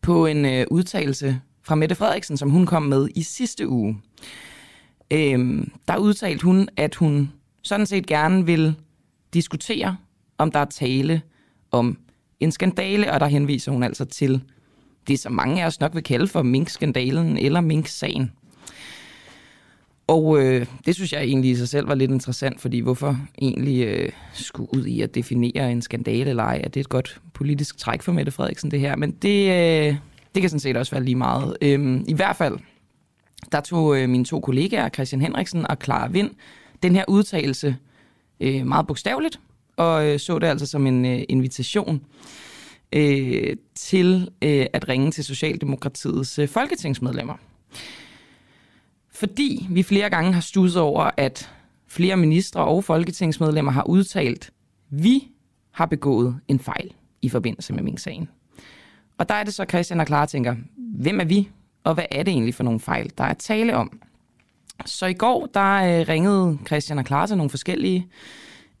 på en øh, udtalelse fra Mette Frederiksen, som hun kom med i sidste uge. Øhm, der udtalte hun, at hun sådan set gerne vil diskutere, om der er tale om en skandale, og der henviser hun altså til det, som mange af os nok vil kalde for minkskandalen eller Mink-sagen. Og øh, det synes jeg egentlig i sig selv var lidt interessant, fordi hvorfor egentlig øh, skulle ud i at definere en skandale eller ej? Er det et godt politisk træk for Mette Frederiksen, det her? Men det, øh, det kan sådan set også være lige meget. Øhm, I hvert fald, der tog øh, mine to kollegaer, Christian Henriksen og Clara Vind, den her udtalelse øh, meget bogstaveligt, og øh, så det altså som en øh, invitation øh, til øh, at ringe til Socialdemokratiets øh, folketingsmedlemmer. Fordi vi flere gange har studset over, at flere ministre og folketingsmedlemmer har udtalt, vi har begået en fejl i forbindelse med Mink-sagen. Og der er det så, Christian og Clara tænker, hvem er vi, og hvad er det egentlig for nogle fejl, der er tale om? Så i går, der øh, ringede Christian og Clara til nogle forskellige,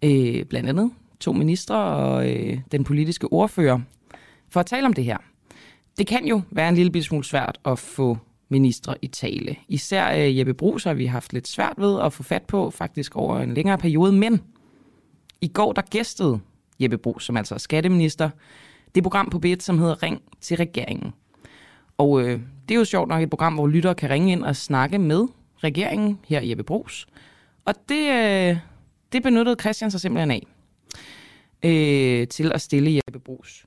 øh, blandt andet to ministre og øh, den politiske ordfører, for at tale om det her. Det kan jo være en lille smule svært at få ministre i tale. Især øh, Jeppe Brugs har vi haft lidt svært ved at få fat på, faktisk over en længere periode, men i går der gæstede Jeppe Brugs, som altså er skatteminister, det program på B1, som hedder Ring til regeringen. Og øh, det er jo sjovt nok et program, hvor lyttere kan ringe ind og snakke med regeringen, her i Jeppe Brugs. Og det, øh, det benyttede Christian sig simpelthen af øh, til at stille Jeppe Brugs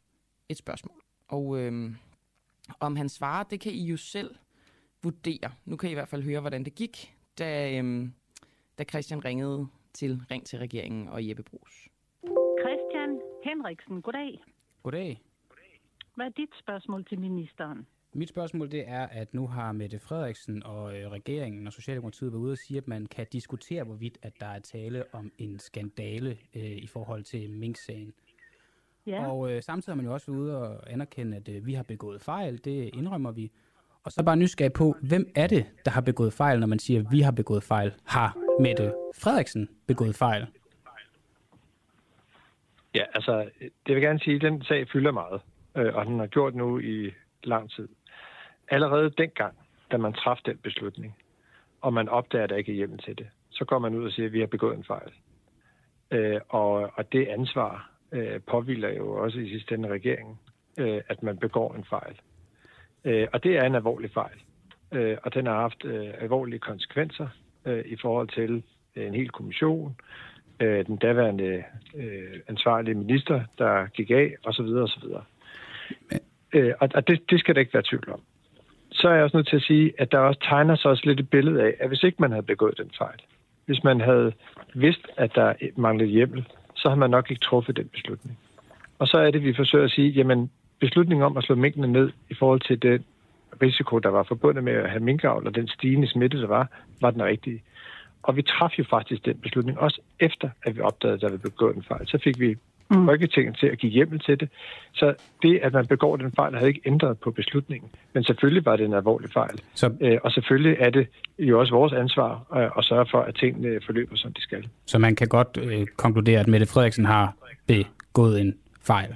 et spørgsmål. Og øh, om han svarer, det kan I jo selv vurdere. Nu kan I i hvert fald høre, hvordan det gik, da, øh, da Christian ringede til Ring til regeringen og Jeppe Brugs. Christian Henriksen, goddag. Goddag. Hvad er dit spørgsmål til ministeren? Mit spørgsmål det er, at nu har Mette Frederiksen og øh, regeringen og Socialdemokratiet været ude og sige, at man kan diskutere, hvorvidt at der er tale om en skandale øh, i forhold til Mink-sagen. Ja. Og øh, samtidig har man jo også været ude og anerkende, at øh, vi har begået fejl. Det indrømmer vi. Og så bare nysgerrig på, hvem er det, der har begået fejl, når man siger, at vi har begået fejl? Har Mette Frederiksen begået fejl? Ja, altså, det vil gerne sige, at den sag fylder meget, øh, og den har gjort nu i lang tid. Allerede dengang, da man træffede den beslutning, og man opdager, at der ikke er hjemmel til det, så går man ud og siger, at vi har begået en fejl. Øh, og, og det ansvar øh, påviler jo også i sidste ende regeringen, øh, at man begår en fejl. Øh, og det er en alvorlig fejl, øh, og den har haft øh, alvorlige konsekvenser øh, i forhold til øh, en hel kommission, øh, den daværende øh, ansvarlige minister, der gik af, osv. osv. Øh, og og det, det skal der ikke være tvivl om. Så er jeg også nødt til at sige, at der også tegner sig også lidt et billede af, at hvis ikke man havde begået den fejl, hvis man havde vidst, at der manglede hjemmel, så havde man nok ikke truffet den beslutning. Og så er det, vi forsøger at sige, jamen beslutningen om at slå minkene ned i forhold til den risiko, der var forbundet med at have minkavl og den stigende smitte, der var, var den rigtige. Og vi traf jo faktisk den beslutning, også efter at vi opdagede, at der var begået en fejl. Så fik vi mm. Folketinget til at give hjemmel til det. Så det, at man begår den fejl, havde ikke ændret på beslutningen. Men selvfølgelig var det en alvorlig fejl. Så... Øh, og selvfølgelig er det jo også vores ansvar øh, at sørge for, at tingene forløber, som de skal. Så man kan godt øh, konkludere, at Mette Frederiksen har begået en fejl?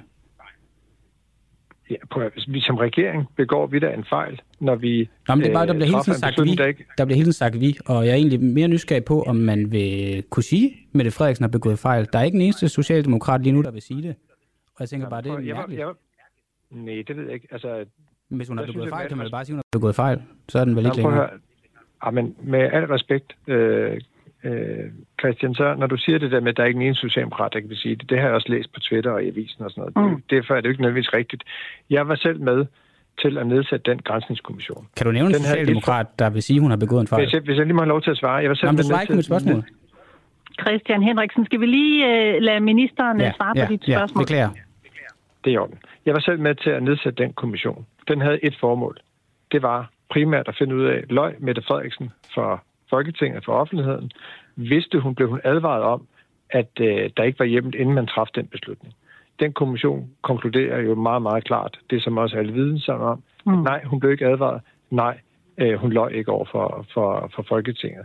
Ja, prøv, vi som regering begår vi da en fejl, når vi Nå, men det er bare, der bliver hele tiden sagt vi. Der, ikke... der bliver hele tiden sagt vi, og jeg er egentlig mere nysgerrig på, om man vil kunne sige, at Mette Frederiksen har begået fejl. Der er ikke en eneste socialdemokrat lige nu, der vil sige det. Og jeg tænker bare, det er jeg, mærkeligt. Jeg, nej, det ved jeg ikke. Altså, hvis hun har Jeg begået fejl, kan man bare sige, at hun har begået fejl. Så er den vel ikke længere. Ja, men med al respekt, øh, øh, Christian, så når du siger det der med, at der er ikke en eneste socialdemokrat, der kan sige det, det har jeg også læst på Twitter og i avisen og sådan noget. Mm. Derfor er det jo ikke nødvendigvis rigtigt. Jeg var selv med til at nedsætte den grænsningskommission. Kan du nævne en Den her socialdemokrat, der vil sige, at hun har begået en fejl? Hvis jeg, hvis jeg lige må have lov til at svare. Jeg var selv Nå, men du ikke mit spørgsmål. Christian Henriksen, skal vi lige øh, lade ministeren ja, svare ja, på dit ja, spørgsmål? beklager. Det er i orden. Jeg var selv med til at nedsætte den kommission. Den havde et formål. Det var primært at finde ud af, løg Mette Frederiksen for Folketinget, for offentligheden, vidste hun, blev hun advaret om, at øh, der ikke var hjemmel, inden man træffede den beslutning. Den kommission konkluderer jo meget, meget klart, det som også alle viden sammen om, mm. nej, hun blev ikke advaret, nej, øh, hun løg ikke over for, for, for Folketinget.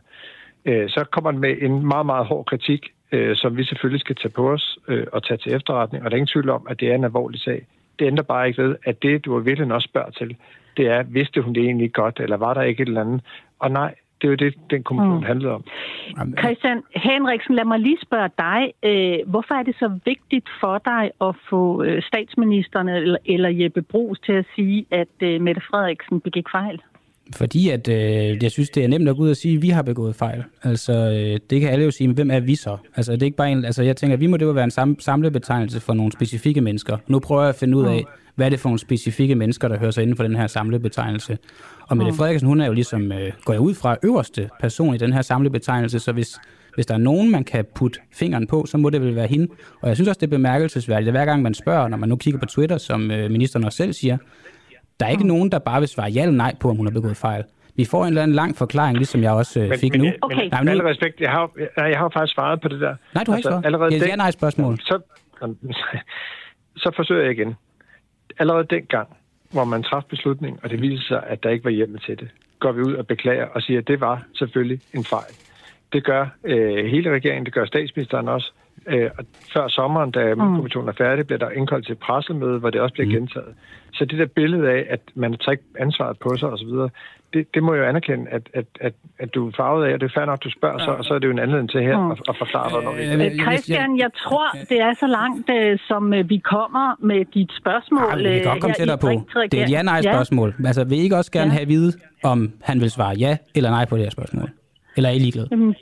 Øh, så kommer den med en meget, meget hård kritik, øh, som vi selvfølgelig skal tage på os øh, og tage til efterretning, og der er ingen tvivl om, at det er en alvorlig sag. Det ændrer bare ikke ved, at det, du virkelig også spørger til, det er, vidste hun det egentlig godt, eller var der ikke et eller andet? Og nej, det er jo det, den kommission mm. handlede om. Christian Henriksen, lad mig lige spørge dig. Øh, hvorfor er det så vigtigt for dig at få øh, statsministeren eller, eller Jeppe Brugs til at sige, at øh, Mette Frederiksen begik fejl? Fordi at, øh, jeg synes, det er nemt at gå ud og sige, at vi har begået fejl. Altså, øh, det kan alle jo sige, men hvem er vi så? Altså, det er ikke bare en, altså, jeg tænker, at vi må det jo være en sam, samlebetegnelse for nogle specifikke mennesker. Nu prøver jeg at finde ud af, hvad er det for nogle specifikke mennesker, der hører sig inden for den her samlebetegnelse. Og Mette Frederiksen, hun er jo ligesom, øh, går jeg ud fra, øverste person i den her samlebetegnelse, så hvis, hvis der er nogen, man kan putte fingeren på, så må det vel være hende. Og jeg synes også, det er bemærkelsesværdigt, at hver gang man spørger, når man nu kigger på Twitter, som øh, ministeren også selv siger, der er ikke nogen, der bare vil svare ja eller nej på, om hun har begået fejl. Vi får en eller anden lang forklaring, ligesom jeg også øh, fik men, nu. Men, Okay. men, Nej, med nu- al respekt, jeg har, jeg, jeg har faktisk svaret på det der. Nej, du har ikke svaret. allerede Det er et den- ja-nej-spørgsmål. Så, så forsøger jeg igen. Allerede dengang, hvor man træffede beslutningen, og det viste sig, at der ikke var hjemme til det, går vi ud og beklager og siger, at det var selvfølgelig en fejl. Det gør øh, hele regeringen, det gør statsministeren også. Øh, og før sommeren, da mm. kommissionen er færdig, bliver der indkaldt til et pressemøde, hvor det også bliver mm. gentaget. Så det der billede af, at man tager ansvaret på sig osv., det, det må jeg jo anerkende, at, at, at, at du er farvet af, og det er fair nok, du spørger, så, og så er det jo en anledning til her at, at forklare, hvornår vi... Øh, Christian, jeg tror, det er så langt, øh, som øh, vi kommer med dit spørgsmål. Ja, vi kan godt komme tættere på. Det er et ja-nej-spørgsmål. Altså, vil I ikke også gerne Ja. have at vide, om han vil svare ja eller nej på det her spørgsmål? Eller er I ligeglade? Jamen,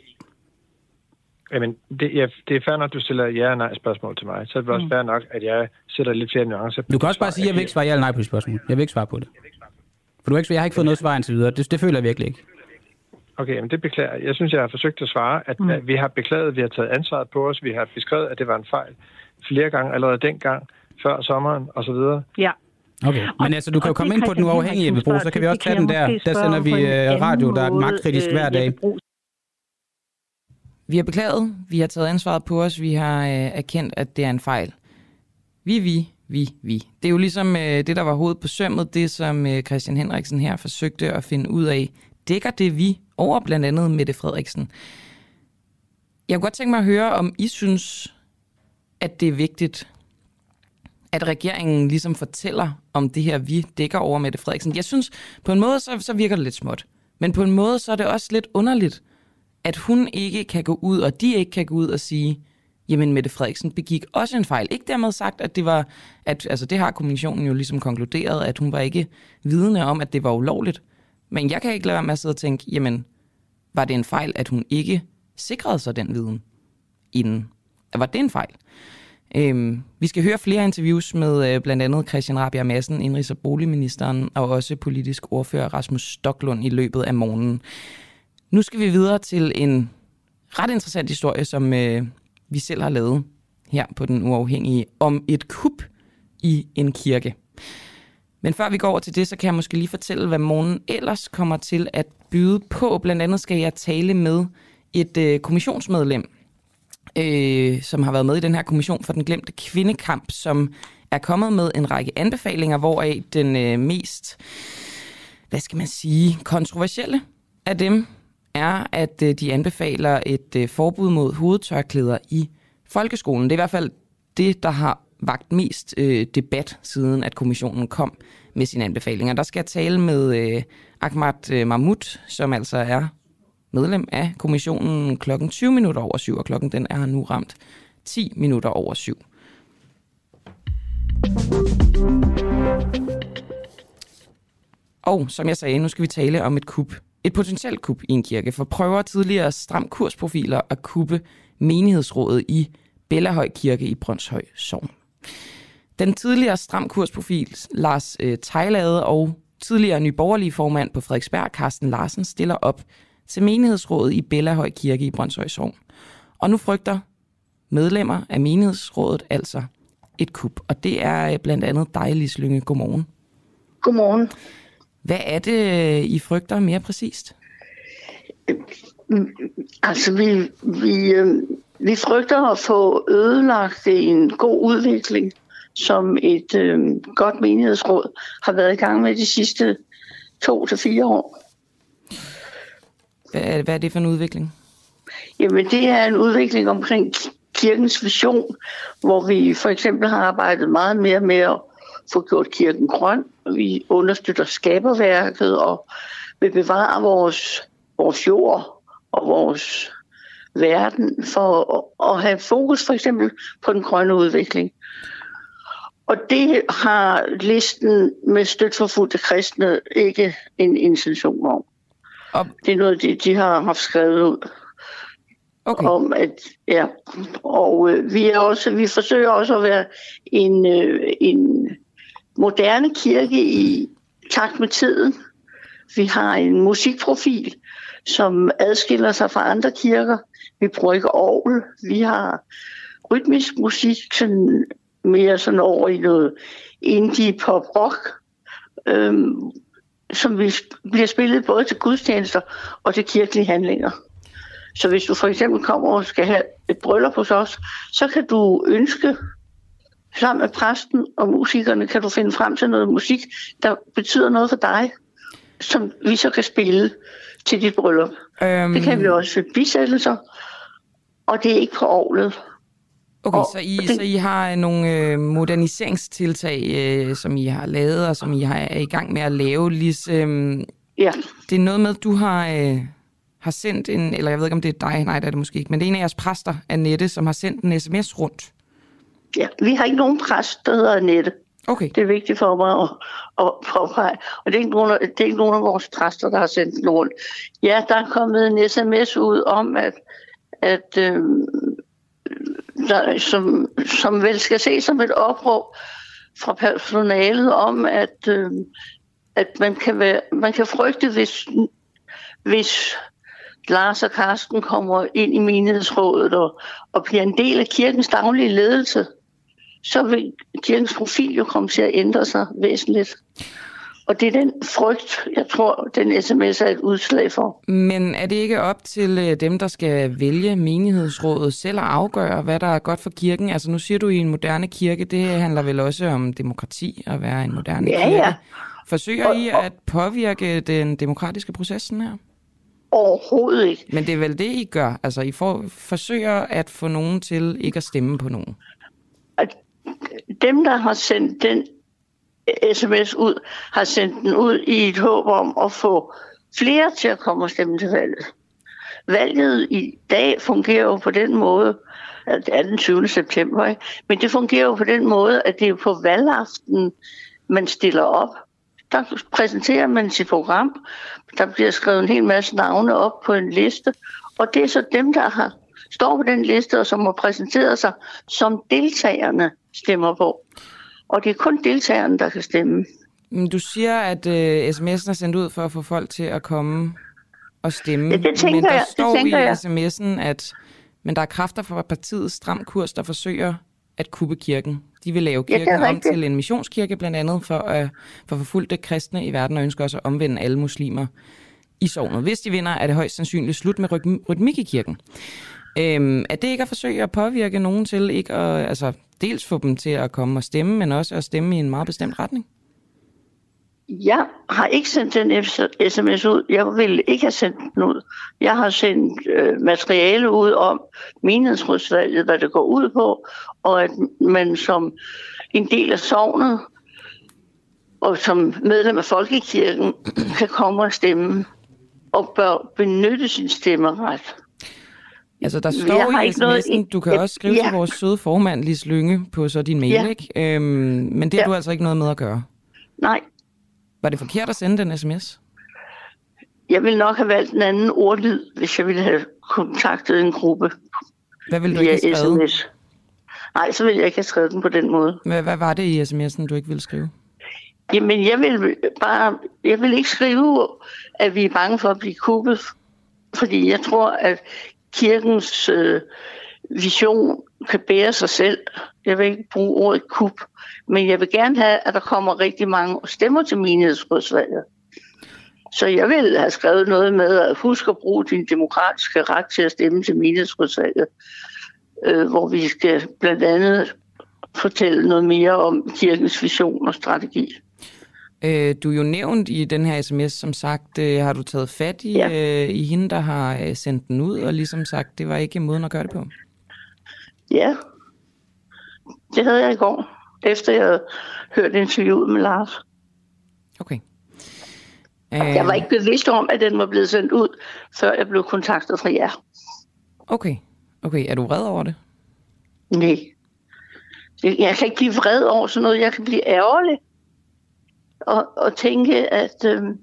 Jamen, det, ja, det er fair nok, at du stiller ja og nej spørgsmål til mig. Så er det også fair nok, at jeg sætter lidt flere nuancer. på Du kan dit også bare sige, at jeg vil ikke svare ja eller nej på det spørgsmål. Jeg vil ikke svare på det. For du har ikke, jeg har ikke fået noget svar indtil videre. Det, det føler jeg virkelig ikke. Okay, men det beklager jeg. Jeg synes, jeg har forsøgt at svare, at, mm. at vi har beklaget, vi har taget ansvaret på os, vi har beskrevet, at det var en fejl flere gange allerede dengang, før sommeren osv. ja. Okay, men altså, du kan jo og komme ind på den uafhængige Bebro, så kan vi også tage den der. Der sender vi øh, radio, der er magtkritisk øh, hver dag. Vi har beklaget, vi har taget ansvaret på os, vi har øh, erkendt, at det er en fejl. Vi, vi, vi, vi. Det er jo ligesom øh, det, der var hovedet på sømmet, det som øh, Christian Henriksen her forsøgte at finde ud af. Dækker det vi over blandt andet Mette Frederiksen? Jeg kunne godt tænke mig at høre, om I synes, at det er vigtigt, at regeringen ligesom fortæller om det her, vi dækker over Mette Frederiksen. Jeg synes, på en måde, så, så virker det lidt småt. Men på en måde, så er det også lidt underligt, at hun ikke kan gå ud, og de ikke kan gå ud og sige, jamen Mette Frederiksen begik også en fejl. Ikke dermed sagt, at det var, at, altså det har kommissionen jo ligesom konkluderet, at hun var ikke vidne om, at det var ulovligt. Men jeg kan ikke lade være med at sidde og tænke, jamen, var det en fejl, at hun ikke sikrede sig den viden inden? Var det en fejl? Øhm, vi skal høre flere interviews med øh, blandt andet Christian Rabia Madsen, indrigs- og boligministeren, og også politisk ordfører Rasmus Stoklund i løbet af morgenen. Nu skal vi videre til en ret interessant historie, som øh, vi selv har lavet her på Den Uafhængige, om et kup i en kirke. Men før vi går over til det, så kan jeg måske lige fortælle, hvad morgen ellers kommer til at byde på. Blandt andet skal jeg tale med et øh, kommissionsmedlem, øh, som har været med i den her kommission for den glemte kvindekamp, som er kommet med en række anbefalinger, hvoraf den øh, mest, hvad skal man sige, kontroversielle af dem er, at øh, de anbefaler et øh, forbud mod hovedtørklæder i folkeskolen. Det er i hvert fald det, der har vagt mest øh, debat, siden at kommissionen kom med sine anbefalinger. Der skal jeg tale med øh, Ahmad øh, Mahmoud, som altså er medlem af kommissionen klokken 20 minutter over syv, og klokken den er nu ramt 10 minutter over syv. Og som jeg sagde, nu skal vi tale om et kup. Et potentielt kup i en kirke, for prøver tidligere stram kursprofiler at kuppe menighedsrådet i Bellahøj Kirke i Brøndshøj Sogn. Den tidligere stram kursprofil Lars øh, Tejlade og tidligere nyborgerlige formand på Frederiksberg, Carsten Larsen, stiller op til menighedsrådet i Bellahøj Kirke i Brøndshøj Sogn. Og nu frygter medlemmer af menighedsrådet altså et kup. Og det er øh, blandt andet dig, Lislynge. Godmorgen. Godmorgen. Hvad er det, I frygter mere præcist? Altså, vi, vi, øh, vi frygter at få ødelagt en god udvikling, som et øh, godt menighedsråd har været i gang med de sidste to til fire år. Hvad er, hvad er det for en udvikling? Jamen, det er en udvikling omkring kirkens vision, hvor vi for eksempel har arbejdet meget mere med at få gjort kirken grøn. Vi understøtter skaberværket og vil bevare vores, vores jord og vores verden for at, at have fokus for eksempel på den grønne udvikling. Og det har listen med støtforfulgte kristne ikke en intention om. Og... Det er noget, de, de har haft skrevet ud. Okay. Om at, ja. Og øh, vi, er også, vi forsøger også at være en, øh, en moderne kirke i takt med tiden. Vi har en musikprofil, som adskiller sig fra andre kirker. Vi bruger ikke orgel. Vi har rytmisk musik, sådan mere sådan over i noget indie pop rock, øhm, som vi bliver spillet både til gudstjenester og til kirkelige handlinger. Så hvis du for eksempel kommer og skal have et bryllup hos os, så kan du ønske sammen med præsten og musikerne, kan du finde frem til noget musik, der betyder noget for dig, som vi så kan spille til dit bryllup. Um... Det kan vi også ved bisættelser, og det er ikke på ovlet. Okay, og så, I, det... så I har nogle øh, moderniseringstiltag, øh, som I har lavet, og som I har, er i gang med at lave. Lis, øh, ja. Det er noget med, du har, øh, har sendt en, eller jeg ved ikke, om det er dig, nej, det er det måske ikke, men det er en af jeres præster, Annette, som har sendt en sms rundt. Ja, vi har ikke nogen præst, der hedder Annette. Okay. Det er vigtigt for mig at, at påpege. Og det er, ikke nogen, af, det er ikke nogen af vores præster, der har sendt den rundt. Ja, der er kommet en sms ud om, at, at øh, der, som, som vel skal ses som et opråb fra personalet om, at, øh, at man, kan være, man kan frygte, hvis, hvis Lars og Karsten kommer ind i menighedsrådet og, og bliver en del af kirkens daglige ledelse, så vil kirkens profil jo komme til at ændre sig væsentligt. Og det er den frygt, jeg tror, den sms er et udslag for. Men er det ikke op til øh, dem, der skal vælge menighedsrådet selv at afgøre, hvad der er godt for kirken? Altså nu siger du i en moderne kirke, det handler vel også om demokrati at være en moderne ja, kirke. Ja. Forsøger og, I at påvirke den demokratiske proces her? Overhovedet ikke. Men det er vel det, I gør? Altså I får, forsøger at få nogen til ikke at stemme på nogen? Dem, der har sendt den sms ud, har sendt den ud i et håb om at få flere til at komme og stemme til valget. Valget i dag fungerer jo på den måde, at det er den 20. september, ikke? men det fungerer jo på den måde, at det er på valgaften, man stiller op. Der præsenterer man sit program, der bliver skrevet en hel masse navne op på en liste, og det er så dem, der har står på den liste, og som har præsenteret sig, som deltagerne stemmer på. Og det er kun deltagerne, der kan stemme. Men du siger, at uh, sms'en er sendt ud for at få folk til at komme og stemme. Ja, det tænker men der jeg, står det tænker i jeg. sms'en, at men der er kræfter fra partiets stram kurs, der forsøger at kuppe kirken. De vil lave kirken ja, om til en missionskirke, blandt andet for at for forfulgte kristne i verden, og ønsker også at omvende alle muslimer i sovnet. Hvis de vinder, er det højst sandsynligt slut med rytmik i kirken. Øhm, er det ikke at forsøge at påvirke nogen til ikke at, altså, dels få dem til at komme og stemme, men også at stemme i en meget bestemt retning? Jeg har ikke sendt den sms ud. Jeg ville ikke have sendt den ud. Jeg har sendt øh, materiale ud om menighedsrådsvalget, hvad det går ud på, og at man som en del af sovnet og som medlem af Folkekirken kan komme og stemme og bør benytte sin stemmeret. Altså, der står i sms'en, noget... du kan også skrive ja. til vores søde formand, Lis Lynge, på så din mail, ja. ikke? Øhm, men det har ja. du altså ikke noget med at gøre? Nej. Var det forkert at sende den sms? Jeg ville nok have valgt en anden ordlyd, hvis jeg ville have kontaktet en gruppe Hvad ville du ikke have skrevet? sms. Nej, så ville jeg ikke have skrevet den på den måde. Hvad, hvad var det i sms'en, du ikke ville skrive? Jamen, jeg vil bare, jeg vil ikke skrive, at vi er bange for at blive kuppet, fordi jeg tror, at kirkens øh, vision kan bære sig selv. Jeg vil ikke bruge ordet kup, men jeg vil gerne have, at der kommer rigtig mange stemmer til menighedsrådsvalget. Så jeg vil have skrevet noget med at huske at bruge din demokratiske ret til at stemme til menighedsrådsvalget, øh, hvor vi skal blandt andet fortælle noget mere om kirkens vision og strategi. Øh, du er jo nævnt i den her sms, som sagt, øh, har du taget fat i, Ja. øh, i hende, der har øh, sendt den ud, og ligesom sagt, det var ikke måden at gøre det på. Ja, det havde jeg i går, efter jeg havde hørt interviewet med Lars. Okay. Jeg var ikke bevidst om, at den var blevet sendt ud, før jeg blev kontaktet fra jer. Okay. Okay, er du vred over det? Nej. Jeg kan ikke blive vred over sådan noget. Jeg kan blive ærgerlig. Og, og tænke, at, øhm,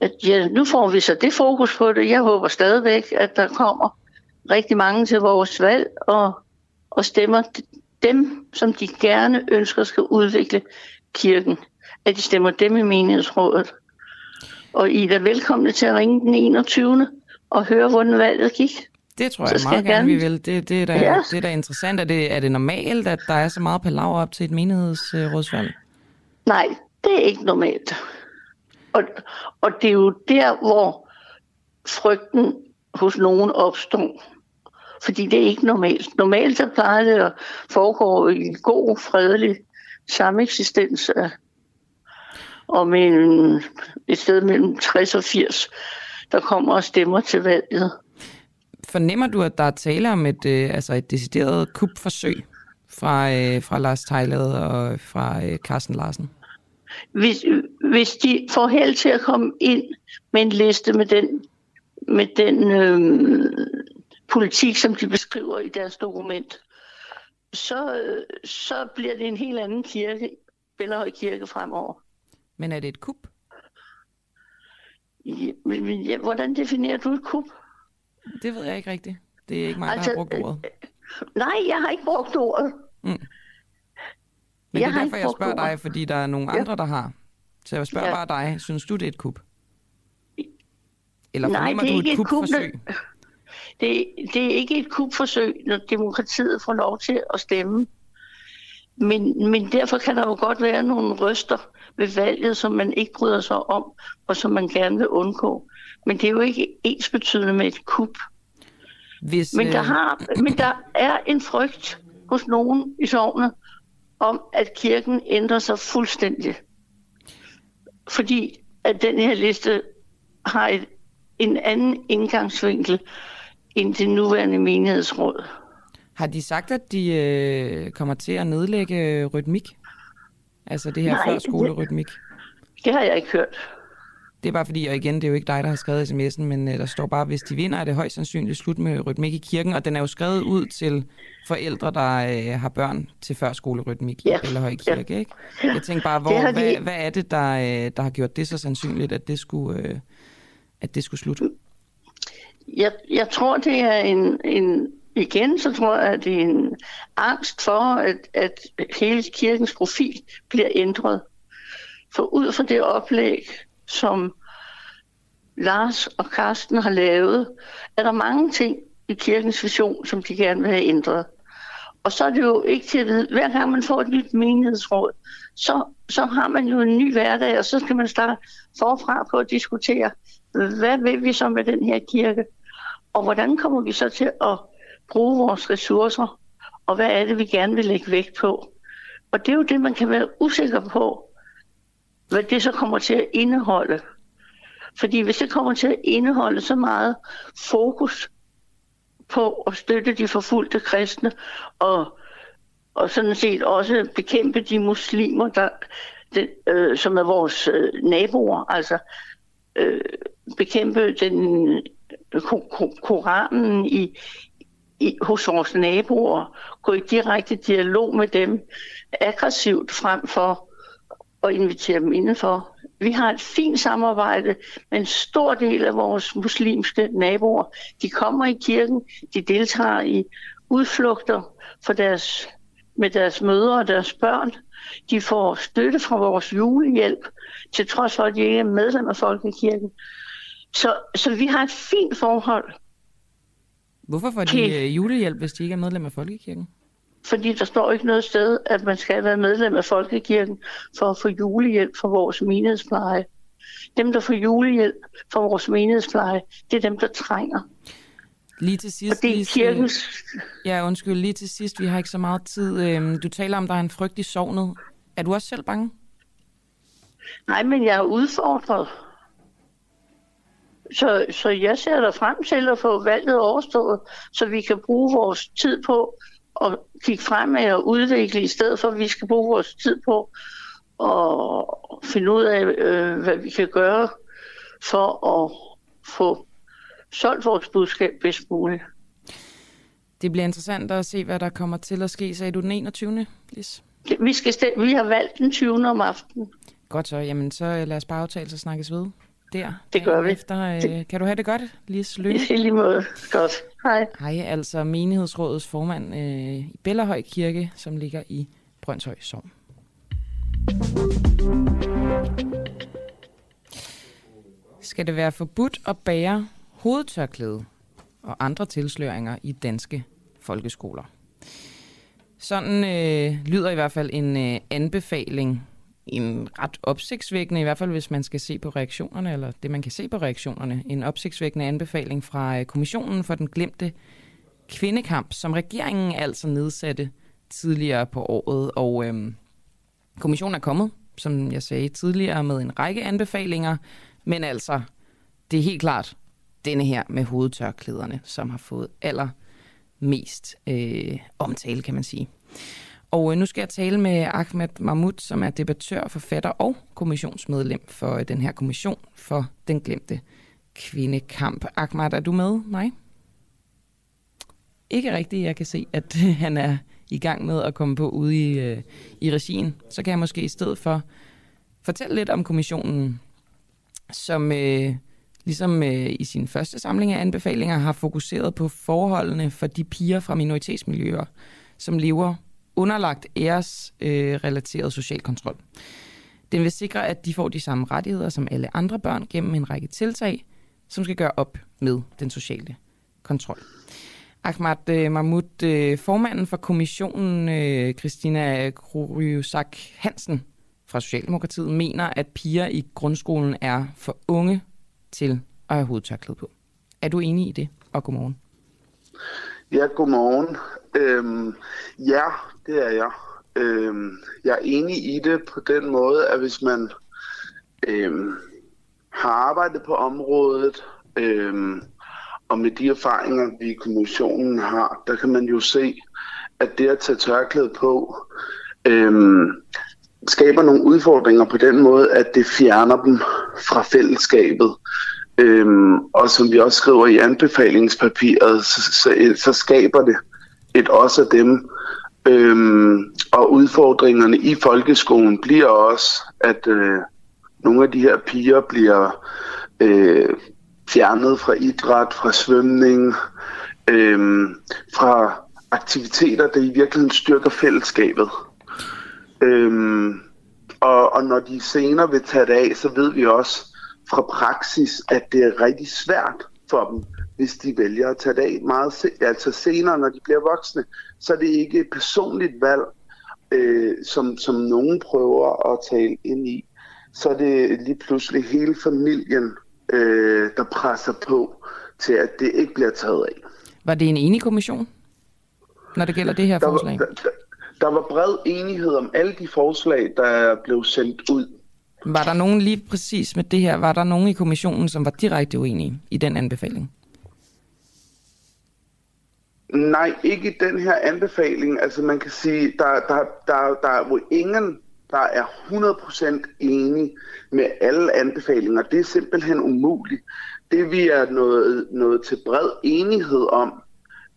at ja, nu får vi så det fokus på det. Jeg håber stadigvæk, at der kommer rigtig mange til vores valg og, og stemmer dem, som de gerne ønsker skal udvikle kirken. At de stemmer dem i menighedsrådet. Og I er da velkomne til at ringe den 21. og høre, hvordan valget gik. Det tror jeg meget jeg gerne, vi vil. Det, det, er da, Ja. det er da interessant. Er det, er det normalt, at der er så meget palaver op til et menighedsrådsvalg? Nej, det er ikke normalt. Og, og det er jo der, hvor frygten hos nogen opstår. Fordi det er ikke normalt. Normalt så plejer det at foregå i en god, fredelig sameksistens af, og med en, et sted mellem 60 og 80, der kommer og stemmer til valget. Fornemmer du, at der er tale om et, øh, altså et decideret kupforsøg fra, øh, fra Lars Tejlad og fra øh, Carsten Larsen? Hvis, hvis de får held til at komme ind med en liste med den, med den øhm, politik, som de beskriver i deres dokument, så, øh, så bliver det en helt anden kirke, Bellerhøj Kirke fremover. Men er det et kup? Ja, Men, ja, hvordan definerer du et kup? Det ved jeg ikke rigtigt. Det er ikke mig, der Altså, har brugt ordet. Nej, jeg har ikke brugt ordet. Men jeg det er derfor, jeg spørger dig, fordi der er nogle Ja. andre, der har. Så jeg spørger Ja. bare dig, synes du, det er et kup? Eller Nej, det er du ikke et et kup, kupforsøg? Det, det er ikke et kupforsøg, når demokratiet får lov til at stemme. Men, men derfor kan der jo godt være nogle røster ved valget, som man ikke bryder sig om, og som man gerne vil undgå. Men det er jo ikke ens betydende med et kup. Hvis, Men der, øh, har, men der er en frygt hos nogen i sovnet om, at kirken ændrer sig fuldstændig. Fordi at den her liste har et, en anden indgangsvinkel end det nuværende menighedsråd. Har de sagt, at de øh, kommer til at nedlægge rytmik? Altså det her Nej, førskolerytmik? Det har jeg ikke hørt. Det er bare fordi, og igen, det er jo ikke dig, der har skrevet sms'en, men øh, der står bare, hvis de vinder, er det højst sandsynligt slut med rytmik i kirken, og den er jo skrevet ud til forældre, der øh, har børn til førskolerytmik Ja, Bellahøj ja. Kirke, ikke? Jeg tænker bare, hvor, de- hvad, hvad er det, der, øh, der har gjort det så sandsynligt, at det skulle, øh, at det skulle slutte? Jeg, jeg tror, det er en, en... Igen, så tror jeg, at det er en angst for, at, at hele kirkens profil bliver ændret. For ud fra det oplæg, som Lars og Karsten har lavet, er der mange ting i kirkens vision, som de gerne vil have ændret. Og så er det jo ikke til at vide, hver gang man får et nyt menighedsråd, så, så har man jo en ny hverdag, og så skal man starte forfra på at diskutere, hvad vil vi så med den her kirke? Og hvordan kommer vi så til at bruge vores ressourcer? Og hvad er det, vi gerne vil lægge vægt på? Og det er jo det, man kan være usikker på, hvad det så kommer til at indeholde. Fordi hvis det kommer til at indeholde så meget fokus på at støtte de forfulgte kristne, og, og sådan set også bekæmpe de muslimer, der, den, øh, som er vores øh, naboer, altså øh, bekæmpe den øh, ko- ko- Koranen i, i, hos vores naboer, gå i direkte dialog med dem, aggressivt frem for at invitere dem indenfor. vi har et fint samarbejde med en stor del af vores muslimske naboer. De kommer i kirken, de deltager i udflugter for deres, med deres mødre og deres børn. De får støtte fra vores julehjælp, til trods for, at de ikke er medlem af Folkekirken. Så, så vi har et fint forhold. Hvorfor får de øh, julehjælp, hvis de ikke er medlem af Folkekirken? Fordi der står ikke noget sted, at man skal være medlem af Folkekirken for at få julehjælp for vores menighedspleje. Dem, der får julehjælp for vores menighedspleje, det er dem, der trænger. Lige til sidst, Og det er kirkens... Ja, undskyld, lige til sidst, vi har ikke så meget tid. Øhm, Du taler om, der er en frygt i sovnet. Er du også selv bange? Nej, men jeg er udfordret. Så, så jeg ser der frem til at få valget overstået, så vi kan bruge vores tid på at kigge fremad og udvikle, i stedet for at vi skal bruge vores tid på at finde ud af, øh, hvad vi kan gøre for at få solgt vores budskab bedst muligt. Det bliver interessant at se, hvad der kommer til at ske. Sagde du den 21. Lis? Vi, skal stem- vi har valgt den 20. om aftenen. Godt så. Jamen, så øh, lad os bare aftale, så snakkes ved. Der. Det gør vi. Efter, øh, kan du have det godt, Lis Lø? I lige måde. Godt. Hej. Hej, altså menighedsrådets formand øh, i Bellerhøj Kirke, som ligger i Brøndshøj Sogn. Skal det være forbudt at bære hovedtørklæde og andre tilsløringer i danske folkeskoler? Sådan øh, lyder i hvert fald en øh, anbefaling, en ret opsigtsvækkende, i hvert fald hvis man skal se på reaktionerne, eller det man kan se på reaktionerne, en opsigtsvækkende anbefaling fra øh, Kommissionen for den glemte kvindekamp, som regeringen altså nedsatte tidligere på året. Og øhm, kommissionen er kommet, som jeg sagde tidligere, med en række anbefalinger, men altså, det er helt klart denne her med hovedtørklæderne, som har fået allermest øh, omtale, kan man sige. Og øh, nu skal jeg tale med Ahmed Mahmoud, som er debattør, forfatter og kommissionsmedlem for øh, den her kommission for den glemte kvindekamp. Ahmed, er du med Nej? Ikke rigtigt. Jeg kan se, at øh, han er i gang med at komme på ude i, øh, i regien. Så kan jeg måske i stedet for fortælle lidt om kommissionen, som øh, ligesom øh, i sin første samling af anbefalinger har fokuseret på forholdene for de piger fra minoritetsmiljøer, som lever underlagt æresrelateret øh, relateret social kontrol. Den vil sikre, at de får de samme rettigheder som alle andre børn gennem en række tiltag, som skal gøre op med den sociale kontrol. Ahmad øh, Mahmoud, øh, formanden for kommissionen, øh, Christina Krujsak Hansen fra Socialdemokratiet, mener, at piger i grundskolen er for unge til at have hovedtørklæde på. Er du enig i det? Og godmorgen. Ja, godmorgen. Øhm, ja, det er jeg. Øhm, jeg er enig i det på den måde, at hvis man øhm, har arbejdet på området, øhm, og med de erfaringer, vi i kommissionen har, der kan man jo se, at det at tage tørklæde på, øhm, skaber nogle udfordringer på den måde, at det fjerner dem fra fællesskabet. Øhm, og som vi også skriver i anbefalingspapiret, så, så, så skaber det et også af dem. Øhm, og udfordringerne i folkeskolen bliver også, at øh, nogle af de her piger bliver øh, fjernet fra idræt, fra svømning, øh, fra aktiviteter, der i virkeligheden styrker fællesskabet. Øhm, og, og når de senere vil tage det af, så ved vi også fra praksis, at det er rigtig svært for dem, hvis de vælger at tage det af meget se, altså senere, når de bliver voksne. Så er det ikke et personligt valg, øh, som, som nogen prøver at tale ind i. Så er det lige pludselig hele familien, øh, der presser på til, at det ikke bliver taget af. Var det en enig kommission, når det gælder det her Der var, forslag? der, der var bred enighed om alle de forslag, der blev sendt ud. Var der nogen lige præcis med det her, var der nogen i kommissionen, som var direkte uenige i den anbefaling? Nej, ikke i den her anbefaling. Altså man kan sige, der, der, der, der er jo ingen, der er 100% enige med alle anbefalinger. Det er simpelthen umuligt. Det vi er nået, nået til bred enighed om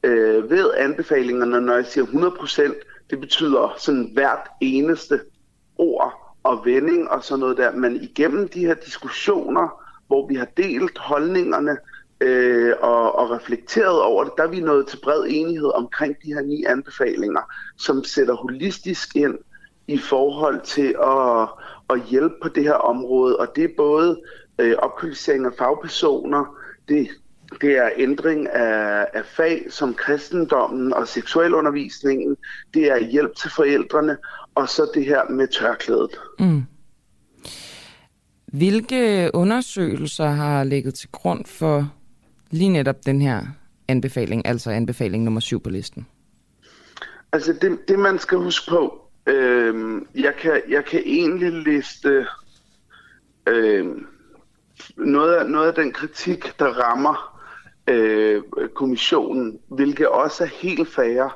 øh, ved anbefalingerne, når jeg siger 100%, det betyder sådan hvert eneste ord og vending og sådan noget der, men igennem de her diskussioner, hvor vi har delt holdningerne øh, og, og reflekteret over det, der er vi nået til bred enighed omkring de her ni anbefalinger, som sætter holistisk ind i forhold til at, at hjælpe på det her område, og det er både øh, opkvalificering af fagpersoner, det, det er ændring af, af fag som kristendommen og seksualundervisningen, det er hjælp til forældrene, og så det her med tørklædet. Mm. Hvilke undersøgelser har ligget til grund for lige netop den her anbefaling, altså anbefaling nummer syv på listen? Altså det, det man skal huske på, øh, jeg, kan, jeg kan egentlig liste øh, noget, af, noget af den kritik, der rammer øh, kommissionen, hvilket også er helt færre,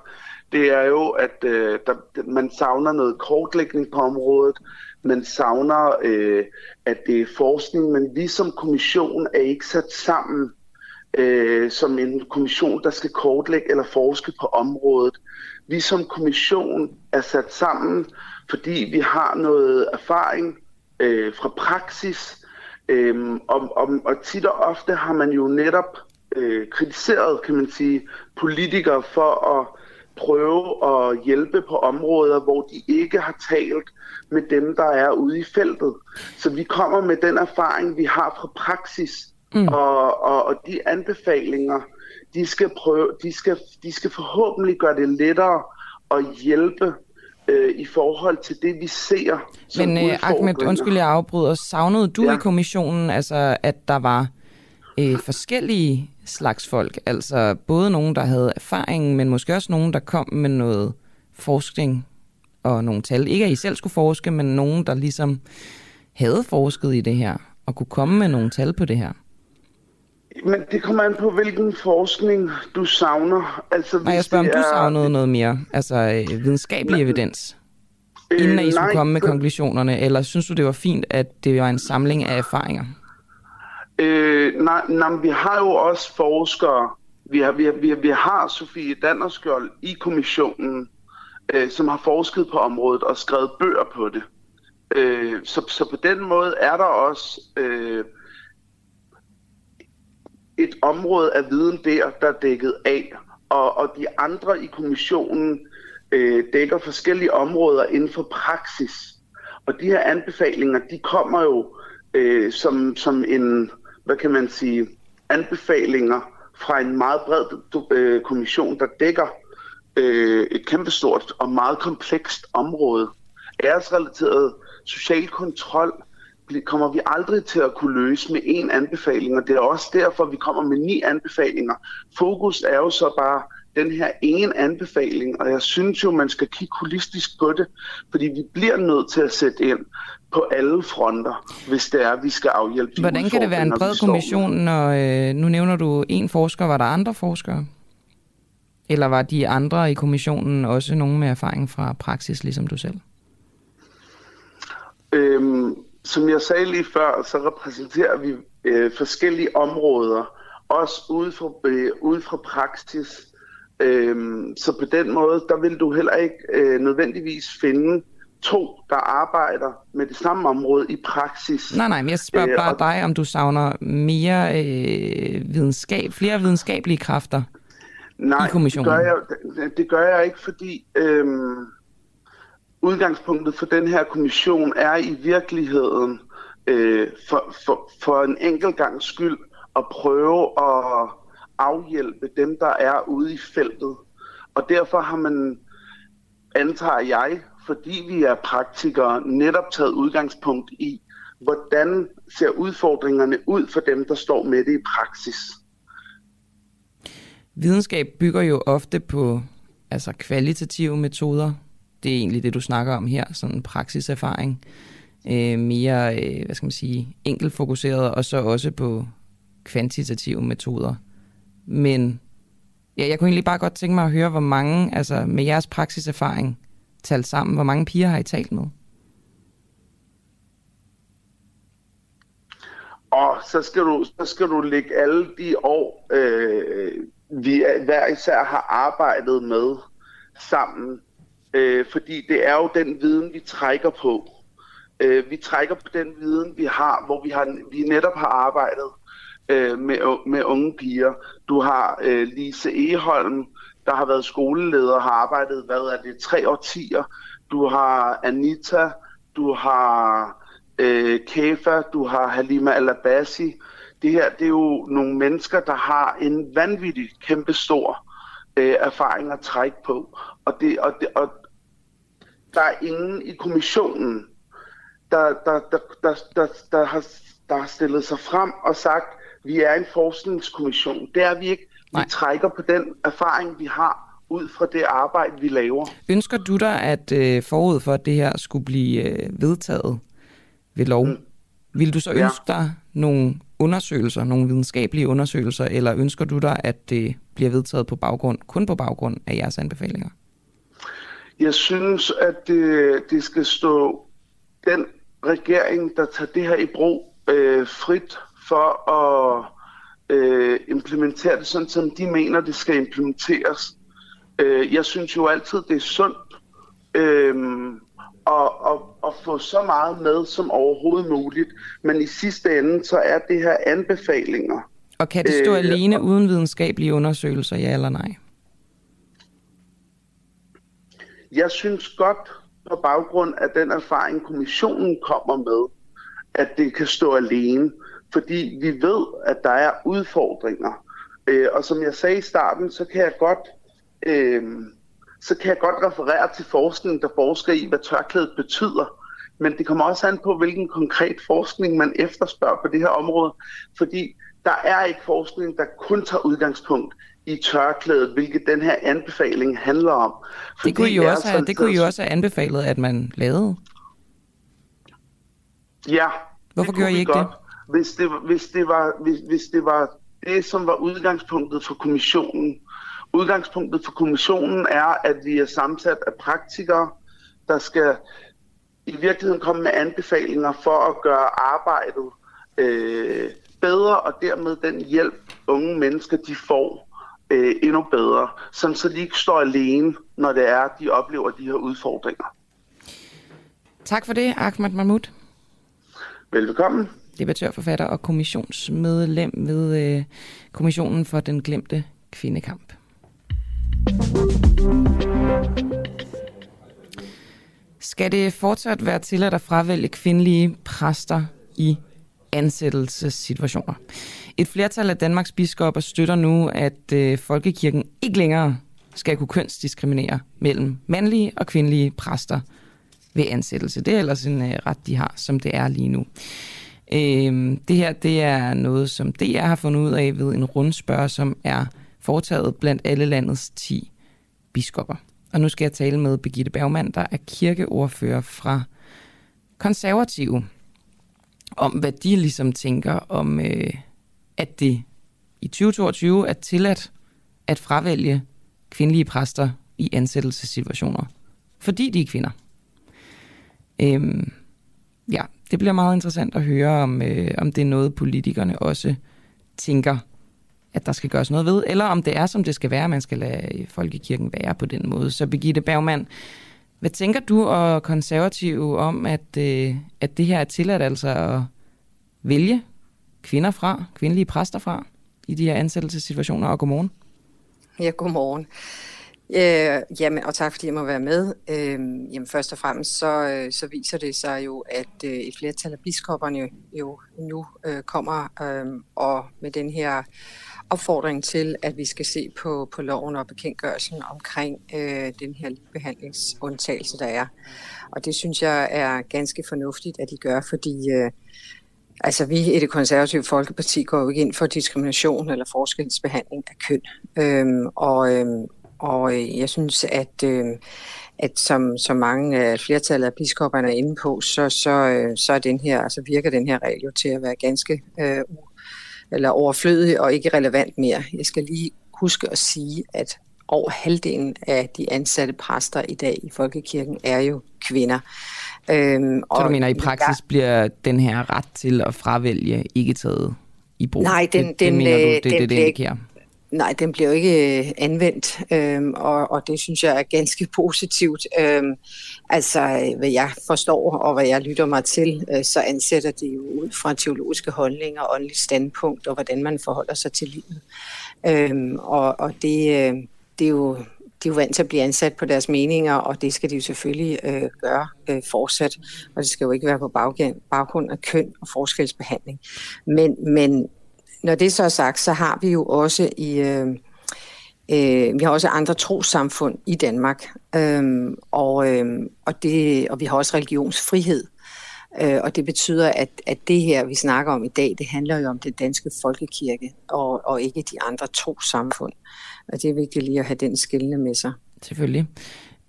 det er jo, at øh, der, man savner noget kortlægning på området, man savner, øh, at det er forskning, men vi som kommission er ikke sat sammen øh, som en kommission, der skal kortlægge eller forske på området. Vi som kommission er sat sammen, fordi vi har noget erfaring øh, fra praksis, øh, og, og, og tit og ofte har man jo netop øh, kritiseret, kan man sige, politikere for at prøve at hjælpe på områder, hvor de ikke har talt med dem, der er ude i feltet. Så vi kommer med den erfaring, vi har fra praksis, mm. og, og, og de anbefalinger, de skal, prøve, de, skal, de skal forhåbentlig gøre det lettere at hjælpe øh, i forhold til det, vi ser Men uh, Ahmed, undskyld, jeg afbryder. Savnede du ja. i kommissionen, altså, at der var øh, forskellige slags folk. Altså både nogen, der havde erfaring, men måske også nogen, der kom med noget forskning og nogle tal. Ikke at I selv skulle forske, men nogen, der ligesom havde forsket i det her og kunne komme med nogle tal på det her. Men det kommer an på, hvilken forskning du savner. Altså, Nej, jeg spørger, om du er... savnede noget mere, altså øh, videnskabelig Nej. evidens, inden at I skulle Nej, komme med konklusionerne, eller synes du, det var fint, at det var en samling af erfaringer? Øh, nej, nej, vi har jo også forskere. Vi har, vi har, vi har, vi har Sofie Dannerskjold i kommissionen, øh, som har forsket på området og skrevet bøger på det. Øh, så, så på den måde er der også øh, et område af viden der, der er dækket af. Og, og de andre i kommissionen øh, dækker forskellige områder inden for praksis. Og de her anbefalinger, de kommer jo øh, som, som en hvad kan man sige, anbefalinger fra en meget bred øh, kommission, der dækker øh, et kæmpestort og meget komplekst område. Æresrelateret social kontrol kommer vi aldrig til at kunne løse med én anbefaling, og det er også derfor, vi kommer med ni anbefalinger. Fokus er jo så bare den her ene anbefaling, og jeg synes jo, man skal kigge holistisk på det, fordi vi bliver nødt til at sætte ind på alle fronter, hvis det er, at vi skal afhjælpe de Hvordan kan det være en bred kommission, når øh, nu nævner du en forsker, var der andre forskere? Eller var de andre i kommissionen også nogen med erfaring fra praksis, ligesom du selv? Øhm, som jeg sagde lige før, så repræsenterer vi øh, forskellige områder, også ude fra, øh, ude fra praksis. Øhm, så på den måde, der vil du heller ikke øh, nødvendigvis finde to, der arbejder med det samme område i praksis. Nej, nej, men jeg spørger øh, bare og... dig, om du savner mere øh, videnskab, flere videnskabelige kræfter nej, i kommissionen. Nej, det, det, gør jeg ikke, fordi øh, udgangspunktet for den her kommission er i virkeligheden øh, for, for, for en enkelt gang skyld at prøve at afhjælpe dem, der er ude i feltet. Og derfor har man, antager jeg, fordi vi er praktikere, netop taget udgangspunkt i, hvordan ser udfordringerne ud for dem, der står med det i praksis. Videnskab bygger jo ofte på altså kvalitative metoder. Det er egentlig det, du snakker om her, sådan en praksiserfaring. Øh, mere, øh, hvad skal man sige, enkeltfokuseret, og så også på kvantitative metoder. Men ja, jeg kunne egentlig bare godt tænke mig at høre, hvor mange, altså med jeres praksiserfaring, talt sammen? Hvor mange piger har I talt med? Og så skal du, så skal du lægge alle de år, øh, vi hver især har arbejdet med sammen. Øh, fordi det er jo den viden, vi trækker på. Øh, vi trækker på den viden, vi har, hvor vi, har, vi netop har arbejdet øh, med, med unge piger. Du har øh, Lise Eholm, der har været skoleleder og har arbejdet, hvad er det, tre årtier. Du har Anita, du har øh, Kefa, du har Halima Alabasi. Det her, det er jo nogle mennesker, der har en vanvittig kæmpe stor øh, erfaring at trække på. Og, det, og, det, og der er ingen i kommissionen, der, der, der, der, der, der, har, der har stillet sig frem og sagt, vi er en forskningskommission. Det er vi ikke. Nej. Vi trækker på den erfaring, vi har ud fra det arbejde, vi laver. Ønsker du dig, at øh, forud for, at det her skulle blive øh, vedtaget ved lov, mm. vil du så ønske ja. dig nogle undersøgelser, nogle videnskabelige undersøgelser, eller ønsker du dig, at det bliver vedtaget på baggrund, kun på baggrund af jeres anbefalinger? Jeg synes, at det, det skal stå den regering, der tager det her i brug, øh, frit for at øh, implementere det sådan, som de mener, det skal implementeres. Øh, jeg synes jo altid, det er sundt øh, at, at, at få så meget med som overhovedet muligt. Men i sidste ende, så er det her anbefalinger. Og kan det stå øh, alene og, uden videnskabelige undersøgelser, ja eller nej? Jeg synes godt, på baggrund af den erfaring, kommissionen kommer med, at det kan stå alene fordi vi ved, at der er udfordringer. Øh, og som jeg sagde i starten, så kan jeg godt øh, så kan jeg godt referere til forskning, der forsker i, hvad tørklædet betyder. Men det kommer også an på, hvilken konkret forskning man efterspørger på det her område. Fordi der er ikke forskning, der kun tager udgangspunkt i tørklædet, hvilket den her anbefaling handler om. Fordi det kunne jo også, have, det kunne jo også have anbefalet, at man lavede. Ja. Hvorfor gør I ikke godt. det? Hvis det, hvis det, var, hvis, hvis det var det, som var udgangspunktet for kommissionen. Udgangspunktet for kommissionen er, at vi er sammensat af praktikere, der skal i virkeligheden komme med anbefalinger for at gøre arbejdet øh, bedre, og dermed den hjælp, unge mennesker de får øh, endnu bedre, sådan så de ikke står alene, når det er, de oplever de her udfordringer. Tak for det, Ahmad Mahmoud. Velkommen debattør, forfatter og kommissionsmedlem ved øh, Kommissionen for den glemte kvindekamp. Skal det fortsat være tilladt at fravælge kvindelige præster i ansættelsessituationer? Et flertal af Danmarks biskopper støtter nu, at øh, folkekirken ikke længere skal kunne kønsdiskriminere mellem mandlige og kvindelige præster ved ansættelse. Det er ellers en øh, ret, de har, som det er lige nu. Øh, det her det er noget, som DR har fundet ud af ved en rundspørg, som er foretaget blandt alle landets 10 biskopper. Og nu skal jeg tale med Begitte Bergmann, der er kirkeordfører fra konservative, om hvad de ligesom tænker om, øh, at det i 2022 er tilladt at fravælge kvindelige præster i ansættelsessituationer, fordi de er kvinder. Øhm, ja, det bliver meget interessant at høre, om, øh, om det er noget, politikerne også tænker, at der skal gøres noget ved, eller om det er, som det skal være, man skal lade folkekirken være på den måde. Så Birgitte Bergmann, hvad tænker du og konservative om, at, øh, at det her er tilladt altså at vælge kvinder fra, kvindelige præster fra, i de her ansættelsessituationer, og godmorgen? Ja, godmorgen. Øh, jamen, og tak fordi jeg må være med. Øh, jamen, først og fremmest så, øh, så viser det sig jo, at øh, et flertal af biskopperne jo nu øh, kommer øh, og med den her opfordring til, at vi skal se på, på loven og bekendtgørelsen omkring øh, den her behandlingsundtagelse, der er. Og det synes jeg er ganske fornuftigt, at de gør, fordi øh, Altså, vi i det konservative Folkeparti går jo ikke ind for diskrimination eller forskelsbehandling af køn. Øhm, og, øhm, og øh, jeg synes, at, øh, at som, som mange af flertallet af biskopperne er inde på, så, så, øh, så er den her, altså virker den her regel jo til at være ganske øh, eller overflødig og ikke relevant mere. Jeg skal lige huske at sige, at over halvdelen af de ansatte præster i dag i Folkekirken er jo kvinder. Øhm, så du mener, i praksis ja, bliver den her ret til at fravælge ikke taget i brug? Nej, den, det, den, det mener du, det, det, den, det, det indikerer? Nej, den bliver jo ikke øh, anvendt, øhm, og, og det synes jeg er ganske positivt. Øhm, altså, øh, hvad jeg forstår og hvad jeg lytter mig til, øh, så ansætter det jo ud fra teologiske holdninger, åndeligt standpunkt og hvordan man forholder sig til livet. Øhm, og og det, øh, det er jo de er jo vant til at blive ansat på deres meninger, og det skal de jo selvfølgelig øh, gøre øh, fortsat. Og det skal jo ikke være på baggrund, baggrund af køn og forskelsbehandling. Men, men når det så er sagt, så har vi jo også i... Øh, øh, vi har også andre trosamfund i Danmark, øh, og, øh, og, det, og vi har også religionsfrihed. Øh, og det betyder, at, at det her, vi snakker om i dag, det handler jo om den danske folkekirke, og, og ikke de andre trosamfund. Og det er vigtigt lige at have den skillende med sig. Selvfølgelig.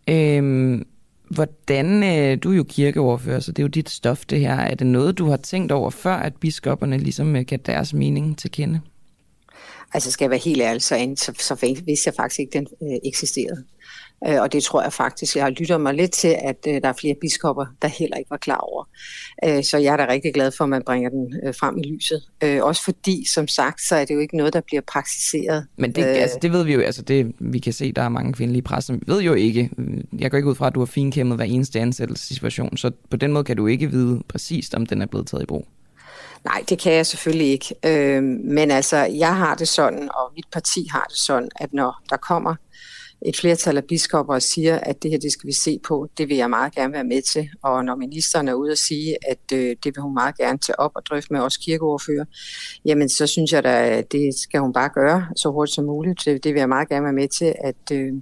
Øhm, hvordan, øh, du er jo kirkeordfører, så det er jo dit stof det her. Er det noget, du har tænkt over før, at biskopperne ligesom øh, kan deres mening til kende? Altså skal jeg være helt ærlig, så, så, så vidste jeg faktisk ikke, den øh, eksisterede. Øh, og det tror jeg faktisk, jeg har lyttet mig lidt til, at øh, der er flere biskopper, der heller ikke var klar over. Øh, så jeg er da rigtig glad for, at man bringer den frem i lyset. Også fordi, som sagt, så er det jo ikke noget, der bliver praktiseret. Men det, altså, det ved vi jo, altså det, vi kan se, der er mange kvindelige præster. Vi ved jo ikke, jeg går ikke ud fra, at du har finkæmmet hver eneste ansættelsessituation, så på den måde kan du ikke vide præcist, om den er blevet taget i brug. Nej, det kan jeg selvfølgelig ikke. men altså, jeg har det sådan, og mit parti har det sådan, at når der kommer et flertal af biskopper og siger, at det her det skal vi se på, det vil jeg meget gerne være med til. Og når ministeren er ude og sige, at øh, det vil hun meget gerne tage op og drøfte med os kirkeordfører, jamen så synes jeg da, at det skal hun bare gøre så hurtigt som muligt. Det, det vil jeg meget gerne være med til at, øh,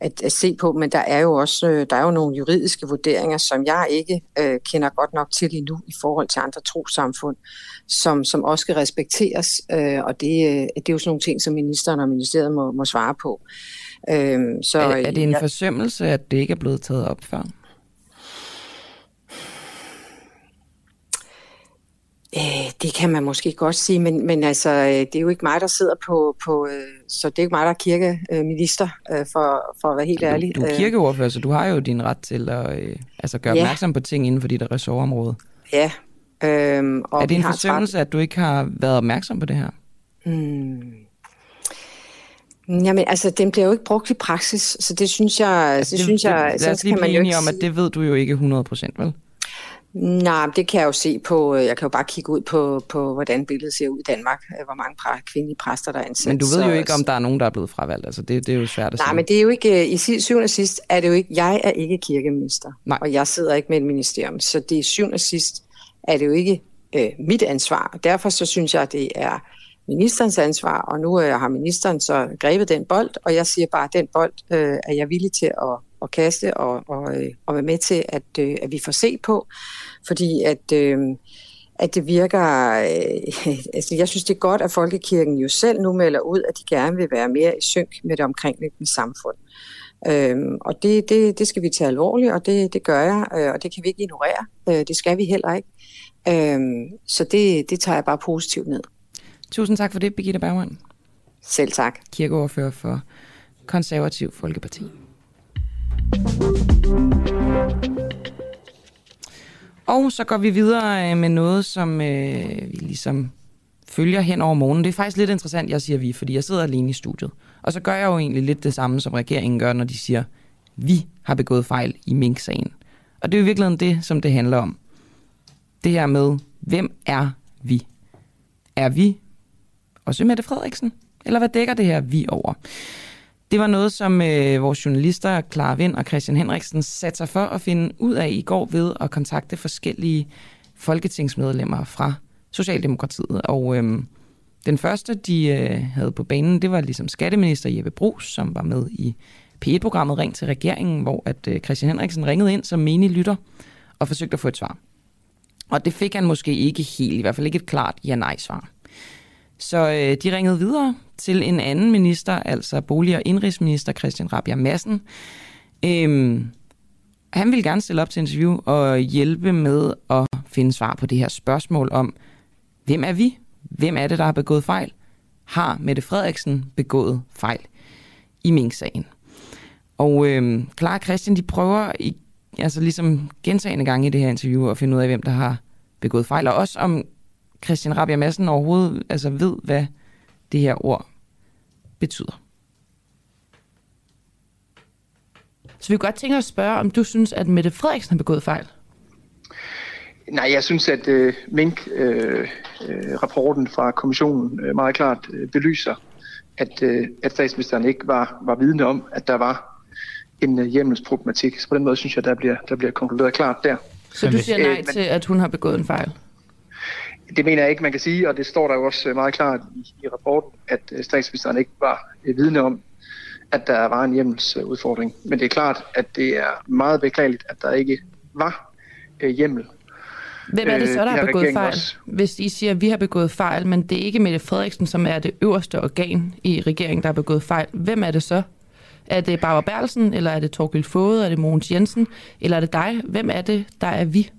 at, at se på, men der er jo også øh, der er jo nogle juridiske vurderinger, som jeg ikke øh, kender godt nok til endnu i forhold til andre trosamfund, som, som også skal respekteres, øh, og det, øh, det er jo sådan nogle ting, som ministeren og ministeriet må, må svare på. Øhm, så, er, er det en forsømmelse, at det ikke er blevet taget op før? Øh, det kan man måske godt sige, men, men altså, øh, det er jo ikke mig, der sidder på, på øh, så det er ikke mig, der er kirkeminister, for, for at være helt du, ærlig. Du er kirkeordfører, så du har jo din ret til at altså gøre ja. opmærksom på ting inden for dit ressortområde. Ja. Øhm, og er det en forsømmelse, at du ikke har været opmærksom på det her? Hmm. Jamen, altså, den bliver jo ikke brugt i praksis, så det synes jeg... Altså, det, det, synes jeg det, lad os lige blive enige om, at det ved du jo ikke 100% vel? Nej, det kan jeg jo se på, øh, jeg kan jo bare kigge ud på, på hvordan billedet ser ud i Danmark, øh, hvor mange præ, kvindelige præster der er ansat. Men du ved jo ikke, om der er nogen, der er blevet fravalgt, altså det, det er jo svært at Nej, sige. men det er jo ikke, øh, i syvende og sidst er det jo ikke, jeg er ikke kirkeminister, Nej. og jeg sidder ikke med et ministerium, så det er syvende og sidst er det jo ikke øh, mit ansvar, derfor så synes jeg, det er ministerens ansvar, og nu øh, har ministeren så grebet den bold, og jeg siger bare, at den bold øh, er jeg villig til at, at kaste og, og, øh, og være med til, at, øh, at vi får se på, fordi at, øh, at det virker, øh, altså jeg synes det er godt, at Folkekirken jo selv nu melder ud, at de gerne vil være mere i synk med det omkringliggende samfund. Øhm, og det, det, det skal vi tage alvorligt, og det, det gør jeg, øh, og det kan vi ikke ignorere. Øh, det skal vi heller ikke. Øhm, så det, det tager jeg bare positivt ned. Tusind tak for det, Birgitte Bergman. Selv tak. Kirkeoverfører for Konservativ Folkeparti. Og så går vi videre øh, med noget, som øh, vi ligesom følger hen over morgenen. Det er faktisk lidt interessant, jeg siger vi, fordi jeg sidder alene i studiet. Og så gør jeg jo egentlig lidt det samme, som regeringen gør, når de siger, vi har begået fejl i Mink-sagen. Og det er jo i virkeligheden det, som det handler om. Det her med, hvem er vi? Er vi også Mette Frederiksen? Eller hvad dækker det her vi over? Det var noget, som øh, vores journalister Clara Vind og Christian Henriksen satte sig for at finde ud af i går ved at kontakte forskellige folketingsmedlemmer fra Socialdemokratiet. Og øh, den første, de øh, havde på banen, det var ligesom skatteminister Jeppe Brugs, som var med i P1-programmet Ring til regeringen, hvor at øh, Christian Henriksen ringede ind som menig lytter og forsøgte at få et svar. Og det fik han måske ikke helt, i hvert fald ikke et klart ja-nej-svar. Så øh, de ringede videre til en anden minister, altså bolig- og indrigsminister Christian Rabia Madsen. Øhm, han ville gerne stille op til interview og hjælpe med at finde svar på det her spørgsmål om, hvem er vi? Hvem er det, der har begået fejl? Har Mette Frederiksen begået fejl i Mink-sagen? Og øh, Clara og Christian, de prøver i, altså ligesom gentagende gange i det her interview at finde ud af, hvem der har begået fejl, og også om Christian Rabia Madsen overhovedet altså ved, hvad det her ord betyder. Så vi kunne godt tænke os at spørge, om du synes, at Mette Frederiksen har begået fejl? Nej, jeg synes, at øh, Mink-rapporten øh, øh, fra kommissionen øh, meget klart øh, belyser, at, øh, at statsministeren ikke var, var vidne om, at der var en øh, hjemmelsproblematik. Så på den måde synes jeg, der bliver, der bliver konkluderet klart der. Så du siger nej øh, til, at hun har begået en fejl? Det mener jeg ikke, man kan sige, og det står der jo også meget klart i, i rapporten, at øh, statsministeren ikke var øh, vidne om, at der var en hjemmelsudfordring. Men det er klart, at det er meget beklageligt, at der ikke var øh, hjemmel. Hvem er det så, der har begået fejl? Også. Hvis I siger, at vi har begået fejl, men det er ikke Mette Frederiksen, som er det øverste organ i regeringen, der har begået fejl. Hvem er det så? Er det Barbara Berlsen, eller er det Torgild Fode, er det Mogens Jensen, eller er det dig? Hvem er det, der er vi?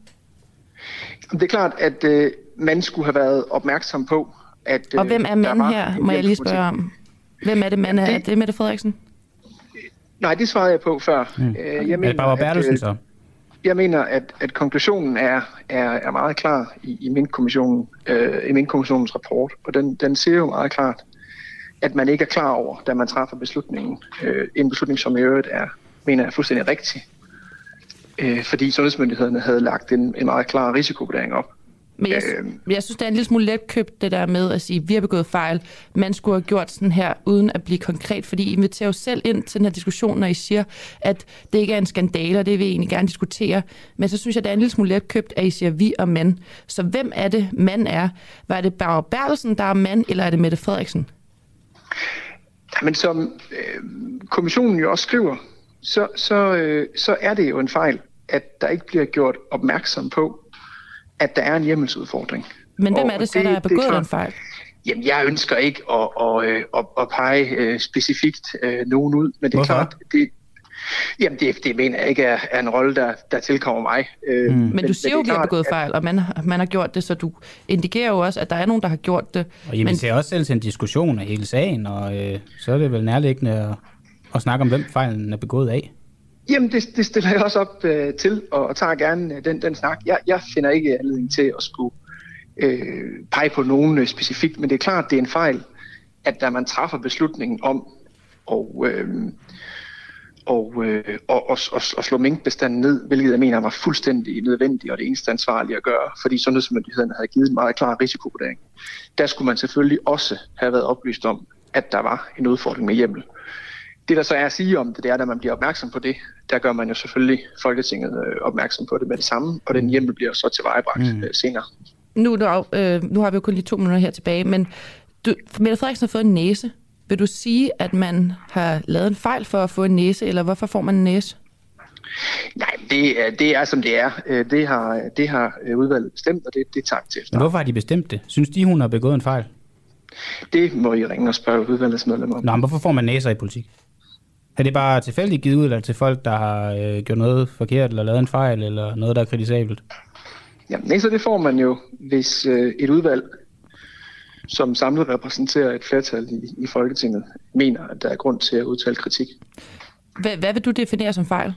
Det er klart, at øh, man skulle have været opmærksom på, at... Og hvem er manden her, må jeg lige spørge om? Hvem er det, mand er? Det... Er det Mette Frederiksen? Nej, det svarede jeg på før. Mm. Øh, jeg mener, er det Barbara Bertelsen øh, så? Jeg mener, at, at konklusionen er, er, er meget klar i, i Mink-kommissionen, øh, i Mink-kommissionens rapport, og den, den siger jo meget klart, at man ikke er klar over, da man træffer beslutningen. Øh, en beslutning, som i øvrigt er, mener jeg, fuldstændig rigtig, øh, fordi sundhedsmyndighederne havde lagt en, en meget klar risikovurdering op. Men jeg, øh, jeg synes, det er en lille smule letkøbt, det der med at sige, at vi har begået fejl. Man skulle have gjort sådan her, uden at blive konkret, fordi I inviterer jo selv ind til den her diskussion, når I siger, at det ikke er en skandale, og det vil I egentlig gerne diskutere. Men så synes jeg, det er en lille smule letkøbt, at I siger vi og mand. Så hvem er det, mand er? Var det Barbara Bertelsen, der er mand, eller er det Mette Frederiksen? Men som øh, kommissionen jo også skriver, så, så, øh, så er det jo en fejl, at der ikke bliver gjort opmærksom på, at der er en hjemmelsudfordring. Men hvem er det så, der er begået den fejl? Jamen, jeg ønsker ikke at, at, øh, at, at pege øh, specifikt øh, nogen ud, men det er Hvorfor? klart, det, Jamen, det, det mener jeg ikke er, er en rolle, der, der tilkommer mig. Mm. Men, men du siger jo, at vi har begået at, fejl, og man, man har gjort det, så du indikerer jo også, at der er nogen, der har gjort det. Og I men... ser også selv en diskussion af hele sagen, og øh, så er det vel nærliggende at, at snakke om, hvem fejlen er begået af. Jamen, det, det stiller jeg også op øh, til, og, og tager gerne øh, den, den snak. Jeg, jeg finder ikke anledning til at skulle øh, pege på nogen øh, specifikt, men det er klart, det er en fejl, at da man træffer beslutningen om og, øh, og, øh, og, og, og, og slå minkbestanden ned, hvilket jeg mener var fuldstændig nødvendigt og det eneste ansvarlige at gøre, fordi sundhedsmyndighederne havde givet en meget klar risikovurdering. Der skulle man selvfølgelig også have været oplyst om, at der var en udfordring med hjemmel. Det der så er at sige om det, det er, at man bliver opmærksom på det, der gør man jo selvfølgelig Folketinget øh, opmærksom på det med det samme, og den hjemmel bliver så tilvejebragt mm. Øh, senere. Nu, nu, øh, nu har vi jo kun lige to minutter her tilbage, men du, Mette Frederiksen har fået en næse. Vil du sige, at man har lavet en fejl for at få en næse, eller hvorfor får man en næse? Nej, det, det er som det er. Øh, det har, det har udvalget bestemt, og det, det er tak til. Men hvorfor har de bestemt det? Synes de, hun har begået en fejl? Det må I ringe og spørge udvalgets medlemmer om. Nå, men hvorfor får man næser i politik? Er det bare tilfældigt givet ud eller til folk, der har øh, gjort noget forkert, eller lavet en fejl, eller noget, der er kritisabelt? Ja, nej, så det får man jo, hvis øh, et udvalg, som samlet repræsenterer et flertal i, i Folketinget, mener, at der er grund til at udtale kritik. Hvad, hvad vil du definere som fejl,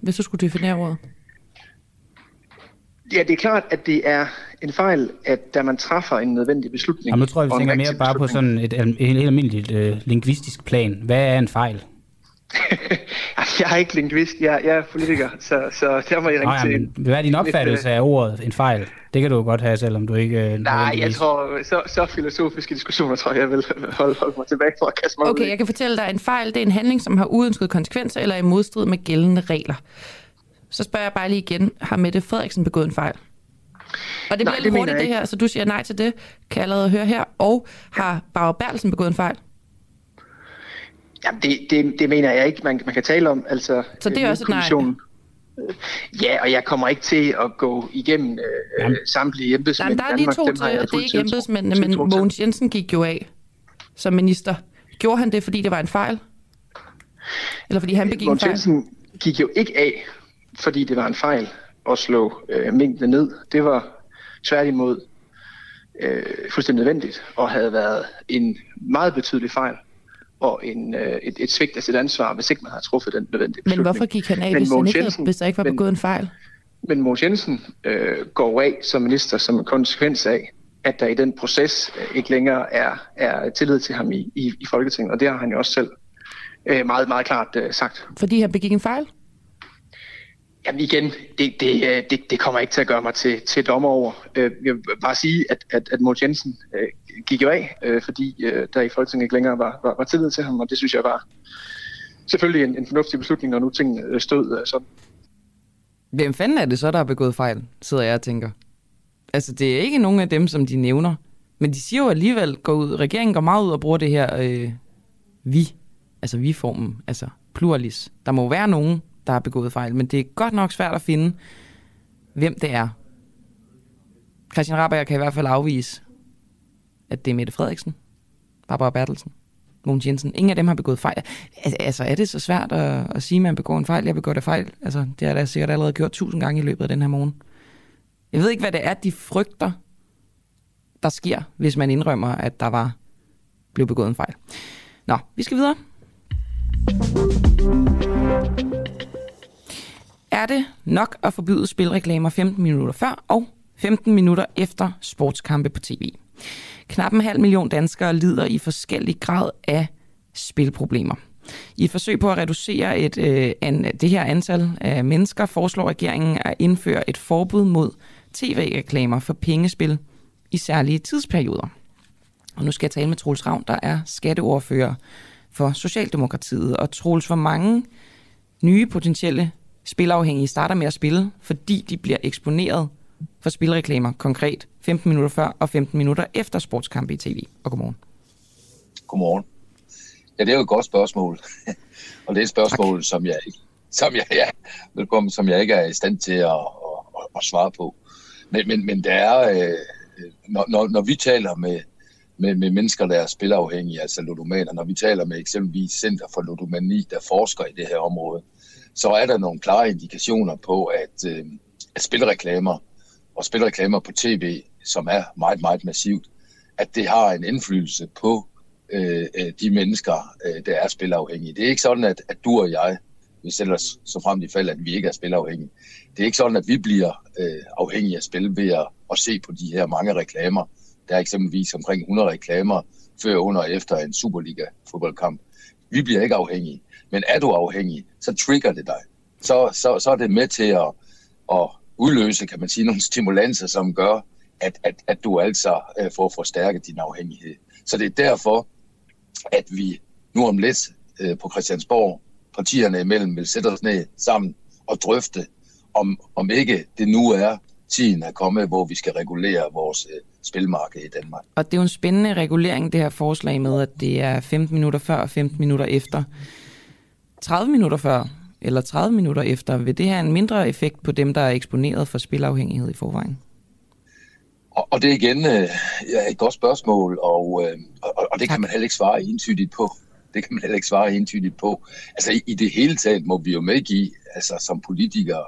hvis du skulle definere ordet? Ja, det er klart, at det er en fejl, at da man træffer en nødvendig beslutning... Jamen, nu tror jeg, vi tænker mere bare på sådan et helt almindeligt øh, lingvistisk plan. Hvad er en fejl? jeg er ikke lingvist, jeg, jeg er politiker, så, så der må jeg ringe til. Men, hvad er din opfattelse af ordet en fejl? Det kan du godt have, selvom du ikke... Øh, Nej, jeg tror, så, så filosofiske diskussioner tror jeg, jeg vil holde, holde mig tilbage for at kaste mig Okay, ud. jeg kan fortælle dig, at en fejl det er en handling, som har uønskede konsekvenser eller er i modstrid med gældende regler. Så spørger jeg bare lige igen, har Mette Frederiksen begået en fejl? Og det bliver nej, lidt det hurtigt det her, så du siger nej til det, kan jeg allerede høre her. Og har Barbara Bertelsen begået en fejl? Jamen, det, det, det mener jeg ikke, man, man kan tale om. Altså, så det er også et nej? Ja, og jeg kommer ikke til at gå igennem øh, samtlige embedsmænd Jamen, der er lige to til, det er ikke embedsmændene, men Mogens Jensen gik jo af som minister. Gjorde han det, fordi det var en fejl? Eller fordi han begik Mogens en fejl? Jensen gik jo ikke af, fordi det var en fejl at slå øh, mængden ned. Det var tværtimod øh, fuldstændig nødvendigt, og havde været en meget betydelig fejl og en, øh, et, et svigt af sit ansvar, hvis ikke man har truffet den nødvendige beslutning. Men hvorfor gik han af, hvis, han ikke, Jensen, hvis der ikke var begået en fejl? Men Mogens Jensen øh, går af som minister som en konsekvens af, at der i den proces øh, ikke længere er, er tillid til ham i, i, i Folketinget, og det har han jo også selv øh, meget, meget klart øh, sagt. Fordi han begik en fejl? Jamen igen, det, det, øh, det, det kommer ikke til at gøre mig til, til dommer over. Øh, jeg vil bare sige, at, at, at Mogens Jensen øh, gik jo af, øh, fordi øh, der i Folketinget ikke længere var, var, var tillid til ham, og det synes jeg var selvfølgelig en, en fornuftig beslutning, når nu tingene øh, stod øh, sådan. Hvem fanden er det så, der har begået fejl, sidder jeg og tænker. Altså, det er ikke nogen af dem, som de nævner. Men de siger jo alligevel, går ud, regeringen går meget ud og bruger det her øh, vi, altså vi-formen, altså pluralis. Der må være nogen, der har begået fejl, men det er godt nok svært at finde, hvem det er. Christian Rabberg kan i hvert fald afvise, at det er Mette Frederiksen, Barbara Bertelsen, Mogens Jensen. Ingen af dem har begået fejl. Altså, er det så svært at, at sige, at man begår en fejl? Jeg begår det fejl. Altså, det har jeg sikkert allerede gjort tusind gange i løbet af den her morgen. Jeg ved ikke, hvad det er, de frygter, der sker, hvis man indrømmer, at der var blev begået en fejl. Nå, vi skal videre. Er det nok at forbyde spilreklamer 15 minutter før og 15 minutter efter sportskampe på tv? Knap en halv million danskere lider i forskellig grad af spilproblemer. I et forsøg på at reducere et, øh, an, det her antal af mennesker, foreslår regeringen at indføre et forbud mod tv-reklamer for pengespil i særlige tidsperioder. Og nu skal jeg tale med Troels Ravn, der er skatteordfører for Socialdemokratiet. Og Troels, hvor mange nye potentielle spilafhængige starter med at spille, fordi de bliver eksponeret for spilreklamer konkret 15 minutter før og 15 minutter efter sportskampe i tv. Og godmorgen. Godmorgen. Ja, det er jo et godt spørgsmål. og det er et spørgsmål, tak. som jeg, som jeg, ja, velkommen, som jeg ikke er i stand til at, at, at, at svare på. Men, men, men der er, øh, når, når, når vi taler med, med, med mennesker, der er spilafhængige, altså ludomaner, når vi taler med eksempelvis Center for Ludomani, der forsker i det her område, så er der nogle klare indikationer på, at, øh, at spilreklamer og spilreklamer på tv, som er meget, meget massivt, at det har en indflydelse på øh, øh, de mennesker, øh, der er spilafhængige. Det er ikke sådan, at, at du og jeg, vi sætter os så frem i fald, at vi ikke er spilafhængige. Det er ikke sådan, at vi bliver øh, afhængige af spil ved at, at se på de her mange reklamer. Der er eksempelvis omkring 100 reklamer før, under og efter en Superliga-fodboldkamp. Vi bliver ikke afhængige. Men er du afhængig, så trigger det dig. Så, så, så er det med til at, at udløse, kan man sige, nogle stimulanser, som gør, at, at, at du altså øh, får forstærket din afhængighed. Så det er derfor, at vi nu om lidt øh, på Christiansborg, partierne imellem, vil sætte os ned sammen og drøfte, om, om ikke det nu er tiden er kommet, hvor vi skal regulere vores øh, spilmarked i Danmark. Og det er jo en spændende regulering, det her forslag med, at det er 15 minutter før og 15 minutter efter. 30 minutter før eller 30 minutter efter, vil det have en mindre effekt på dem, der er eksponeret for spilafhængighed i forvejen? Og, og det er igen øh, ja, et godt spørgsmål, og, øh, og, og det kan man heller ikke svare entydigt på. Det kan man heller ikke svare entydigt på. Altså i, i det hele taget må vi jo medgive, altså som politikere,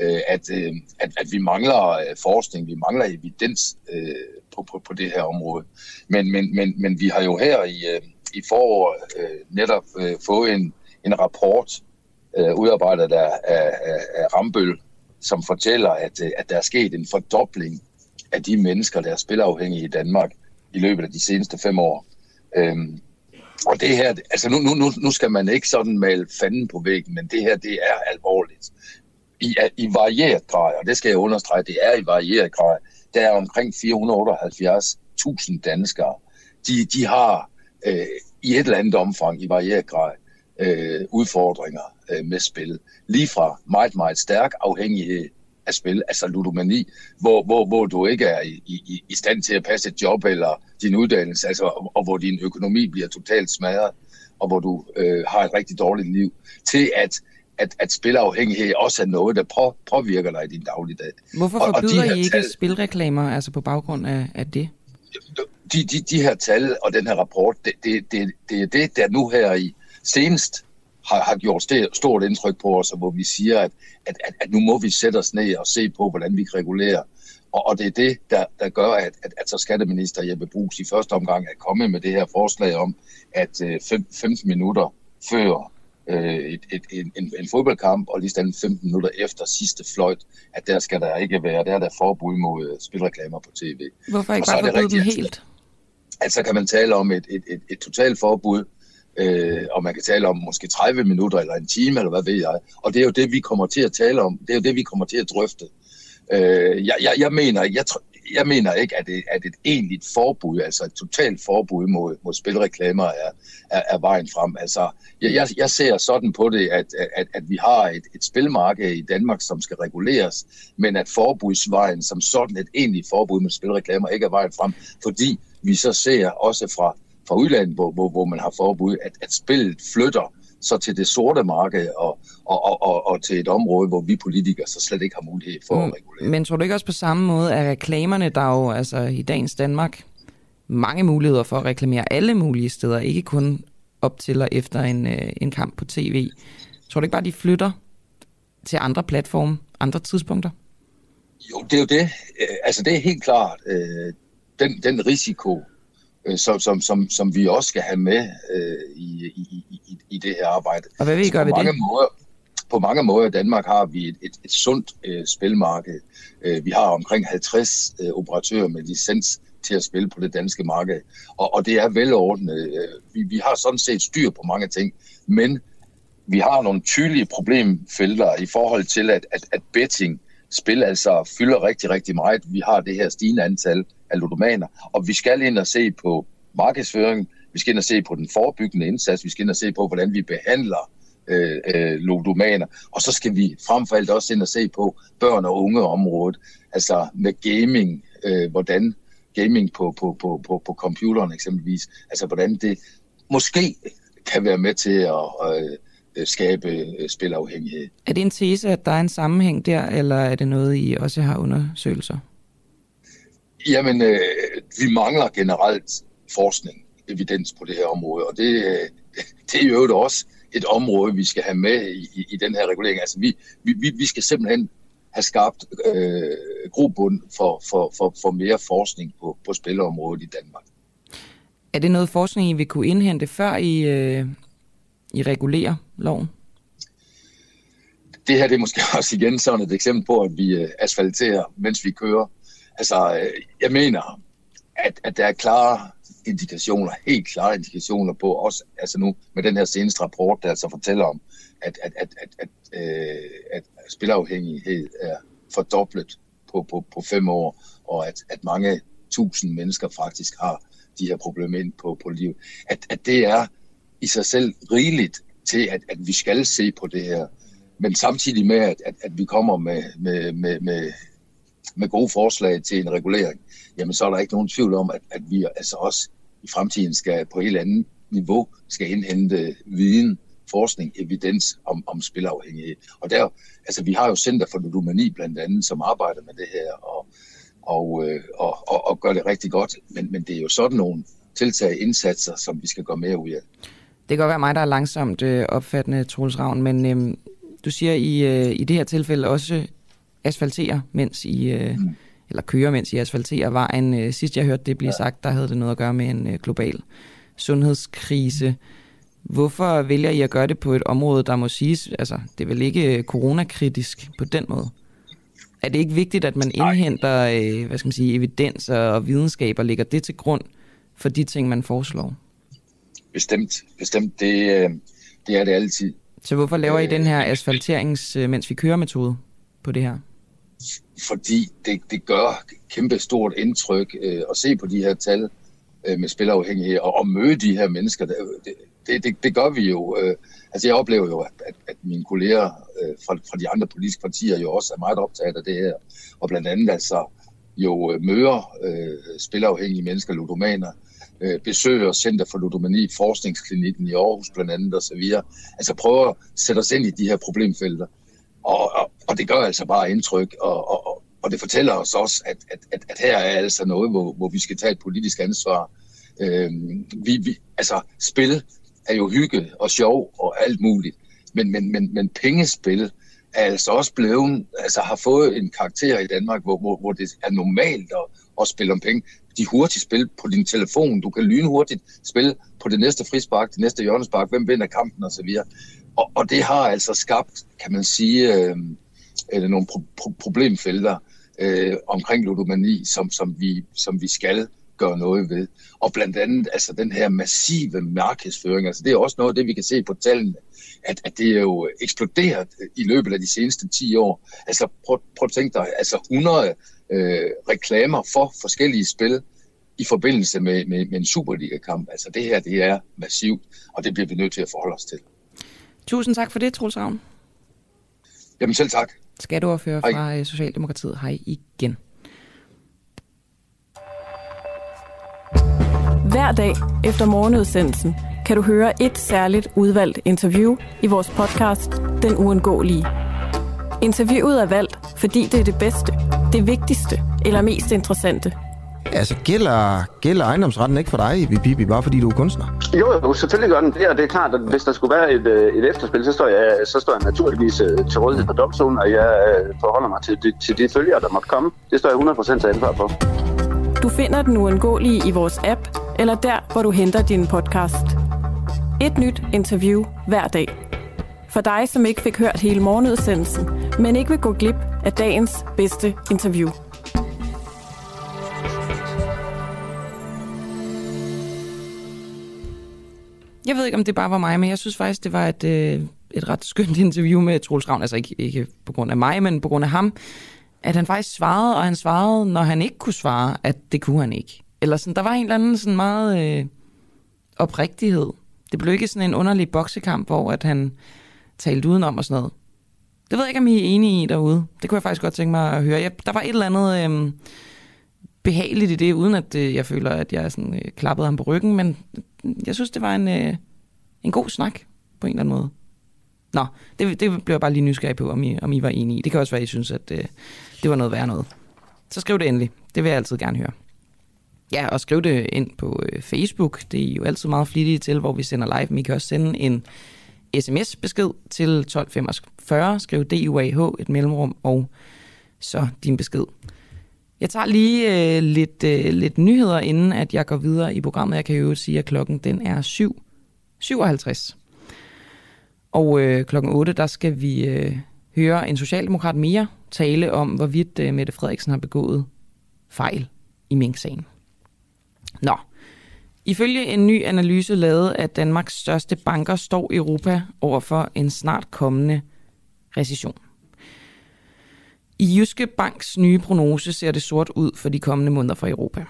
øh, at, øh, at, at vi mangler øh, forskning, vi mangler evidens øh, på, på, på det her område. Men, men, men, men vi har jo her i, øh, i foråret øh, netop øh, fået en, en rapport øh, udarbejdet af, af, af Rambøl, som fortæller, at, øh, at der er sket en fordobling af de mennesker, der er spilafhængige i Danmark i løbet af de seneste fem år. Øhm, og det her, altså nu, nu, nu skal man ikke sådan male fanden på væggen, men det her, det er alvorligt. I, i varieret grad, og det skal jeg understrege, det er i varieret grad. Der er omkring 478.000 danskere. De, de har øh, i et eller andet omfang i varieret grad øh, udfordringer øh, med spil. Lige fra meget, meget stærk afhængighed af spil, altså ludomani, hvor, hvor, hvor du ikke er i, i, i stand til at passe et job eller din uddannelse, altså, og, og hvor din økonomi bliver totalt smadret, og hvor du øh, har et rigtig dårligt liv, til at at, at spilafhængighed også er noget, der på, påvirker dig i din dagligdag. Hvorfor forbyder og, og I ikke tal, spilreklamer altså på baggrund af, af det? De, de, de her tal og den her rapport, det, det, det, det er det, der nu her i senest har, har gjort stort indtryk på os, og hvor vi siger, at, at, at, at nu må vi sætte os ned og se på, hvordan vi kan regulere. Og, og det er det, der, der gør, at, at, at så skatteminister Jeppe Brugs i første omgang er kommet med det her forslag om, at øh, fem, 15 minutter før øh, et, et, en, en fodboldkamp, og lige stand 15 minutter efter sidste fløjt, at der skal der ikke være, der er der forbud mod øh, spilreklamer på tv. Hvorfor ikke bare forbyde dem helt? Altså kan man tale om et, et, et, et totalt forbud, øh, og man kan tale om måske 30 minutter eller en time, eller hvad ved jeg. Og det er jo det, vi kommer til at tale om. Det er jo det, vi kommer til at drøfte. Øh, jeg, jeg, jeg, mener, jeg, jeg mener ikke, at, det, at et egentligt forbud, altså et totalt forbud mod, mod spilreklamer, er, er, er vejen frem. Altså, jeg, jeg, jeg ser sådan på det, at, at, at vi har et, et spilmarked i Danmark, som skal reguleres, men at forbudsvejen som sådan et egentligt forbud mod spilreklamer ikke er vejen frem, fordi vi så ser også fra, fra udlandet, hvor, hvor, hvor man har forbud, at, at spillet flytter så til det sorte marked og, og, og, og, og til et område, hvor vi politikere så slet ikke har mulighed for mm, at regulere. Men tror du ikke også på samme måde, at reklamerne, der er jo altså i dagens Danmark mange muligheder for at reklamere alle mulige steder, ikke kun op til og efter en, øh, en kamp på tv. Tror du ikke bare, de flytter til andre platforme, andre tidspunkter? Jo, det er jo det. Øh, altså det er helt klart. Øh, den, den risiko, som, som, som, som vi også skal have med øh, i, i, i, i det her arbejde. Og hvad vil I gøre ved mange det? Måder, på mange måder i Danmark har vi et, et, et sundt øh, spilmarked. Øh, vi har omkring 50 øh, operatører med licens til at spille på det danske marked. Og, og det er velordnet. Øh, vi, vi har sådan set styr på mange ting, men vi har nogle tydelige problemfelter i forhold til, at, at, at betting spil altså fylder rigtig, rigtig meget. Vi har det her stigende antal af ludomaner, og vi skal ind og se på markedsføring, vi skal ind og se på den forebyggende indsats, vi skal ind og se på, hvordan vi behandler øh, øh, ludomaner, og så skal vi frem for alt også ind og se på børn- og unge området, altså med gaming, øh, hvordan gaming på, på, på, på, på computeren eksempelvis, altså hvordan det måske kan være med til at øh, øh skabe øh, spilafhængighed. Er det en tese, at der er en sammenhæng der, eller er det noget, I også har undersøgelser? Jamen, øh, vi mangler generelt forskning, evidens på det her område, og det, øh, det er jo også et område, vi skal have med i, i, i den her regulering. Altså, vi, vi, vi skal simpelthen have skabt øh, grobund for, for, for, for mere forskning på, på spilområdet i Danmark. Er det noget forskning, I vil kunne indhente, før I, øh, I regulerer loven? Det her det er måske også igen sådan et eksempel på, at vi øh, asfalterer, mens vi kører. Altså, øh, jeg mener, at, at der er klare indikationer, helt klare indikationer på, også altså nu med den her seneste rapport, der altså fortæller om, at, at, at, at, at, øh, at spilafhængighed er fordoblet på, på, på fem år, og at, at mange tusind mennesker faktisk har de her problemer ind på, på liv. At, at det er i sig selv rigeligt til, at, at vi skal se på det her. Men samtidig med, at, at, at vi kommer med, med, med, med, med gode forslag til en regulering, jamen så er der ikke nogen tvivl om, at, at vi altså også i fremtiden skal på et eller andet niveau skal indhente viden, forskning, evidens om, om spilafhængighed. Og der, altså vi har jo Center for Ludomani blandt andet, som arbejder med det her og, og, øh, og, og, og gør det rigtig godt. Men, men det er jo sådan nogle tiltag, indsatser, som vi skal gøre mere ud af. Det kan godt være mig, der er langsomt øh, opfattende, Troels Ravn, men øh, du siger i, øh, i det her tilfælde også asfaltere, mens I, øh, mm. eller køre, mens I asfalterer vejen. Øh, sidst jeg hørte det blive ja. sagt, der havde det noget at gøre med en øh, global sundhedskrise. Hvorfor vælger I at gøre det på et område, der må siges, altså det er vel ikke coronakritisk på den måde? Er det ikke vigtigt, at man indhenter øh, hvad skal man sige, evidens og videnskab og lægger det til grund for de ting, man foreslår? Bestemt, bestemt. Det, øh, det er det altid. Så hvorfor laver I den her asfalterings, øh, mens vi kører metode på det her? Fordi det, det gør kæmpe stort indtryk øh, at se på de her tal øh, med spilafhængighed og, og møde de her mennesker. Det, det, det, det gør vi jo. Øh, altså jeg oplever jo, at, at, at mine kolleger øh, fra, fra de andre politiske partier jo også er meget optaget af det her. Og blandt andet altså jo øh, møder øh, spilafhængige mennesker, ludomaner, øh, besøger Center for Ludomani, Forskningsklinikken i Aarhus blandt andet osv. Altså prøver at sætte os ind i de her problemfelter. Og, og, og det gør altså bare indtryk, og, og, og det fortæller os også, at, at, at, at her er altså noget, hvor, hvor vi skal tage et politisk ansvar. Øh, vi, vi, altså spil er jo hygge og sjov og alt muligt, men, men, men, men pengespil er altså også blevet, altså har fået en karakter i Danmark, hvor, hvor, hvor det er normalt at, at spille om penge de hurtige spil på din telefon. Du kan lynhurtigt spille på det næste frispark, det næste hjørnespark, hvem vinder kampen osv. Og, og det har altså skabt, kan man sige, øh, øh, nogle pro- pro- problemfelter øh, omkring ludomani, som, som, vi, som vi skal gøre noget ved. Og blandt andet altså den her massive markedsføring, altså det er også noget af det, vi kan se på tallene, at, at det er jo eksploderet i løbet af de seneste 10 år. Altså prøv, prøv at tænke dig, altså 100 øh, reklamer for forskellige spil i forbindelse med, med, med en Superliga-kamp. Altså det her, det er massivt, og det bliver vi nødt til at forholde os til. Tusind tak for det, Troels Ravn. Jamen selv tak. Skatteordfører fra øh, Socialdemokratiet. Hej igen. Hver dag efter morgenudsendelsen kan du høre et særligt udvalgt interview i vores podcast Den Uundgåelige. Interviewet er valgt, fordi det er det bedste, det vigtigste eller mest interessante. Altså, gælder, gælder ejendomsretten ikke for dig, Bibi, bare fordi du er kunstner? Jo, jo, selvfølgelig gør den det, og det er klart, at hvis der skulle være et, øh, et efterspil, så står, jeg, så står jeg naturligvis øh, til rådighed for domstolen, og jeg øh, forholder mig til de, til de følger, der måtte komme. Det står jeg 100% til ansvar for. Du finder den uundgåelige i vores app, eller der, hvor du henter din podcast. Et nyt interview hver dag. For dig, som ikke fik hørt hele morgenudsendelsen, men ikke vil gå glip af dagens bedste interview. Jeg ved ikke, om det bare var mig, men jeg synes faktisk, det var et, øh, et ret skønt interview med Troels Ravn. Altså ikke, ikke på grund af mig, men på grund af ham. At han faktisk svarede, og han svarede, når han ikke kunne svare, at det kunne han ikke. Eller sådan, der var en eller anden sådan meget øh, oprigtighed. Det blev ikke sådan en underlig boksekamp, hvor at han talte udenom og sådan noget. Det ved jeg ikke, om I er enige i derude. Det kunne jeg faktisk godt tænke mig at høre. Jeg, der var et eller andet øh, behageligt i det, uden at øh, jeg føler, at jeg sådan, øh, klappede ham på ryggen, men øh, jeg synes, det var en, øh, en god snak på en eller anden måde. Nå, det, det blev jeg bare lige nysgerrig på, om I, om I var enige i. Det kan også være, at I synes, at øh, det var noget værd noget. Så skriv det endelig. Det vil jeg altid gerne høre. Ja, og skriv det ind på øh, Facebook. Det er I jo altid meget flittige til, hvor vi sender live. Men I kan også sende en sms-besked til 1245. Skriv DUAH, et mellemrum, og så din besked. Jeg tager lige øh, lidt, øh, lidt nyheder, inden at jeg går videre i programmet. Jeg kan jo sige, at klokken den er 7. 57. Og øh, klokken 8, der skal vi øh, høre en socialdemokrat mere tale om, hvorvidt øh, Mette Frederiksen har begået fejl i Mink-sagen. Nå, ifølge en ny analyse lavet af Danmarks største banker, står Europa overfor en snart kommende recession. I Jyske Banks nye prognose ser det sort ud for de kommende måneder for Europa.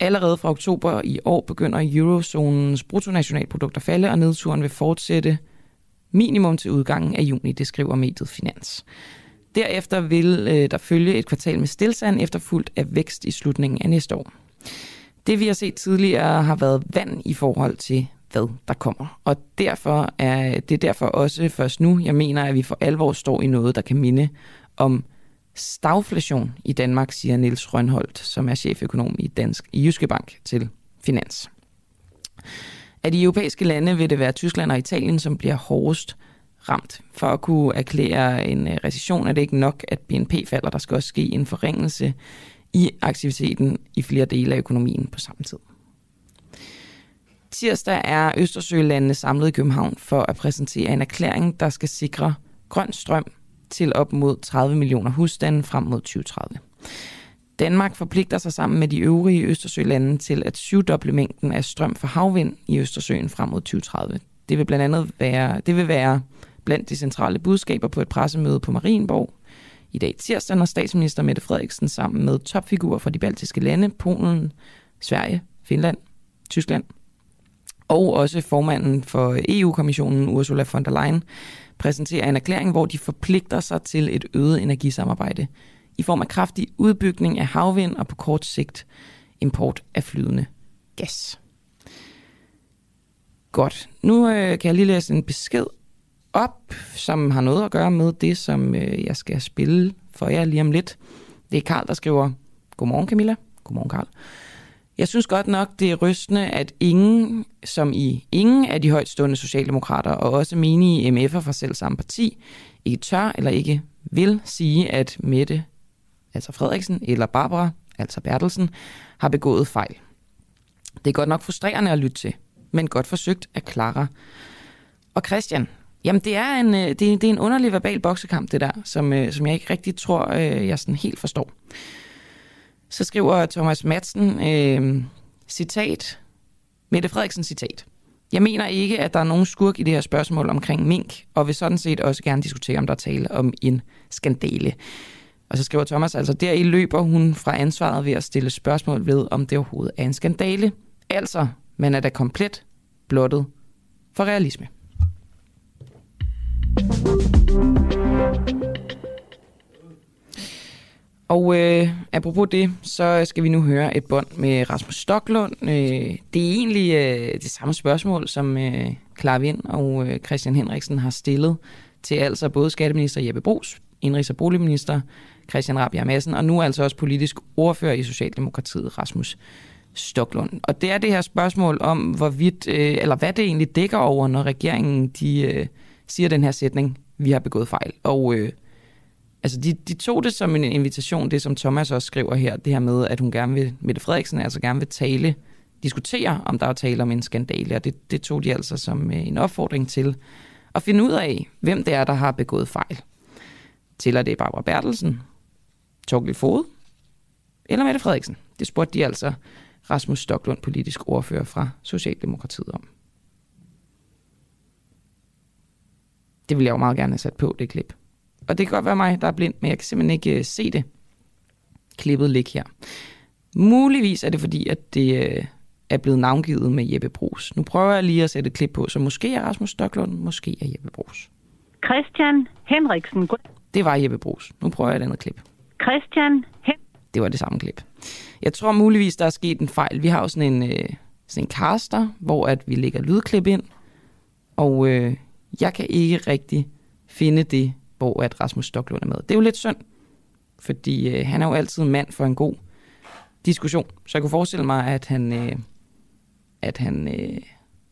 Allerede fra oktober i år begynder eurozonens bruttonationalprodukt at falde, og nedturen vil fortsætte minimum til udgangen af juni, det skriver mediet Finans. Derefter vil øh, der følge et kvartal med stilstand efterfulgt af vækst i slutningen af næste år. Det vi har set tidligere har været vand i forhold til, hvad der kommer. Og derfor er det er derfor også først nu, jeg mener, at vi for alvor står i noget, der kan minde om stagflation i Danmark, siger Niels Rønholdt, som er cheføkonom i Dansk i Jyske Bank til Finans. Af de europæiske lande vil det være Tyskland og Italien, som bliver hårdest ramt. For at kunne erklære en øh, recession er det ikke nok, at BNP falder. Der skal også ske en forringelse i aktiviteten i flere dele af økonomien på samme tid. Tirsdag er Østersølandene samlet i København for at præsentere en erklæring, der skal sikre grøn strøm til op mod 30 millioner husstande frem mod 2030. Danmark forpligter sig sammen med de øvrige Østersølande til at syvdoble mængden af strøm fra havvind i Østersøen frem mod 2030. Det vil blandt andet være, det vil være blandt de centrale budskaber på et pressemøde på Marienborg i dag tirsdag, når statsminister Mette Frederiksen sammen med topfigurer fra de baltiske lande, Polen, Sverige, Finland, Tyskland og også formanden for EU-kommissionen Ursula von der Leyen præsenterer en erklæring, hvor de forpligter sig til et øget energisamarbejde i form af kraftig udbygning af havvind og på kort sigt import af flydende gas. Godt. Nu øh, kan jeg lige læse en besked op, som har noget at gøre med det, som øh, jeg skal spille for jer lige om lidt. Det er Karl, der skriver, Godmorgen Camilla. Godmorgen Karl. Jeg synes godt nok, det er rystende, at ingen, som i ingen af de højtstående socialdemokrater og også menige MF'er fra selv samme parti, ikke tør eller ikke vil sige, at Mette, altså Frederiksen, eller Barbara, altså Bertelsen, har begået fejl. Det er godt nok frustrerende at lytte til, men godt forsøgt af Clara. Og Christian, Jamen, det er en, øh, det, er, det er en underlig verbal boksekamp, det der, som, øh, som jeg ikke rigtig tror, øh, jeg sådan helt forstår. Så skriver Thomas Madsen, øh, citat, Mette Frederiksen citat. Jeg mener ikke, at der er nogen skurk i det her spørgsmål omkring mink, og vil sådan set også gerne diskutere, om der er tale om en skandale. Og så skriver Thomas, altså der i løber hun fra ansvaret ved at stille spørgsmål ved, om det overhovedet er en skandale. Altså, man er da komplet blottet for realisme. Og øh, apropos det, så skal vi nu høre et bånd med Rasmus Stoklund. Øh, det er egentlig øh, det samme spørgsmål, som øh, Clara Vind og øh, Christian Henriksen har stillet til altså både skatteminister Jeppe Brugs, indrigs- og boligminister Christian Rabia Madsen, og nu altså også politisk ordfører i Socialdemokratiet, Rasmus Stoklund. Og det er det her spørgsmål om, hvorvidt, øh, eller hvad det egentlig dækker over, når regeringen de, øh, siger den her sætning, vi har begået fejl. Og øh, altså de, de tog det som en invitation, det som Thomas også skriver her, det her med, at hun gerne vil, Mette Frederiksen altså gerne vil tale, diskutere, om der er tale om en skandale, og det, det tog de altså som øh, en opfordring til at finde ud af, hvem det er, der har begået fejl. Tæller det Barbara Bertelsen, Torgild Fod eller Mette Frederiksen? Det spurgte de altså Rasmus Stoklund, politisk ordfører fra Socialdemokratiet om. Det vil jeg jo meget gerne have sat på, det klip. Og det kan godt være mig, der er blind, men jeg kan simpelthen ikke uh, se det. Klippet ligge her. Muligvis er det fordi, at det uh, er blevet navngivet med Jeppe Brugs. Nu prøver jeg lige at sætte et klip på, så måske er Rasmus Stoklund, måske er Jeppe Brugs. Christian Henriksen. Det var Jeppe Brugs. Nu prøver jeg et andet klip. Christian Hen Det var det samme klip. Jeg tror muligvis, der er sket en fejl. Vi har jo sådan en, øh, sådan en caster, hvor at vi lægger lydklip ind, og øh, jeg kan ikke rigtig finde det, hvor at Rasmus Stoklund er med. Det er jo lidt synd, fordi øh, han er jo altid en mand for en god diskussion. Så jeg kunne forestille mig, at han, øh, at han øh,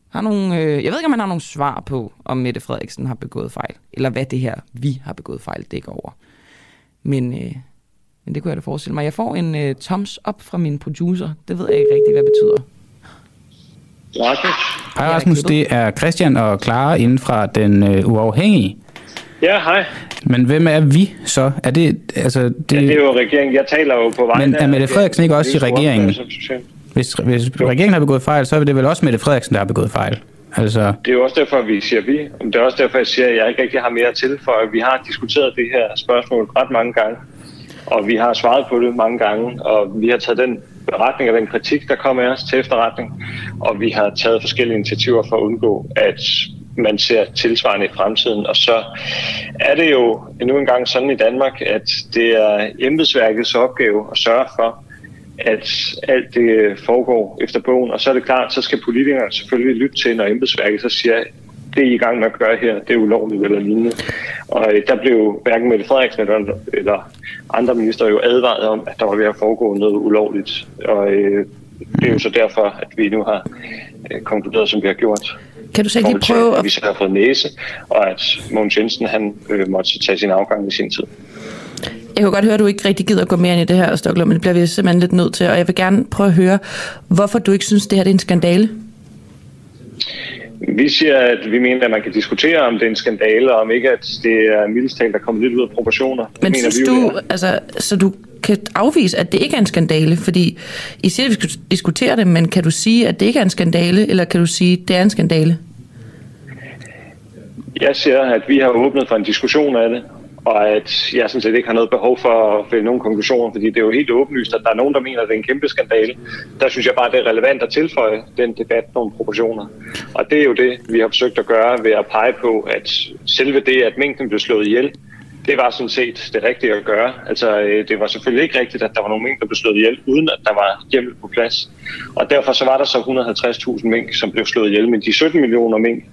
har nogle... Øh, jeg ved ikke, om han har nogle svar på, om Mette Frederiksen har begået fejl, eller hvad det her, vi har begået fejl, dækker over. Men, øh, men det kunne jeg da forestille mig. Jeg får en øh, thumbs up fra min producer. Det ved jeg ikke rigtig, hvad det betyder. Rasmus. Hej Rasmus, det er Christian og Clara inden fra Den øh, Uafhængige. Ja, hej. Men hvem er vi så? Er det, altså, det... Ja, det er jo regeringen. Jeg taler jo på vegne Men er Mette Frederiksen ikke også i regeringen? Hvis, hvis regeringen har begået fejl, så er det vel også Mette Frederiksen, der har begået fejl. Altså, Det er jo også derfor, vi siger vi. Det er også derfor, jeg siger, at jeg ikke rigtig har mere til, for vi har diskuteret det her spørgsmål ret mange gange. Og vi har svaret på det mange gange, og vi har taget den beretning og den kritik, der kommer af os til efterretning. Og vi har taget forskellige initiativer for at undgå, at man ser tilsvarende i fremtiden. Og så er det jo endnu engang sådan i Danmark, at det er embedsværkets opgave at sørge for, at alt det foregår efter bogen. Og så er det klart, så skal politikerne selvfølgelig lytte til, når embedsværket så siger, det er I gang med at gøre her, det er ulovligt eller lignende. Og øh, der blev hverken Mette Frederiksen eller, eller andre minister jo advaret om, at der var ved at foregå noget ulovligt. Og øh, det er jo så derfor, at vi nu har øh, konkluderet, som vi har gjort. Kan du så ikke lige prøve at vi så har fået næse, og at Mogens Jensen han øh, måtte tage sin afgang i sin tid. Jeg kan godt høre, at du ikke rigtig gider at gå mere ind i det her, Stoklund, men det bliver vi simpelthen lidt nødt til. Og jeg vil gerne prøve at høre, hvorfor du ikke synes, det her det er en skandale. Vi siger, at vi mener, at man kan diskutere, om det er en skandale, og om ikke, at det er mildest talt, der er kommet lidt ud af proportioner. Men mener synes vi du, er. altså, så du kan afvise, at det ikke er en skandale? Fordi I siger, at vi skal diskutere det, men kan du sige, at det ikke er en skandale, eller kan du sige, at det er en skandale? Jeg siger, at vi har åbnet for en diskussion af det, og at jeg sådan set ikke har noget behov for at finde nogle konklusioner, fordi det er jo helt åbenlyst, at der er nogen, der mener, at det er en kæmpe skandale. Der synes jeg bare, at det er relevant at tilføje den debat nogle proportioner. Og det er jo det, vi har forsøgt at gøre ved at pege på, at selve det, at mængden blev slået ihjel, det var sådan set det rigtige at gøre. Altså, øh, det var selvfølgelig ikke rigtigt, at der var nogle mink, der blev slået ihjel, uden at der var hjemmel på plads. Og derfor så var der så 150.000 mink, som blev slået ihjel, men de 17 millioner mink,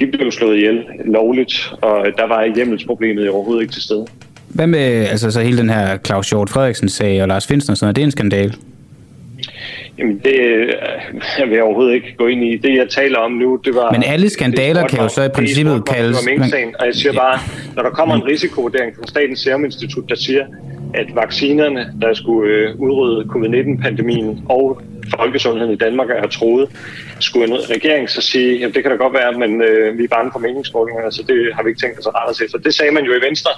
de blev slået ihjel lovligt, og der var hjemmelsproblemet overhovedet ikke til stede. hvad med altså, så hele den her Claus Hjort Frederiksen-sag og Lars Finsen og sådan noget? Det er en skandale. Jamen, det øh, vil jeg overhovedet ikke gå ind i. Det, jeg taler om nu, det var... Men alle skandaler kan jo så i princippet kaldes- minksagen, og jeg siger bare, når der kommer en risikovurdering fra Statens Serum Institut, der siger, at vaccinerne, der skulle øh, udrydde covid-19-pandemien og folkesundheden i Danmark er troet. Skulle en regering så sige, at det kan da godt være, men øh, vi er bange for meningsmålingerne, så det har vi ikke tænkt os at rette os efter. Det sagde man jo i Venstre,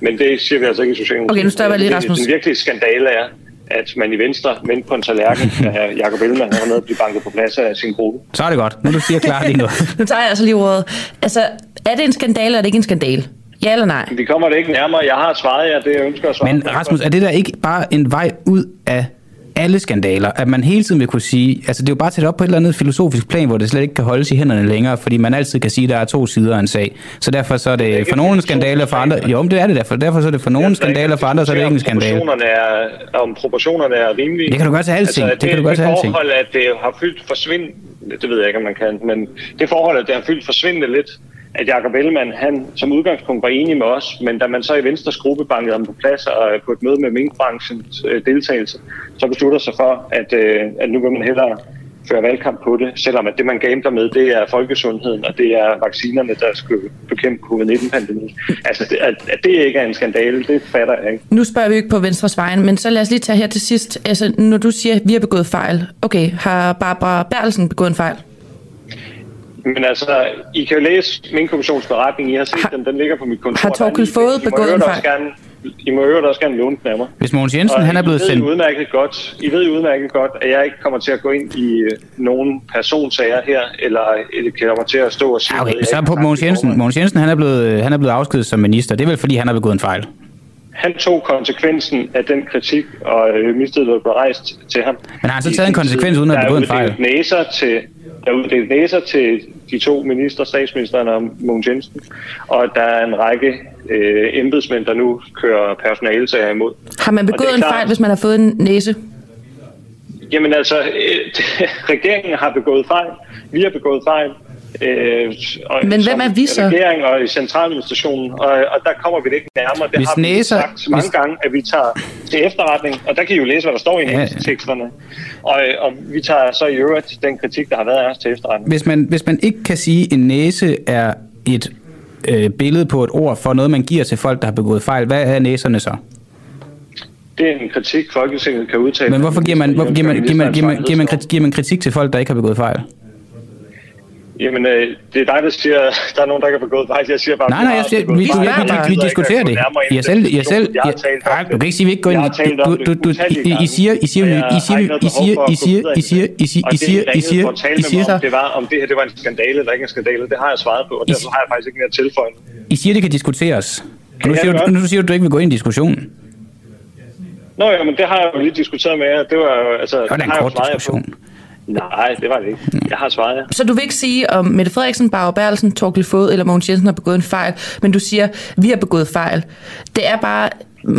men det siger vi altså ikke i Socialdemokratiet. Okay, nu stopper jeg lige, Rasmus. Den virkelige skandale er, at man i Venstre vendte på en tallerken, da Jacob Ellemann var nede og blive banket på plads af sin gruppe. Så er det godt. Nu du siger klart lige noget. nu tager jeg altså lige ordet. Altså, er det en skandale, eller er det ikke en skandale? Ja eller nej? Vi kommer det ikke nærmere. Jeg har svaret jer det, jeg ønsker at svare. Men Rasmus, er det der ikke bare en vej ud af alle skandaler, at man hele tiden vil kunne sige, altså det er jo bare til op på et eller andet filosofisk plan, hvor det slet ikke kan holdes i hænderne længere, fordi man altid kan sige, at der er to sider af en sag. Så derfor så er det, det for nogle skandaler, for andre, jo, det er det derfor. Derfor så er det for nogle skandaler, for andre så er det ikke en skandale. Er, om proportionerne er rimelige. Det kan du gøre til alting. Altså, det, det, kan du gøre til alting. Forhold, at det har fyldt forsvind, det ved jeg ikke, om man kan, men det forhold, at det har fyldt forsvindende lidt, at Jacob Ellemann, han som udgangspunkt var enig med os, men da man så i Venstres gruppe bankede ham på plads og øh, på et møde med minkbranchens øh, deltagelse, så beslutter sig for, at, øh, at nu vil man hellere føre valgkamp på det, selvom at det, man gambler med, det er folkesundheden, og det er vaccinerne, der skal bekæmpe covid-19-pandemien. Altså, det, at, at det ikke er en skandale, det fatter jeg ikke. Nu spørger vi ikke på Venstres vejen, men så lad os lige tage her til sidst. Altså, når du siger, at vi har begået fejl. Okay, har Barbara Berlsen begået en fejl? Men altså, I kan jo læse min kommissionsberetning, I har set har, den, den ligger på mit kontor. Har Torkel fået begået en fejl? Gerne, I må øvrigt også gerne låne den af mig. Hvis Mogens Jensen, og han er blevet I sendt... Udmærket godt, I ved udmærket godt, at jeg ikke kommer til at gå ind i øh, nogen personsager her, eller kommer til at stå og sige... Okay, så på Mogens Jensen. Mogens Jensen, han er, blevet, han er blevet afskedet som minister. Det er vel, fordi han har begået en fejl? han tog konsekvensen af den kritik, og øh, mistillid blev rejst til ham. Men har han så taget en konsekvens, uden at have begået en fejl? Næser til, der er uddelt næser til de to minister, statsministeren og Mogens Jensen, og der er en række øh, embedsmænd, der nu kører personalesager imod. Har man begået en klart, fejl, hvis man har fået en næse? Jamen altså, øh, regeringen har begået fejl, vi har begået fejl, Øh, og Men hvem er vi så? Regering og i centraladministrationen, og, og der kommer vi det ikke nærmere. Det hvis har vi næser, sagt mange hvis... gange, at vi tager til efterretning, og der kan I jo læse, hvad der står i ja. teksterne. Og, og vi tager så i øvrigt den kritik, der har været af os til efterretning. Hvis man, hvis man ikke kan sige, at en næse er et øh, billede på et ord for noget, man giver til folk, der har begået fejl, hvad er næserne så? Det er en kritik, Folketinget kan udtale. Men hvorfor giver man, hvorfor giver man, giver man, giver man, giver man, giver man kritik til folk, der ikke har begået fejl? Jamen, øh, det er dig, der siger, der er nogen, der kan begå fejl. Jeg siger bare... Nej, nej, jeg siger, vi, vi, vi, vi, diskuterer det. Jeg selv, jeg selv, jeg, nej, du kan ikke sige, vi ikke går ind... Du, du, du, I, I siger, I siger, I siger, I siger, I siger, I siger, I siger, I siger, I siger, I siger. Det var, om det her det var en skandale eller ikke en skandale, det har jeg svaret på, og derfor har jeg faktisk ikke mere at tilføje. I siger, det kan diskuteres. Nu siger, du, nu siger du, at du ikke vil gå ind i diskussionen. Nå ja, men det har jeg jo lige diskuteret med jer. Det var jo, altså... Det var en kort diskussion. Nej, det var det ikke. Jeg har svaret, ja. Så du vil ikke sige, om Mette Frederiksen, Barbara Berlsen, Torkel Fod eller Mogens Jensen har begået en fejl, men du siger, vi har begået fejl. Det er bare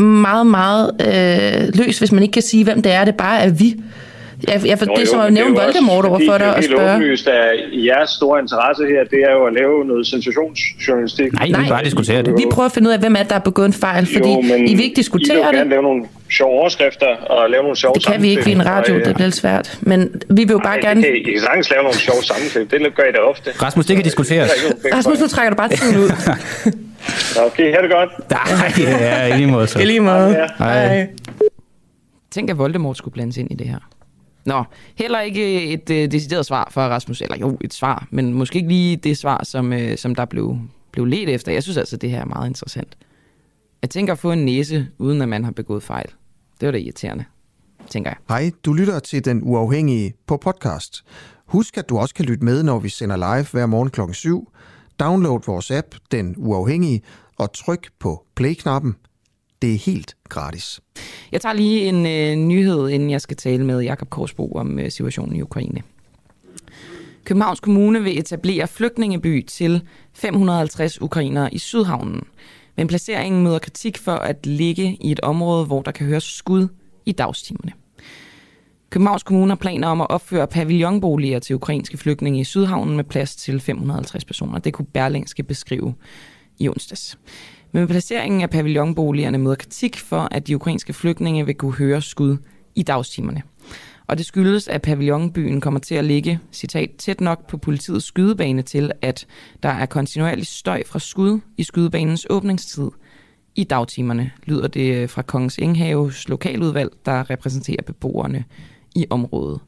meget, meget øh, løs, hvis man ikke kan sige, hvem det er. Det bare er vi. Jeg, jeg, for, jo, det er som at nævne Voldemort over for dig og spørge. Det er helt åbenlyst, at jeres store interesse her, det er jo at lave noget sensationsjournalistik. Nej, vi vil bare diskutere det. Vi prøver at finde ud af, hvem er der har begået en fejl, fordi jo, I vil ikke diskutere det. I vil gerne lave nogle sjove overskrifter og lave nogle sjove Det kan vi ikke i en radio, det bliver svært. Men vi vil jo bare gerne... Det kan, I kan sagtens lave nogle sjove sammenklip, det gør I da ofte. Rasmus, det kan diskuteres. Rasmus, nu trækker du bare tiden ud. okay, ha' det godt. Nej, ja, i lige måde så. I lige måde. Hej. Tænk, at Voldemort skulle blandes ind i det her. Nå, heller ikke et øh, decideret svar fra Rasmus, eller jo, et svar, men måske ikke lige det svar, som, øh, som der blev, blev let efter. Jeg synes altså, det her er meget interessant. Jeg tænker at få en næse, uden at man har begået fejl. Det var da irriterende, tænker jeg. Hej, du lytter til Den Uafhængige på podcast. Husk, at du også kan lytte med, når vi sender live hver morgen kl. 7. Download vores app, Den Uafhængige, og tryk på play-knappen. Det er helt gratis. Jeg tager lige en øh, nyhed, inden jeg skal tale med Jakob Korsbo om øh, situationen i Ukraine. Københavns Kommune vil etablere flygtningeby til 550 ukrainere i Sydhavnen. Men placeringen møder kritik for at ligge i et område, hvor der kan høres skud i dagstimerne. Københavns Kommune har planer om at opføre pavillonboliger til ukrainske flygtninge i Sydhavnen med plads til 550 personer. Det kunne Berlingske beskrive i onsdags. Men placeringen af pavillonboligerne møder kritik for, at de ukrainske flygtninge vil kunne høre skud i dagstimerne. Og det skyldes, at pavillonbyen kommer til at ligge, citat, tæt nok på politiets skydebane til, at der er kontinuerlig støj fra skud i skydebanens åbningstid i dagtimerne, lyder det øh, fra Kongens Inghaves lokaludvalg, der repræsenterer beboerne i området.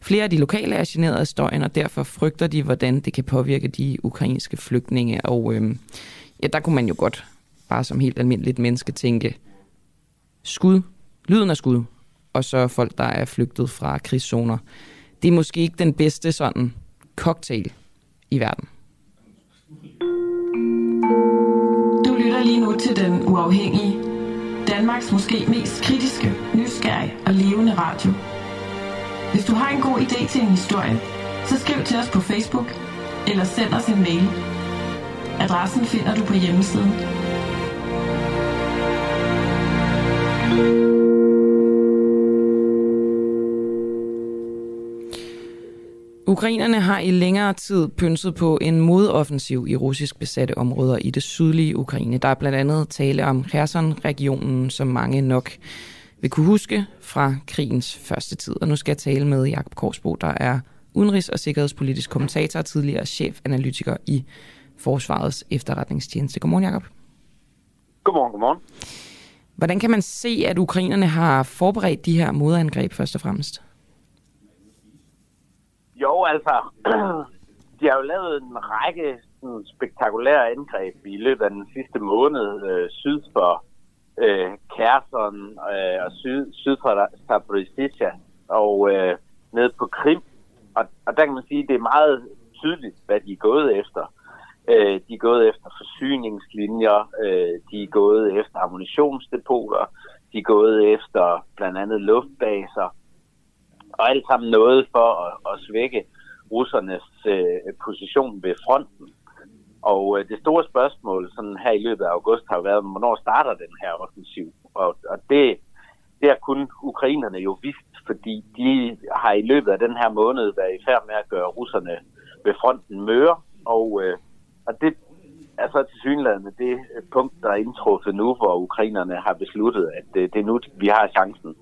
Flere af de lokale er generet af støjen, og derfor frygter de, hvordan det kan påvirke de ukrainske flygtninge. Og øhm, ja, der kunne man jo godt, bare som helt almindeligt menneske, tænke, skud, lyden af skud, og så folk, der er flygtet fra krigszoner. Det er måske ikke den bedste sådan cocktail i verden. Du lytter lige nu til Den Uafhængige. Danmarks måske mest kritiske, nysgerrige og levende radio. Hvis du har en god idé til en historie, så skriv til os på Facebook eller send os en mail. Adressen finder du på hjemmesiden. Ukrainerne har i længere tid pynset på en modoffensiv i russisk besatte områder i det sydlige Ukraine. Der er blandt andet tale om Kherson-regionen, som mange nok vil kunne huske fra krigens første tid. Og nu skal jeg tale med Jakob Korsbo, der er udenrigs- og sikkerhedspolitisk kommentator og tidligere chefanalytiker i Forsvarets efterretningstjeneste. Godmorgen, Jakob. Godmorgen, godmorgen. Hvordan kan man se, at ukrainerne har forberedt de her modangreb først og fremmest? Jo, altså, de har jo lavet en række sådan, spektakulære angreb i løbet af den sidste måned øh, syd for øh, Kherson øh, og syd, syd for Zaporizhzhia og øh, ned på Krim. Og, og der kan man sige, at det er meget tydeligt, hvad de er gået efter. Øh, de er gået efter forsyningslinjer, øh, de er gået efter ammunitionsdepoter, de er gået efter blandt andet luftbaser, og alt sammen noget for at, at svække russernes øh, position ved fronten. Og øh, det store spørgsmål sådan her i løbet af august har været, hvornår starter den her offensiv? Og, og det, det har kun ukrainerne jo vidst, fordi de har i løbet af den her måned været i færd med at gøre russerne ved fronten møre. Og, øh, og det er så til synligheden det punkt, der er indtruffet nu, hvor ukrainerne har besluttet, at det, det er nu, vi har chancen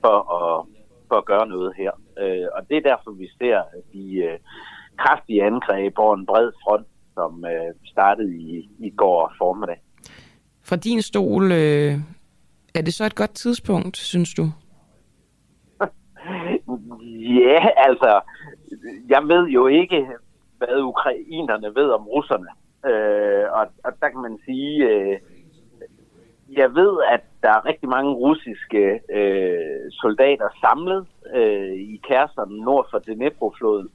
for at, for at gøre noget her. Øh, og det er derfor, vi ser de øh, kraftige angreb over en bred front, som øh, startede i, i går formiddag. Fra din stol, øh, er det så et godt tidspunkt, synes du? ja, altså, jeg ved jo ikke, hvad ukrainerne ved om russerne. Øh, og, og der kan man sige, øh, jeg ved, at der er rigtig mange russiske øh, soldater samlet øh, i kæresterne nord for Dnepro-floden.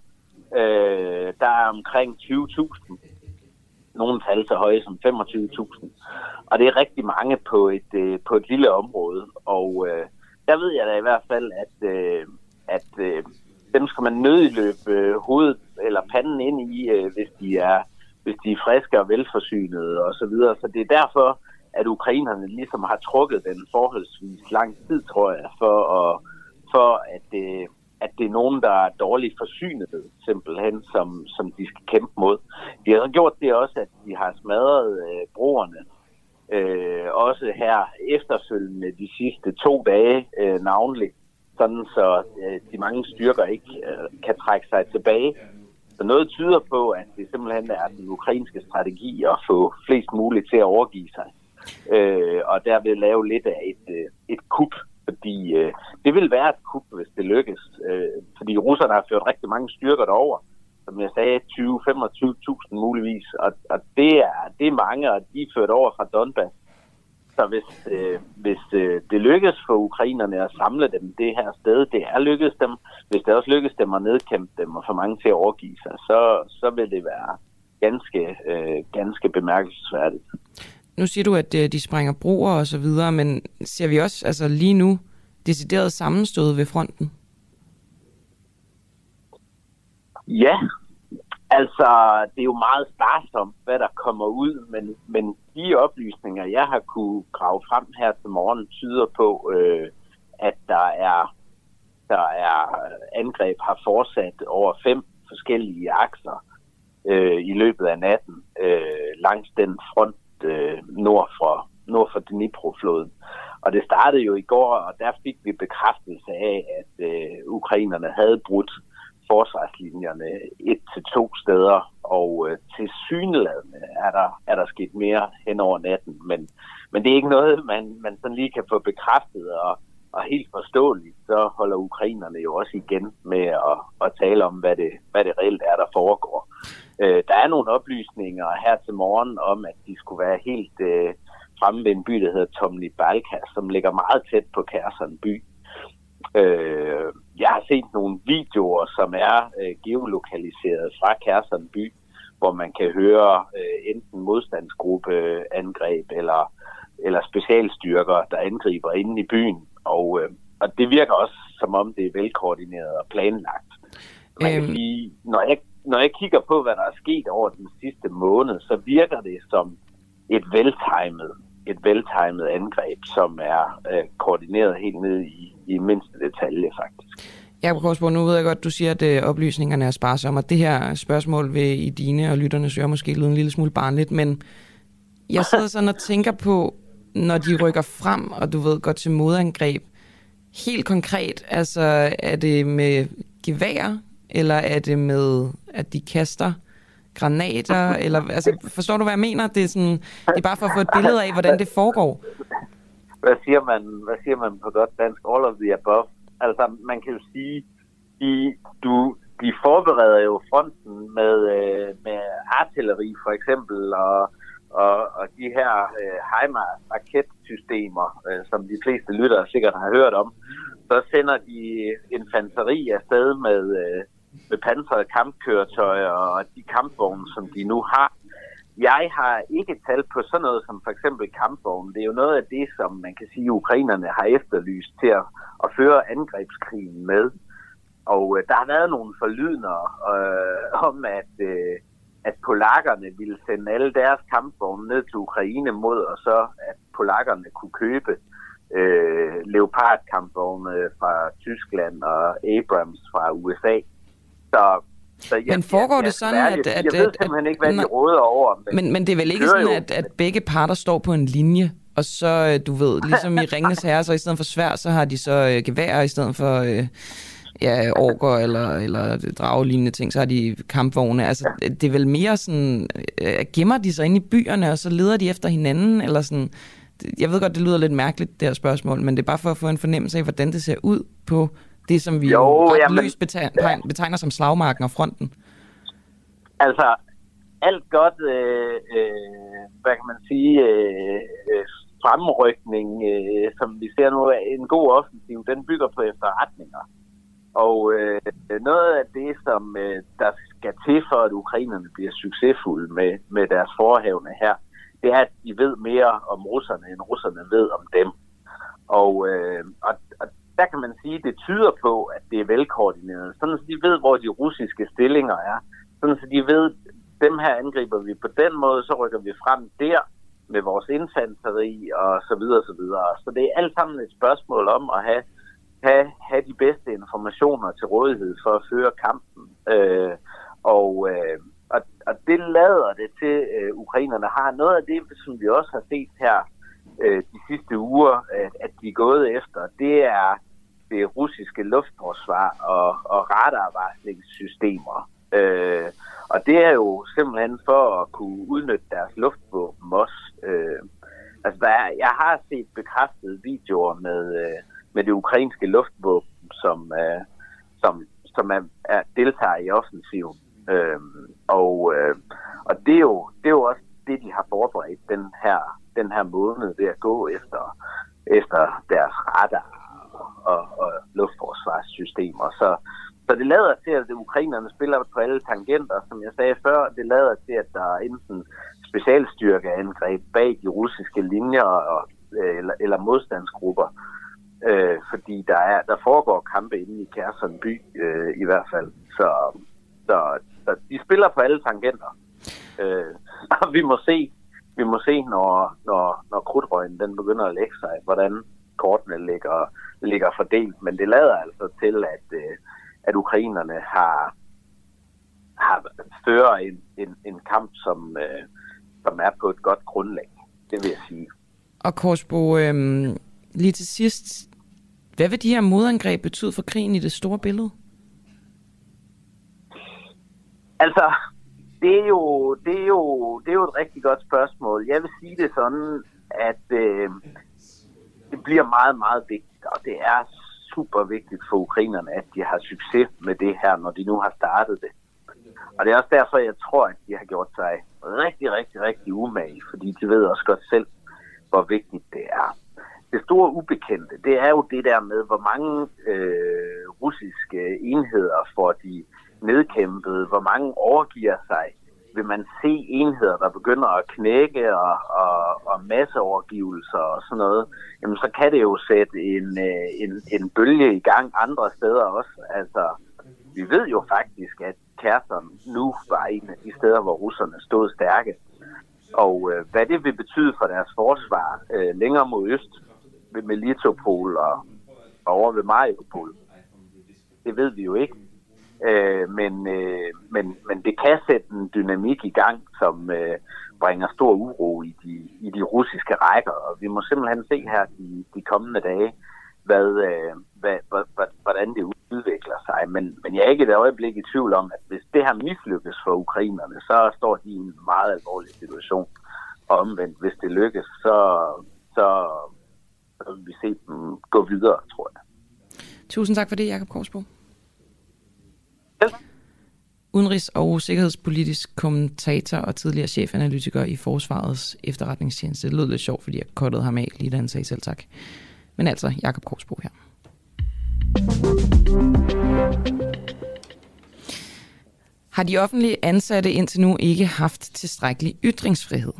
Øh, der er omkring 20.000. Nogle tal så høje som 25.000. Og det er rigtig mange på et, øh, på et lille område. Og øh, der ved jeg da i hvert fald, at, øh, at øh, dem skal man nødløbe øh, hovedet eller panden ind i, øh, hvis de er hvis de er friske og velforsynede og så videre. Så det er derfor, at ukrainerne ligesom har trukket den forholdsvis lang tid, tror jeg, for, at, for at, det, at det er nogen, der er dårligt forsynet, simpelthen, som, som de skal kæmpe mod. De har gjort det også, at de har smadret øh, broerne, øh, også her efterfølgende de sidste to dage øh, navnligt, sådan så øh, de mange styrker ikke øh, kan trække sig tilbage. Så noget tyder på, at det simpelthen er den ukrainske strategi at få flest muligt til at overgive sig. Øh, og derved lave lidt af et, øh, et kup, fordi øh, det vil være et kup, hvis det lykkes, øh, fordi russerne har ført rigtig mange styrker derover, som jeg sagde, 20-25.000 muligvis, og, og det, er, det er mange, og de er ført over fra Donbass. Så hvis, øh, hvis øh, det lykkes for ukrainerne at samle dem det her sted, det er lykkedes dem, hvis det også lykkes dem at nedkæmpe dem og få mange til at overgive sig, så, så vil det være ganske, øh, ganske bemærkelsesværdigt. Nu siger du, at øh, de sprænger broer og så videre, men ser vi også altså lige nu decideret sammenstød ved fronten? Ja, altså det er jo meget sparsomt, hvad der kommer ud, men, men de oplysninger, jeg har kunne grave frem her til morgen, tyder på, øh, at der er, der er angreb har fortsat over fem forskellige akser øh, i løbet af natten øh, langs den front, øh, nord for, nord for Dnipro-floden. Og det startede jo i går, og der fik vi bekræftelse af, at øh, ukrainerne havde brudt forsvarslinjerne et til to steder, og øh, til syneladende er der, er der sket mere hen over natten, men, men det er ikke noget, man, man sådan lige kan få bekræftet, og og helt forståeligt, så holder ukrainerne jo også igen med at, at tale om, hvad det, hvad det reelt er, der foregår. Øh, der er nogle oplysninger her til morgen om, at de skulle være helt øh, fremme ved en by, der hedder Tomny Balka, som ligger meget tæt på Kærseren by. Øh, jeg har set nogle videoer, som er øh, geolokaliseret fra Kærson by, hvor man kan høre øh, enten modstandsgruppeangreb eller, eller specialstyrker, der angriber inde i byen. Og, øh, og det virker også, som om det er velkoordineret og planlagt. Man kan øhm... sige, når jeg, når jeg kigger på, hvad der er sket over den sidste måned, så virker det som et veltimet et veltegnet angreb, som er øh, koordineret helt ned i, i mindste detalje, faktisk. Jeg Korsborg, nu ved jeg godt, du siger, at øh, oplysningerne er sparsomme, og det her spørgsmål vil i dine og lytternes øre måske lyde en lille smule barnligt, men jeg sidder sådan og tænker på, når de rykker frem, og du ved, går til modangreb, helt konkret, altså er det med gevær, eller er det med, at de kaster granater, eller altså, forstår du, hvad jeg mener? Det er, sådan, det er bare for at få et billede af, hvordan det foregår. Hvad siger man, hvad siger man på godt dansk? All of the above. Altså, man kan jo sige, de, du, de forbereder jo fronten med, øh, med artilleri for eksempel, og, og, og de her øh, HIMARS-raketsystemer, øh, som de fleste lyttere sikkert har hørt om. Så sender de infanteri afsted med, øh, med pansrede kampkøretøjer og de kampvogne, som de nu har. Jeg har ikke talt på sådan noget som for eksempel kampvogne. Det er jo noget af det, som man kan sige, ukrainerne har efterlyst til at, at føre angrebskrigen med. Og øh, der har været nogle forlydner øh, om, at, øh, at polakkerne ville sende alle deres kampvogne ned til Ukraine mod, og så at polakkerne kunne købe øh, Leopard-kampvogne fra Tyskland og Abrams fra USA. Så så jeg, men foregår jeg, det sådan, jeg, at... at jeg ved simpelthen ikke, hvad de råder over. Men, men, men det er vel ikke sådan, at, at begge parter står på en linje, og så, øh, du ved, ligesom i Ringens Herre, så i stedet for svær, så har de så øh, geværer i stedet for... Øh, ja, orker eller, eller dragelignende ting, så har de kampvogne. Altså, det er vel mere sådan, øh, gemmer de sig inde i byerne, og så leder de efter hinanden, eller sådan... Jeg ved godt, det lyder lidt mærkeligt, det her spørgsmål, men det er bare for at få en fornemmelse af, hvordan det ser ud på det, som vi jo, ret jamen, løst betegner, betegner som slagmarken og fronten. Altså, alt godt, øh, øh, hvad kan man sige, øh, øh, fremrykning, øh, som vi ser nu, en god offensiv, den bygger på efterretninger. Og øh, noget af det, som øh, der skal til for, at ukrainerne bliver succesfulde med, med deres forhavne her, det er, at de ved mere om russerne, end russerne ved om dem. Og, øh, og, og der kan man sige, at det tyder på, at det er velkoordineret. Sådan så de ved, hvor de russiske stillinger er. Sådan så de ved, dem her angriber vi på den måde, så rykker vi frem der med vores infanteri og så videre, så videre. Så det er alt sammen et spørgsmål om at have, have, have de bedste informationer til rådighed for at føre kampen. Øh, og, øh, og, og det lader det til, øh, ukrainerne har. Noget af det, som vi også har set her øh, de sidste uger, at, at de er gået efter, det er det russiske luftforsvar og, og radarvarslingssystemer. Øh, og det er jo simpelthen for at kunne udnytte deres luftvåben også. Øh, altså, der er, jeg har set bekræftede videoer med, øh, med det ukrainske luftvåben, som, øh, som, som er, er deltager i offensiven. Øh, og, øh, og det, er jo, det er jo også det, de har forberedt den her, den her måned ved at gå efter, efter deres radar og, og luftforsvarssystemer. Så, så det lader til, at ukrainerne spiller på alle tangenter. Som jeg sagde før, det lader til, at der er enten specialstyrkeangreb bag de russiske linjer og, øh, eller, eller modstandsgrupper. Øh, fordi der, er, der foregår kampe inde i Kærson by øh, i hvert fald. Så, så, så de spiller på alle tangenter. Øh, og vi må se, vi må se når, når, når krudtrøgen den begynder at lægge sig, hvordan kortene ligger, ligger fordelt. Men det lader altså til, at, øh, at ukrainerne har, har fører en, en, en kamp, som, øh, som er på et godt grundlag. Det vil jeg sige. Og Korsbo, øh, lige til sidst, hvad vil de her modangreb betyde for krigen i det store billede? Altså, det er jo, det er jo, det er jo et rigtig godt spørgsmål. Jeg vil sige det sådan, at øh, det bliver meget, meget vigtigt og det er super vigtigt for ukrainerne, at de har succes med det her, når de nu har startet det. Og det er også derfor, jeg tror, at de har gjort sig rigtig, rigtig, rigtig umage, fordi de ved også godt selv, hvor vigtigt det er. Det store ubekendte, det er jo det der med, hvor mange øh, russiske enheder får de nedkæmpet, hvor mange overgiver sig. Vil man se enheder, der begynder at knække og, og, og masseovergivelser og sådan noget, jamen så kan det jo sætte en, øh, en, en bølge i gang andre steder også. Altså, vi ved jo faktisk, at Kherson nu var en af de steder, hvor russerne stod stærke. Og øh, hvad det vil betyde for deres forsvar øh, længere mod øst, ved Melitopol og, og over ved Mariupol, det ved vi jo ikke. Øh, men, øh, men, men det kan sætte en dynamik i gang, som øh, bringer stor uro i de, i de russiske rækker. Og vi må simpelthen se her de, de kommende dage, hvad, øh, hvad, hvad, hvordan det udvikler sig. Men, men jeg er ikke et øjeblik i tvivl om, at hvis det her mislykkes for ukrainerne, så står de i en meget alvorlig situation. Og omvendt, hvis det lykkes, så, så, så vil vi se dem gå videre, tror jeg. Tusind tak for det, Jakob Korsbo. Udenrigs- og sikkerhedspolitisk kommentator og tidligere chefanalytiker i Forsvarets efterretningstjeneste. Det lød lidt sjovt, fordi jeg kottede ham af lige da han sagde selv tak. Men altså, Jakob Korsbo her. Har de offentlige ansatte indtil nu ikke haft tilstrækkelig ytringsfrihed?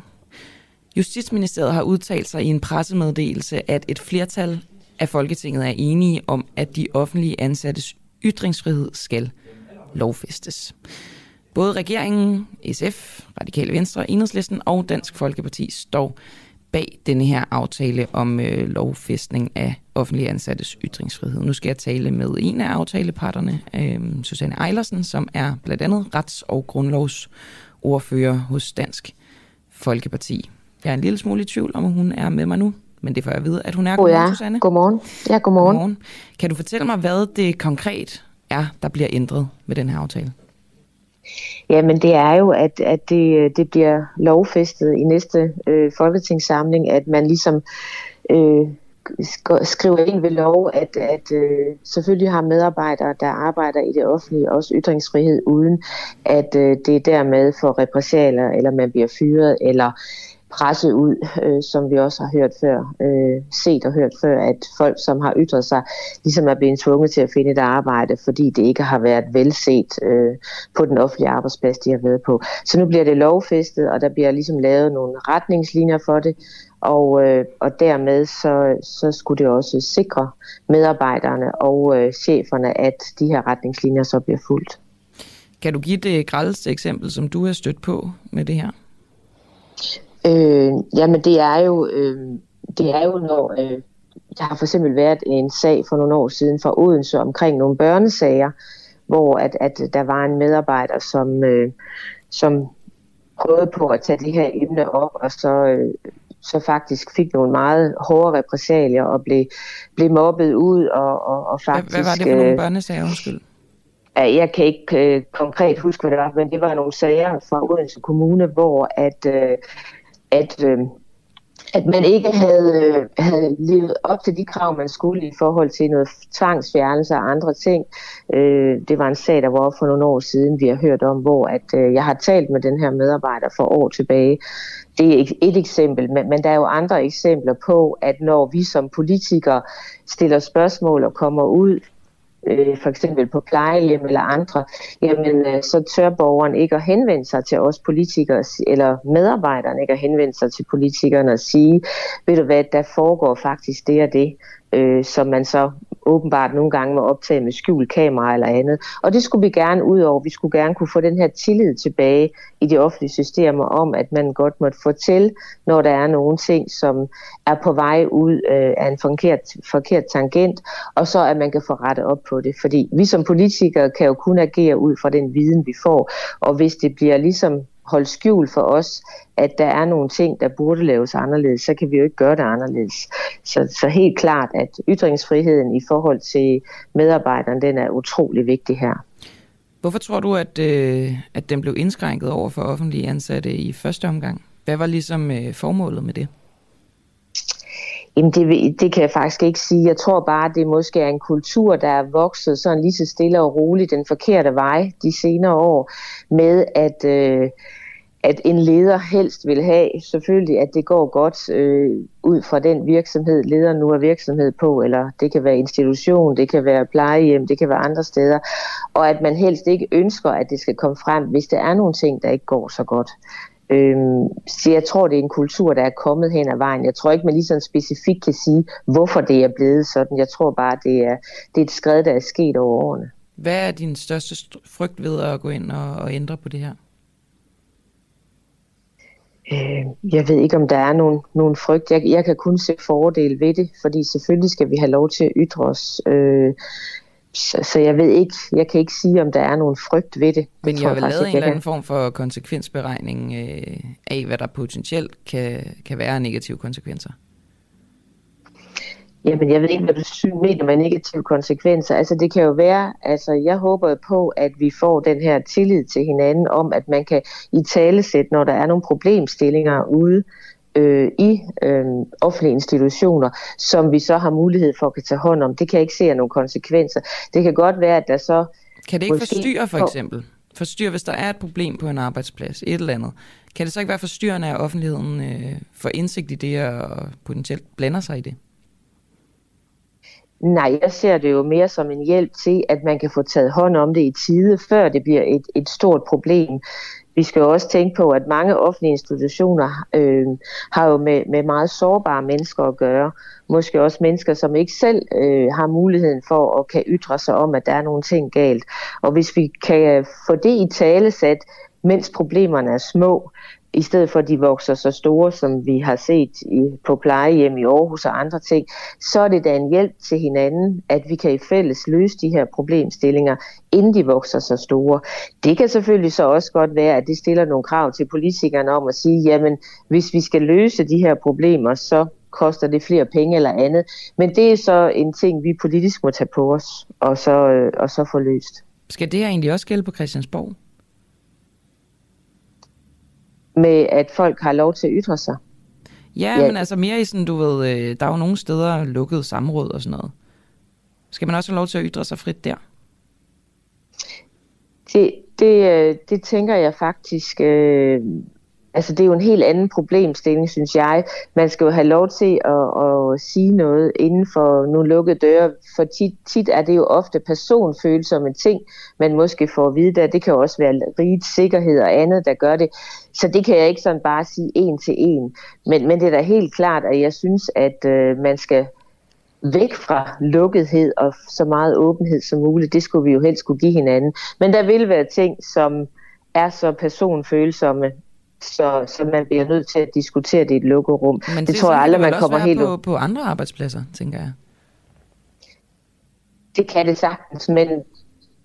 Justitsministeriet har udtalt sig i en pressemeddelelse, at et flertal af Folketinget er enige om, at de offentlige ansattes ytringsfrihed skal lovfæstes. Både regeringen, SF, Radikale Venstre, Enhedslisten og Dansk Folkeparti står bag denne her aftale om øh, lovfæstning af offentlige ansattes ytringsfrihed. Nu skal jeg tale med en af aftaleparterne, øh, Susanne Eilersen, som er blandt andet rets- og grundlovsordfører hos Dansk Folkeparti. Jeg er en lille smule i tvivl om, hun er med mig nu, men det får jeg at vide, at hun er. Godmorgen, oh, ja. Susanne. Godmorgen. Ja, godmorgen. godmorgen. Kan du fortælle mig, hvad det konkret er, der bliver ændret med den her aftale? Jamen det er jo, at, at det, det bliver lovfæstet i næste øh, folketingssamling, at man ligesom øh, skriver ind ved lov, at, at øh, selvfølgelig har medarbejdere, der arbejder i det offentlige, også ytringsfrihed, uden at øh, det dermed får repressalier, eller man bliver fyret, eller presset ud, øh, som vi også har hørt før, øh, set og hørt før, at folk, som har ytret sig, ligesom er blevet tvunget til at finde et arbejde, fordi det ikke har været velset øh, på den offentlige arbejdsplads, de har været på. Så nu bliver det lovfæstet, og der bliver ligesom lavet nogle retningslinjer for det, og, øh, og dermed så, så skulle det også sikre medarbejderne og øh, cheferne, at de her retningslinjer så bliver fuldt. Kan du give det øh, grældeste eksempel, som du har stødt på med det her? Øh, jamen det er jo, øh, det er jo når, øh, der har for eksempel været en sag for nogle år siden fra Odense omkring nogle børnesager, hvor at, at der var en medarbejder, som, øh, som prøvede på at tage det her emne op, og så, øh, så faktisk fik nogle meget hårde repressalier og blev, blev mobbet ud. Og, og, og faktisk, hvad, hvad var det for nogle øh, børnesager, undskyld? Jeg kan ikke øh, konkret huske, hvad det var, men det var nogle sager fra Odense Kommune, hvor at, øh, at, øh, at man ikke havde, øh, havde levet op til de krav, man skulle i forhold til noget tvangsfjernelse og andre ting. Øh, det var en sag, der var for nogle år siden, vi har hørt om, hvor at, øh, jeg har talt med den her medarbejder for år tilbage. Det er et eksempel, men, men der er jo andre eksempler på, at når vi som politikere stiller spørgsmål og kommer ud øh, for eksempel på plejehjem eller andre, jamen øh, så tør borgeren ikke at henvende sig til os politikere, eller medarbejderne ikke at henvende sig til politikerne og sige, ved du hvad, der foregår faktisk det og det, øh, som man så åbenbart nogle gange var optage med skjult kamera eller andet. Og det skulle vi gerne ud over. Vi skulle gerne kunne få den her tillid tilbage i de offentlige systemer om, at man godt måtte fortælle, når der er nogle ting, som er på vej ud øh, af en forkert, forkert tangent, og så at man kan få rettet op på det. Fordi vi som politikere kan jo kun agere ud fra den viden, vi får. Og hvis det bliver ligesom holde skjul for os, at der er nogle ting, der burde laves anderledes, så kan vi jo ikke gøre det anderledes. Så, så helt klart, at ytringsfriheden i forhold til medarbejderne, den er utrolig vigtig her. Hvorfor tror du, at, øh, at den blev indskrænket over for offentlige ansatte i første omgang? Hvad var ligesom øh, formålet med det? Jamen det, det kan jeg faktisk ikke sige. Jeg tror bare, det måske er en kultur, der er vokset sådan lige så stille og roligt den forkerte vej de senere år, med at, øh, at en leder helst vil have selvfølgelig, at det går godt øh, ud fra den virksomhed, lederen nu er virksomhed på, eller det kan være institution, det kan være plejehjem, det kan være andre steder, og at man helst ikke ønsker, at det skal komme frem, hvis der er nogle ting, der ikke går så godt. Øhm, så jeg tror, det er en kultur, der er kommet hen ad vejen. Jeg tror ikke, man lige sådan specifikt kan sige, hvorfor det er blevet sådan. Jeg tror bare, det er, det er et skred, der er sket over årene. Hvad er din største frygt ved at gå ind og, og ændre på det her? Øh, jeg ved ikke, om der er nogen, nogen frygt. Jeg, jeg kan kun se fordele ved det, fordi selvfølgelig skal vi have lov til at ytre os. Øh, så, så jeg ved ikke, jeg kan ikke sige, om der er nogen frygt ved det. Men jeg har vel lavet en eller anden form for konsekvensberegning øh, af, hvad der potentielt kan, kan være negative konsekvenser? Jamen, jeg ved ikke, hvad du mener med negative konsekvenser. Altså, det kan jo være, altså, jeg håber på, at vi får den her tillid til hinanden om, at man kan i talesæt, når der er nogle problemstillinger ude øh, i øh, offentlige institutioner, som vi så har mulighed for at kan tage hånd om. Det kan jeg ikke se af nogle konsekvenser. Det kan godt være, at der så... Kan det ikke forstyrre, for eksempel? Forstyrre, hvis der er et problem på en arbejdsplads, et eller andet. Kan det så ikke være forstyrrende, at offentligheden øh, får indsigt i det og potentielt blander sig i det? Nej, jeg ser det jo mere som en hjælp til, at man kan få taget hånd om det i tide, før det bliver et, et stort problem. Vi skal jo også tænke på, at mange offentlige institutioner øh, har jo med, med meget sårbare mennesker at gøre. Måske også mennesker, som ikke selv øh, har muligheden for at kan ytre sig om, at der er nogle ting galt. Og hvis vi kan få det i talesat, mens problemerne er små, i stedet for at de vokser så store, som vi har set i, på plejehjem i Aarhus og andre ting, så er det da en hjælp til hinanden, at vi kan i fælles løse de her problemstillinger, inden de vokser så store. Det kan selvfølgelig så også godt være, at det stiller nogle krav til politikerne om at sige, jamen hvis vi skal løse de her problemer, så koster det flere penge eller andet. Men det er så en ting, vi politisk må tage på os, og så, øh, og så få løst. Skal det her egentlig også gælde på Christiansborg? Med, at folk har lov til at ytre sig. Ja, ja. men altså mere i sådan, du ved, øh, der er jo nogle steder lukket samråd og sådan noget. Skal man også have lov til at ytre sig frit der? Det, det, øh, det tænker jeg faktisk, øh, altså det er jo en helt anden problemstilling, synes jeg. Man skal jo have lov til at, at sige noget inden for nogle lukkede døre, for tit, tit er det jo ofte personfølsomme ting, man måske får at vide der. Det kan jo også være rigets sikkerhed og andet, der gør det. Så det kan jeg ikke sådan bare sige en til en. Men, men det er da helt klart, at jeg synes, at øh, man skal væk fra lukkethed og så meget åbenhed som muligt. Det skulle vi jo helst kunne give hinanden. Men der vil være ting, som er så personfølsomme, så, så man bliver nødt til at diskutere det i et lukket rum. Men det, det tror jeg aldrig, man kommer helt på, på andre arbejdspladser, tænker jeg. Det kan det sagtens, men...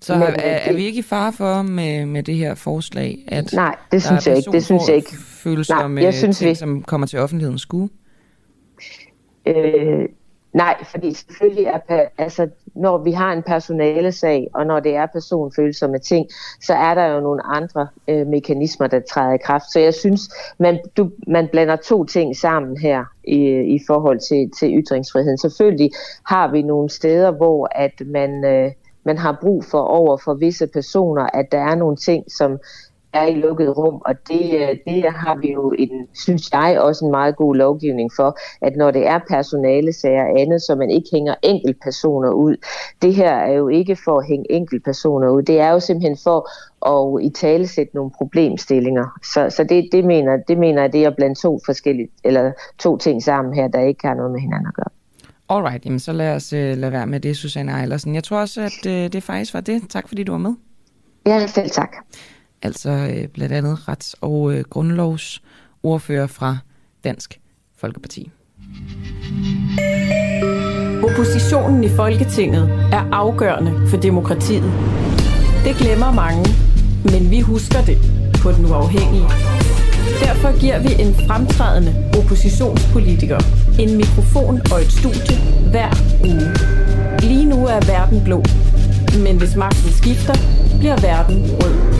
Så men, er, er vi ikke i fare for med, med det her forslag, at nej, det synes jeg ikke. Det synes jeg ikke. følelser nej, med jeg synes, ting, vi... som kommer til offentlighedens skue? Øh, Nej, fordi selvfølgelig er, altså, når vi har en personalesag, og når det er personfølsomme ting, så er der jo nogle andre øh, mekanismer, der træder i kraft. Så jeg synes, man, du, man blander to ting sammen her i, i forhold til, til ytringsfriheden. Selvfølgelig har vi nogle steder, hvor at man, øh, man har brug for over for visse personer, at der er nogle ting, som er i lukket rum, og det, øh, det har vi jo, en, synes jeg, også en meget god lovgivning for, at når det er personalesager og andet, så man ikke hænger enkeltpersoner ud. Det her er jo ikke for at hænge enkeltpersoner ud, det er jo simpelthen for at i tale sætte nogle problemstillinger. Så, så det, det, mener, det mener jeg, det er blandt to forskellige, eller to ting sammen her, der ikke har noget med hinanden at gøre. Alright, jamen så lad os uh, lade være med det, Susanne Eilersen. Jeg tror også, at uh, det faktisk var det. Tak fordi du var med. Ja, selv tak altså øh, blandt andet rets- og øh, grundlovsordfører fra Dansk Folkeparti. Oppositionen i Folketinget er afgørende for demokratiet. Det glemmer mange, men vi husker det på den uafhængige. Derfor giver vi en fremtrædende oppositionspolitiker en mikrofon og et studie hver uge. Lige nu er verden blå, men hvis magten skifter, bliver verden rød.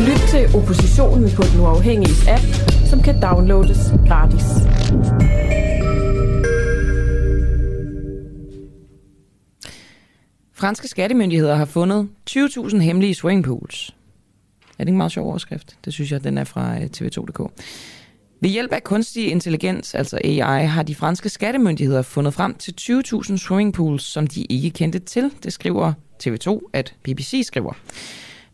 Lyt til oppositionen på Den Uafhængige app, som kan downloades gratis. Franske skattemyndigheder har fundet 20.000 hemmelige swingpools. Er det ikke en meget sjov overskrift? Det synes jeg, den er fra øh, tv2.dk. Ved hjælp af kunstig intelligens, altså AI, har de franske skattemyndigheder fundet frem til 20.000 swimmingpools, som de ikke kendte til. Det skriver TV2, at BBC skriver.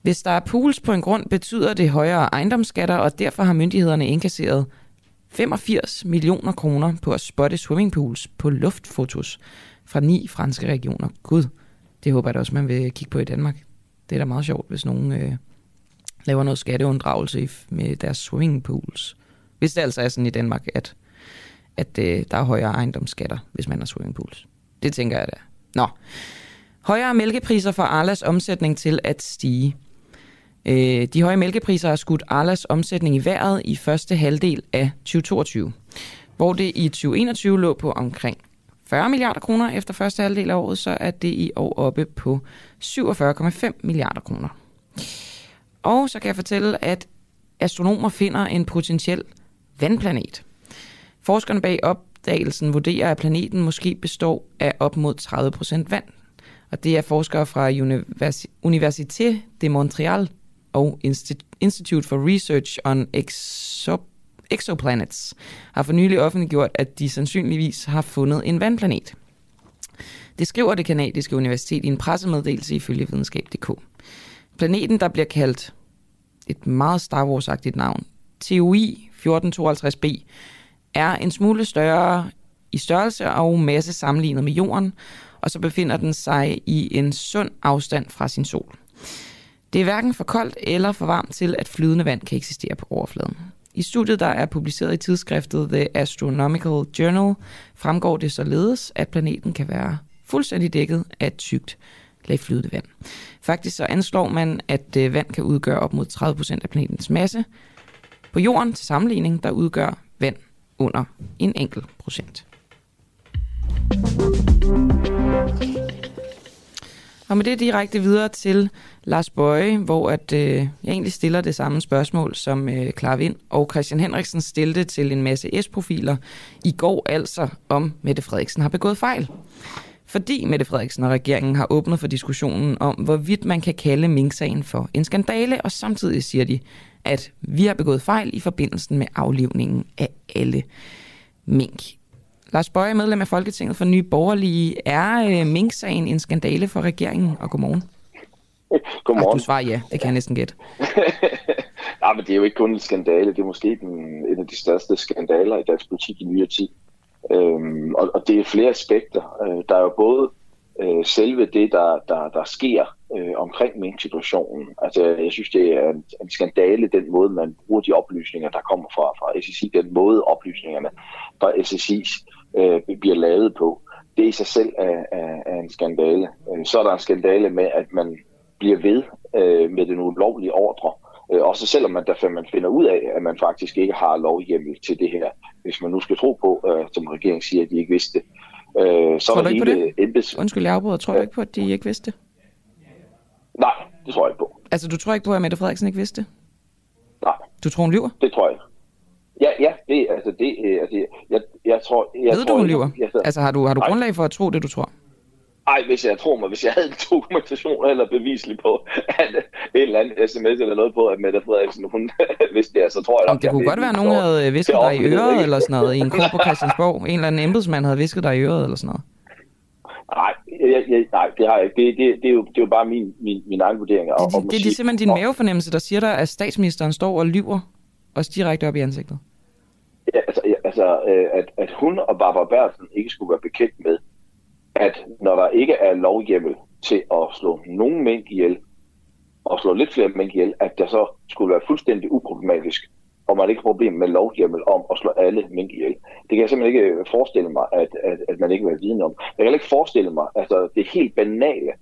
Hvis der er pools på en grund, betyder det højere ejendomsskatter, og derfor har myndighederne indkasseret 85 millioner kroner på at spotte swimmingpools på luftfotos fra ni franske regioner. Gud, det håber jeg da også, man vil kigge på i Danmark. Det er da meget sjovt, hvis nogen øh, laver noget skatteunddragelse med deres swimmingpools. Hvis det altså er sådan i Danmark, at, at øh, der er højere ejendomsskatter, hvis man har swimmingpools. Det tænker jeg da. Nå. Højere mælkepriser får Arlas omsætning til at stige. Øh, de høje mælkepriser har skudt Arlas omsætning i vejret i første halvdel af 2022, hvor det i 2021 lå på omkring 40 milliarder kroner efter første halvdel af året, så er det i år oppe på 47,5 milliarder kroner. Og så kan jeg fortælle, at astronomer finder en potentiel vandplanet. Forskerne bag opdagelsen vurderer, at planeten måske består af op mod 30% vand. Og det er forskere fra Université de Montreal, og Institute for Research on Exoplanets har for nylig offentliggjort, at de sandsynligvis har fundet en vandplanet. Det skriver det kanadiske universitet i en pressemeddelelse ifølge videnskab.dk. Planeten, der bliver kaldt et meget Star Wars-agtigt navn, TOI 1452b, er en smule større i størrelse og masse sammenlignet med jorden, og så befinder den sig i en sund afstand fra sin sol. Det er hverken for koldt eller for varmt til, at flydende vand kan eksistere på overfladen. I studiet, der er publiceret i tidsskriftet The Astronomical Journal, fremgår det således, at planeten kan være fuldstændig dækket af et tykt lag flydende vand. Faktisk så anslår man, at øh, vand kan udgøre op mod 30% af planetens masse. På jorden til sammenligning, der udgør vand under en enkelt procent. Og med det direkte videre til Lars Bøje, hvor at, øh, jeg egentlig stiller det samme spørgsmål, som øh, Clara Vind og Christian Henriksen stillede til en masse S-profiler i går, altså om Mette Frederiksen har begået fejl. Fordi Mette Frederiksen og regeringen har åbnet for diskussionen om, hvorvidt man kan kalde Mink-sagen for en skandale, og samtidig siger de, at vi har begået fejl i forbindelse med aflivningen af alle mink. Lars Bøje, medlem af Folketinget for Nye Borgerlige. Er øh, Mink-sagen en skandale for regeringen? Og godmorgen. Godmorgen. Ach, du svarer ja, det kan jeg næsten gætte. Nej, men det er jo ikke kun en skandale. Det er måske den, en af de største skandaler i dansk politik i nyere tid. Øhm, og, og det er flere aspekter. Øh, der er jo både øh, selve det, der, der, der sker øh, omkring mink-situationen. Altså, jeg synes, det er en, en skandale, den måde, man bruger de oplysninger, der kommer fra, fra SSI, den måde oplysningerne fra SSI øh, bliver lavet på. Det i sig selv er, er, er en skandale. Øh, så er der en skandale med, at man bliver ved øh, med den ulovlige ordre. Øh, også selvom man, derfor man finder ud af, at man faktisk ikke har lovhjemmel til det her. Hvis man nu skal tro på, øh, som regeringen siger, at de ikke vidste. Øh, så tror du ikke på det? Embeds... Undskyld, jeg afbryder. Tror du ikke på, at de ikke vidste? Nej, det tror jeg ikke på. Altså, du tror ikke på, at Mette Frederiksen ikke vidste? Nej. Du tror, hun lyver? Det tror jeg Ja, ja, det, altså, det, øh, altså, jeg, jeg tror... Jeg Ved tror, du, hun lyver? Jeg, altså, har du, har du grundlag for at tro det, du tror? Ej, hvis jeg tror mig, hvis jeg havde en dokumentation eller bevislig på, at en eller anden sms eller noget på, at Mette Frederiksen, hun vidste det, så tror jeg... Om det kunne godt være, at nogen havde visket dig i øret eller sådan noget, i en kor på Christiansborg. En eller anden embedsmand havde visket dig i øret eller sådan noget. Nej, jeg, jeg, nej, det har jeg ikke. Det, det, det, er, jo, det er jo bare min, min, min egen vurdering. Det, det, det, det er simpelthen din mavefornemmelse, der siger dig, at statsministeren står og lyver os direkte op i ansigtet. Ja, altså, ja, altså øh, at, at hun og Barbara Bertelsen ikke skulle være bekendt med, at når der ikke er lovhjemmel til at slå nogen mænd ihjel, og slå lidt flere mænd ihjel, at der så skulle være fuldstændig uproblematisk, og man ikke har problem med lovhjemmel om at slå alle mænd ihjel. Det kan jeg simpelthen ikke øh, forestille mig, at, at, at man ikke vil vide om. Jeg kan ikke forestille mig, altså det helt banale,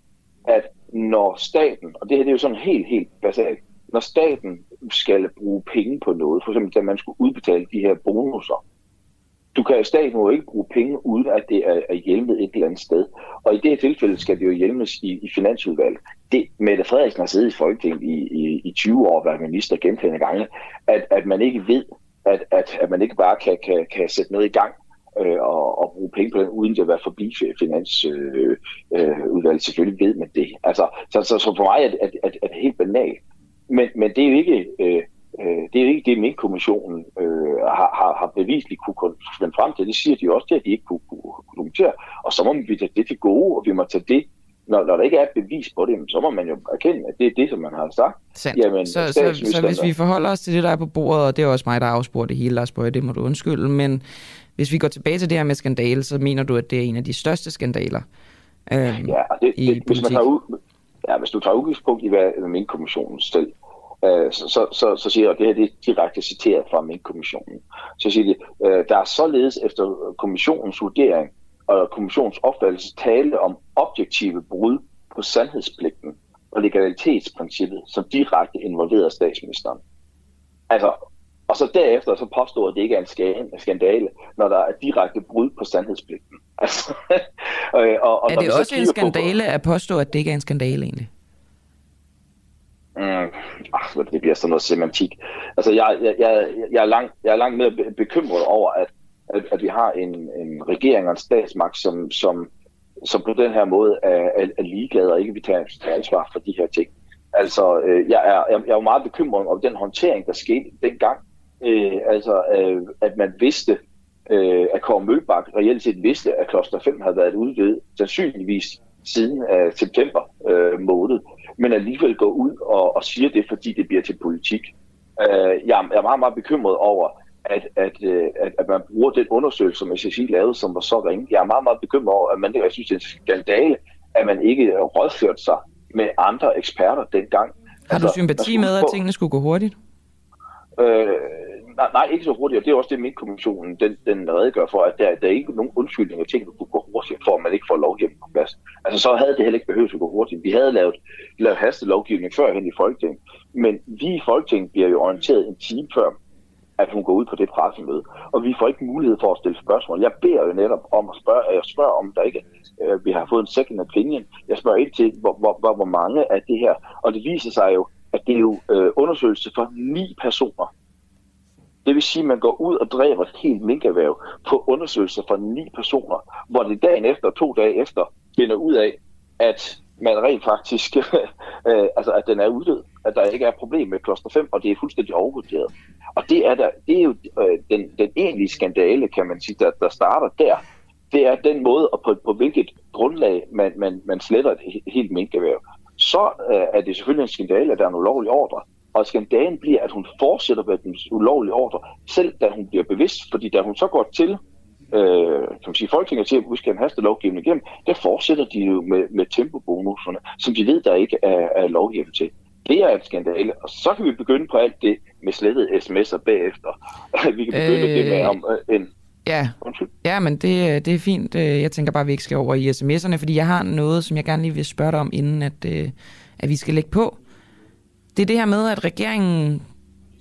at når staten, og det her det er jo sådan helt, helt basalt, når staten skal bruge penge på noget, for eksempel da man skulle udbetale de her bonusser, du kan staten jo ikke bruge penge, uden at det er, er hjemmet et eller andet sted. Og i det her tilfælde skal det jo hjemmes i, i finansudvalget. Det, Mette Frederiksen har siddet i Folketinget i, i, i 20 år og været minister gentagende gange, at, at man ikke ved, at, at, at man ikke bare kan, kan, kan sætte noget i gang, øh, og, og bruge penge på den, uden det at være forbi finansudvalget. Øh, øh, Selvfølgelig ved man det. Altså, så, så, så for mig er det, er, er, er det helt banalt. Men, men det er jo ikke... Øh, øh det er jo ikke det, min kommissionen øh, har, har, har bevisligt kunne finde frem til. Det siger de også, det at de ikke kunne, kunne, kunne dokumentere. Og så må vi tage det til gode, og vi må tage det når, når der ikke er bevis på det, så må man jo erkende, at det er det, som man har sagt. Sandt. Jamen, så, så, så hvis vi forholder os til det, der er på bordet, og det er også mig, der afspurgte det hele, Lars Bøge, det må du undskylde, men hvis vi går tilbage til det her med skandale, så mener du, at det er en af de største skandaler øhm, ja, det, i det, hvis, man tager ud, ja, hvis du tager udgangspunkt i, hvad Mink-kommissionen selv øh, så, så, så, så siger jeg, at det her det er direkte citeret fra Mink-kommissionen. Så siger de, øh, der er således efter kommissionens vurdering og kommissionens opfattelse tale om objektive brud på sandhedspligten og legalitetsprincippet, som direkte involverer statsministeren. Altså, og så derefter så påstår at det ikke er en skandale, når der er direkte brud på sandhedspligten. Altså, og, og, og er det også en skandale på, at påstå, at det ikke er en skandale egentlig? Øh, mm, ach, det bliver sådan noget semantik. Altså, jeg, jeg, jeg, jeg, er langt, jeg er langt mere bekymret over, at at, at vi har en, en regering og en statsmagt, som, som, som på den her måde er, er, er ligeglade og ikke vil tage, ansvar for de her ting. Altså, øh, jeg, er, jeg, jeg er meget bekymret over den håndtering, der skete dengang. Øh, altså, øh, at man vidste, øh, at Kåre Mølbak reelt set vidste, at Kloster 5 havde været udvidet sandsynligvis siden øh, september øh, måned, men alligevel går ud og, og siger det, fordi det bliver til politik. Øh, jeg, jeg er meget, meget bekymret over, at, at, øh, at, at man bruger den undersøgelse, som SSI lavede, som var så ringe. Jeg er meget, meget bekymret over, at man, jeg synes, det er en skandale, at man ikke rådførte sig med andre eksperter dengang. Har du altså, sympati med, at tingene skulle gå hurtigt? Øh, nej, nej, ikke så hurtigt, og det er også det, min kommissionen den, den redegør for, at der, der er ikke nogen undskyldning, at kunne gå hurtigt, for at man ikke får lovgivning på plads. Altså, så havde det heller ikke behøvet at gå hurtigt. Vi havde lavet, lavet hastelovgivning førhen i Folketinget, men vi i Folketinget bliver jo orienteret en time før at hun går ud på det pressemøde. Og vi får ikke mulighed for at stille spørgsmål. Jeg beder jo netop om at spørge, jeg spørger om der ikke øh, vi har fået en second opinion. Jeg spørger ind til, hvor, hvor, hvor, hvor mange af det her, og det viser sig jo, at det er jo øh, undersøgelse for ni personer. Det vil sige, at man går ud og dræber et helt minkerhverv på undersøgelser for ni personer, hvor det dagen efter, to dage efter, finder ud af, at man rent faktisk, øh, altså at den er uddød, at der ikke er problem med kloster 5, og det er fuldstændig overvurderet. Og det er, der, det er jo øh, den, den egentlige skandale, kan man sige, der, der starter der. Det er den måde, og på, på hvilket grundlag man, man, man sletter et helt minkerhverv. Så øh, er det selvfølgelig en skandale, at der er en ulovlig ordre. Og skandalen bliver, at hun fortsætter med den ulovlige ordre, selv da hun bliver bevidst, fordi da hun så går til øh, kan man sige, Folketinget til, at vi skal have lovgivning igennem, der fortsætter de jo med, med tempobonuserne, som de ved, der ikke er, er lovhjemmel til. Det er en skandale, og så kan vi begynde på alt det med slettet sms'er bagefter. vi kan begynde øh, det med om en... Ja, ja men det, det er fint. Øh, jeg tænker bare, at vi ikke skal over i sms'erne, fordi jeg har noget, som jeg gerne lige vil spørge dig om, inden at, øh, at vi skal lægge på. Det er det her med, at regeringen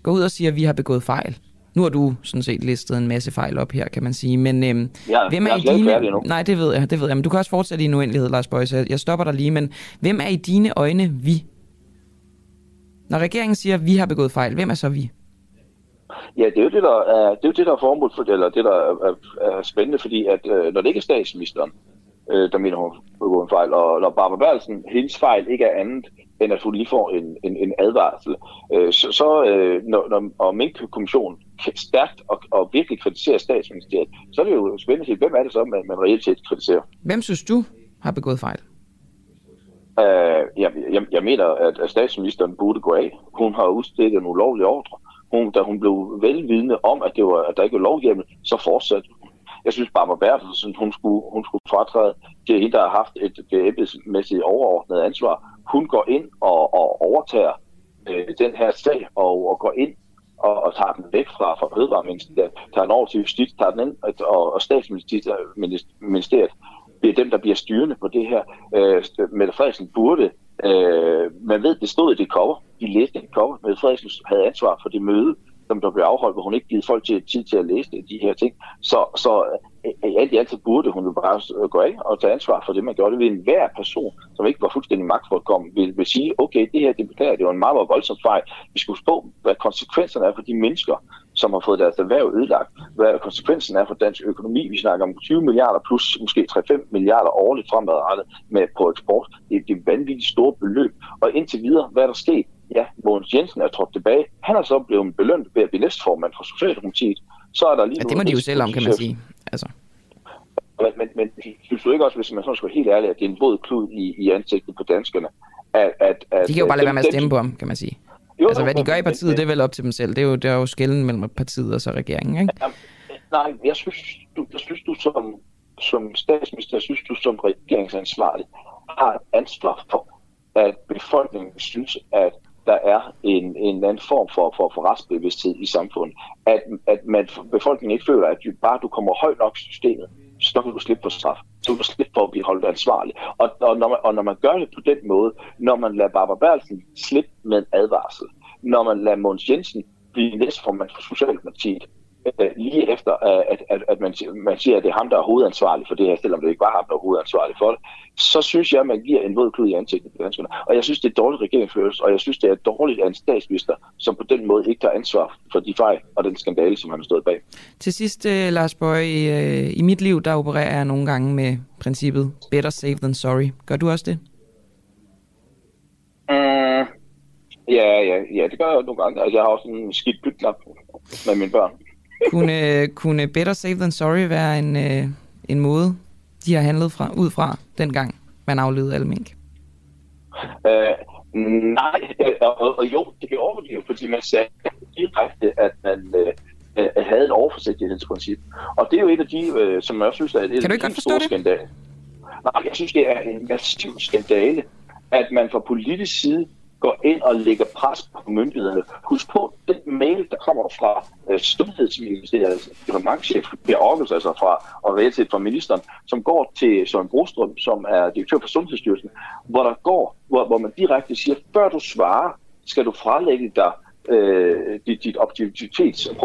går ud og siger, at vi har begået fejl. Nu har du sådan set listet en masse fejl op her, kan man sige. Men øhm, ja, hvem er i dine... Nej, det ved jeg, det ved jeg. Men du kan også fortsætte i en uendelighed, Lars Bøjs. Jeg stopper dig lige. Men hvem er i dine øjne vi? Når regeringen siger, at vi har begået fejl, hvem er så vi? Ja, det er jo det, der er, det er, jo det, der er formål for det, eller det, der er, er spændende, fordi at øh, når det ikke er statsministeren, øh, der mener hun begået en fejl, og når Barbara Bertelsen, hendes fejl ikke er andet, end at hun lige får en, en, en advarsel, øh, så, så øh, når, når og Mink-kommissionen stærkt og, og virkelig kritiserer statsministeriet, så er det jo spændende se, hvem er det så, man, man reelt set kritiserer. Hvem synes du har begået fejl? Uh, jeg, jeg, jeg mener, at, at statsministeren burde gå af. Hun har udstedt en ulovlig ordre. Hun, da hun blev velvidende om, at, det var, at der ikke var lovhjemmel, så fortsatte hun. Jeg synes, Barbara Bertelsen, hun skulle, hun skulle fratræde. Det er hende, der har haft et embedsmæssigt overordnet ansvar. Hun går ind og, og overtager øh, den her sag og, og går ind og, og tager den væk fra, fra Fødevareministeriet, tager den over til Justits, tager den ind, og, og Statsministeriet bliver dem, der bliver styrende på det her. Øh, Mette Frederiksen burde, øh, man ved, det stod i det cover, de læste det cover, Mette Frederiksen havde ansvar for det møde, som der blev afholdt, hvor hun ikke givet folk til, tid til at læse de her ting. Så, så øh, øh, alt i alt så burde hun jo bare øh, gå af og tage ansvar for det, man gjorde. Det ved enhver person, som ikke var fuldstændig magtforkommen, vil, vil sige, okay, det her, det beklager, det var en meget, meget voldsom fejl. Vi skulle spå, hvad konsekvenserne er for de mennesker, som har fået deres erhverv ødelagt, hvad konsekvensen er for dansk økonomi. Vi snakker om 20 milliarder plus måske 3-5 milliarder årligt fremadrettet med på eksport. Det er, er vanvittigt store beløb. Og indtil videre, hvad er der sket? Ja, Mogens Jensen er trådt tilbage. Han er så blevet belønnet ved at blive næstformand for Socialdemokratiet. Så er der lige ja, det må de jo selv om, kan man sige. Altså. Men, men, men synes du ikke også, hvis man sådan skal være helt ærlig, at det er en våd klud i, i ansigtet på danskerne? At, at, at, de kan jo bare lade være med at stemme på ham, kan man sige. Jo, altså, hvad de gør i partiet, det er vel op til dem selv. Det er jo, det er jo skælden mellem partiet og så regeringen, ikke? Ja, nej, jeg synes, du, jeg synes, du som, som statsminister, jeg synes, du som regeringsansvarlig har et ansvar for, at befolkningen synes, at der er en, en anden form for, for, for retsbevidsthed i samfundet. At, at man, befolkningen ikke føler, at du, bare du kommer højt nok i systemet, så kan du slippe for straf. Så kan du slippe for at blive holdt ansvarlig. Og, og, når man, og når man gør det på den måde, når man lader Barbara Berlsen slippe med en advarsel, når man lader Måns Jensen blive næstformand for Socialdemokratiet, øh, lige efter, at, at, at man, man siger, at det er ham, der er hovedansvarlig for det her, selvom det ikke var ham, der er hovedansvarlig for det, så synes jeg, at man giver en våd klud i ansigtet på danskerne. Og jeg synes, det er dårligt regeringsførelse, og jeg synes, det er dårligt af en statsminister, som på den måde ikke tager ansvar for de fejl og den skandale, som han har stået bag. Til sidst, uh, Lars Bøge, i, uh, i mit liv, der opererer jeg nogle gange med princippet better safe than sorry. Gør du også det? Uh, ja, ja, ja, det gør jeg nogle gange. Altså, jeg har også en skidt bytknap med mine børn kunne, kunne better safe than sorry være en, øh, en måde, de har handlet fra, ud fra dengang, man aflevede alle mink? Øh, nej, og, og jo, det kan overleve, fordi man sagde direkte, at man øh, øh, havde et overforsigtighedsprincip. Og det er jo et af de, øh, som jeg synes er et kan du ikke godt forstå det? skandale. Nej, jeg synes, det er en massiv skandale, at man fra politisk side går ind og lægger pres på myndighederne. Husk på, den mail, der kommer fra øh, Sundhedsministeriets departementchef Per Aarhus, altså fra, og reelt fra ministeren, som går til Søren Brostrøm, som er direktør for Sundhedsstyrelsen, hvor der går, hvor, hvor man direkte siger, før du svarer, skal du frelægge dig øh, dit, dit objektivitets- og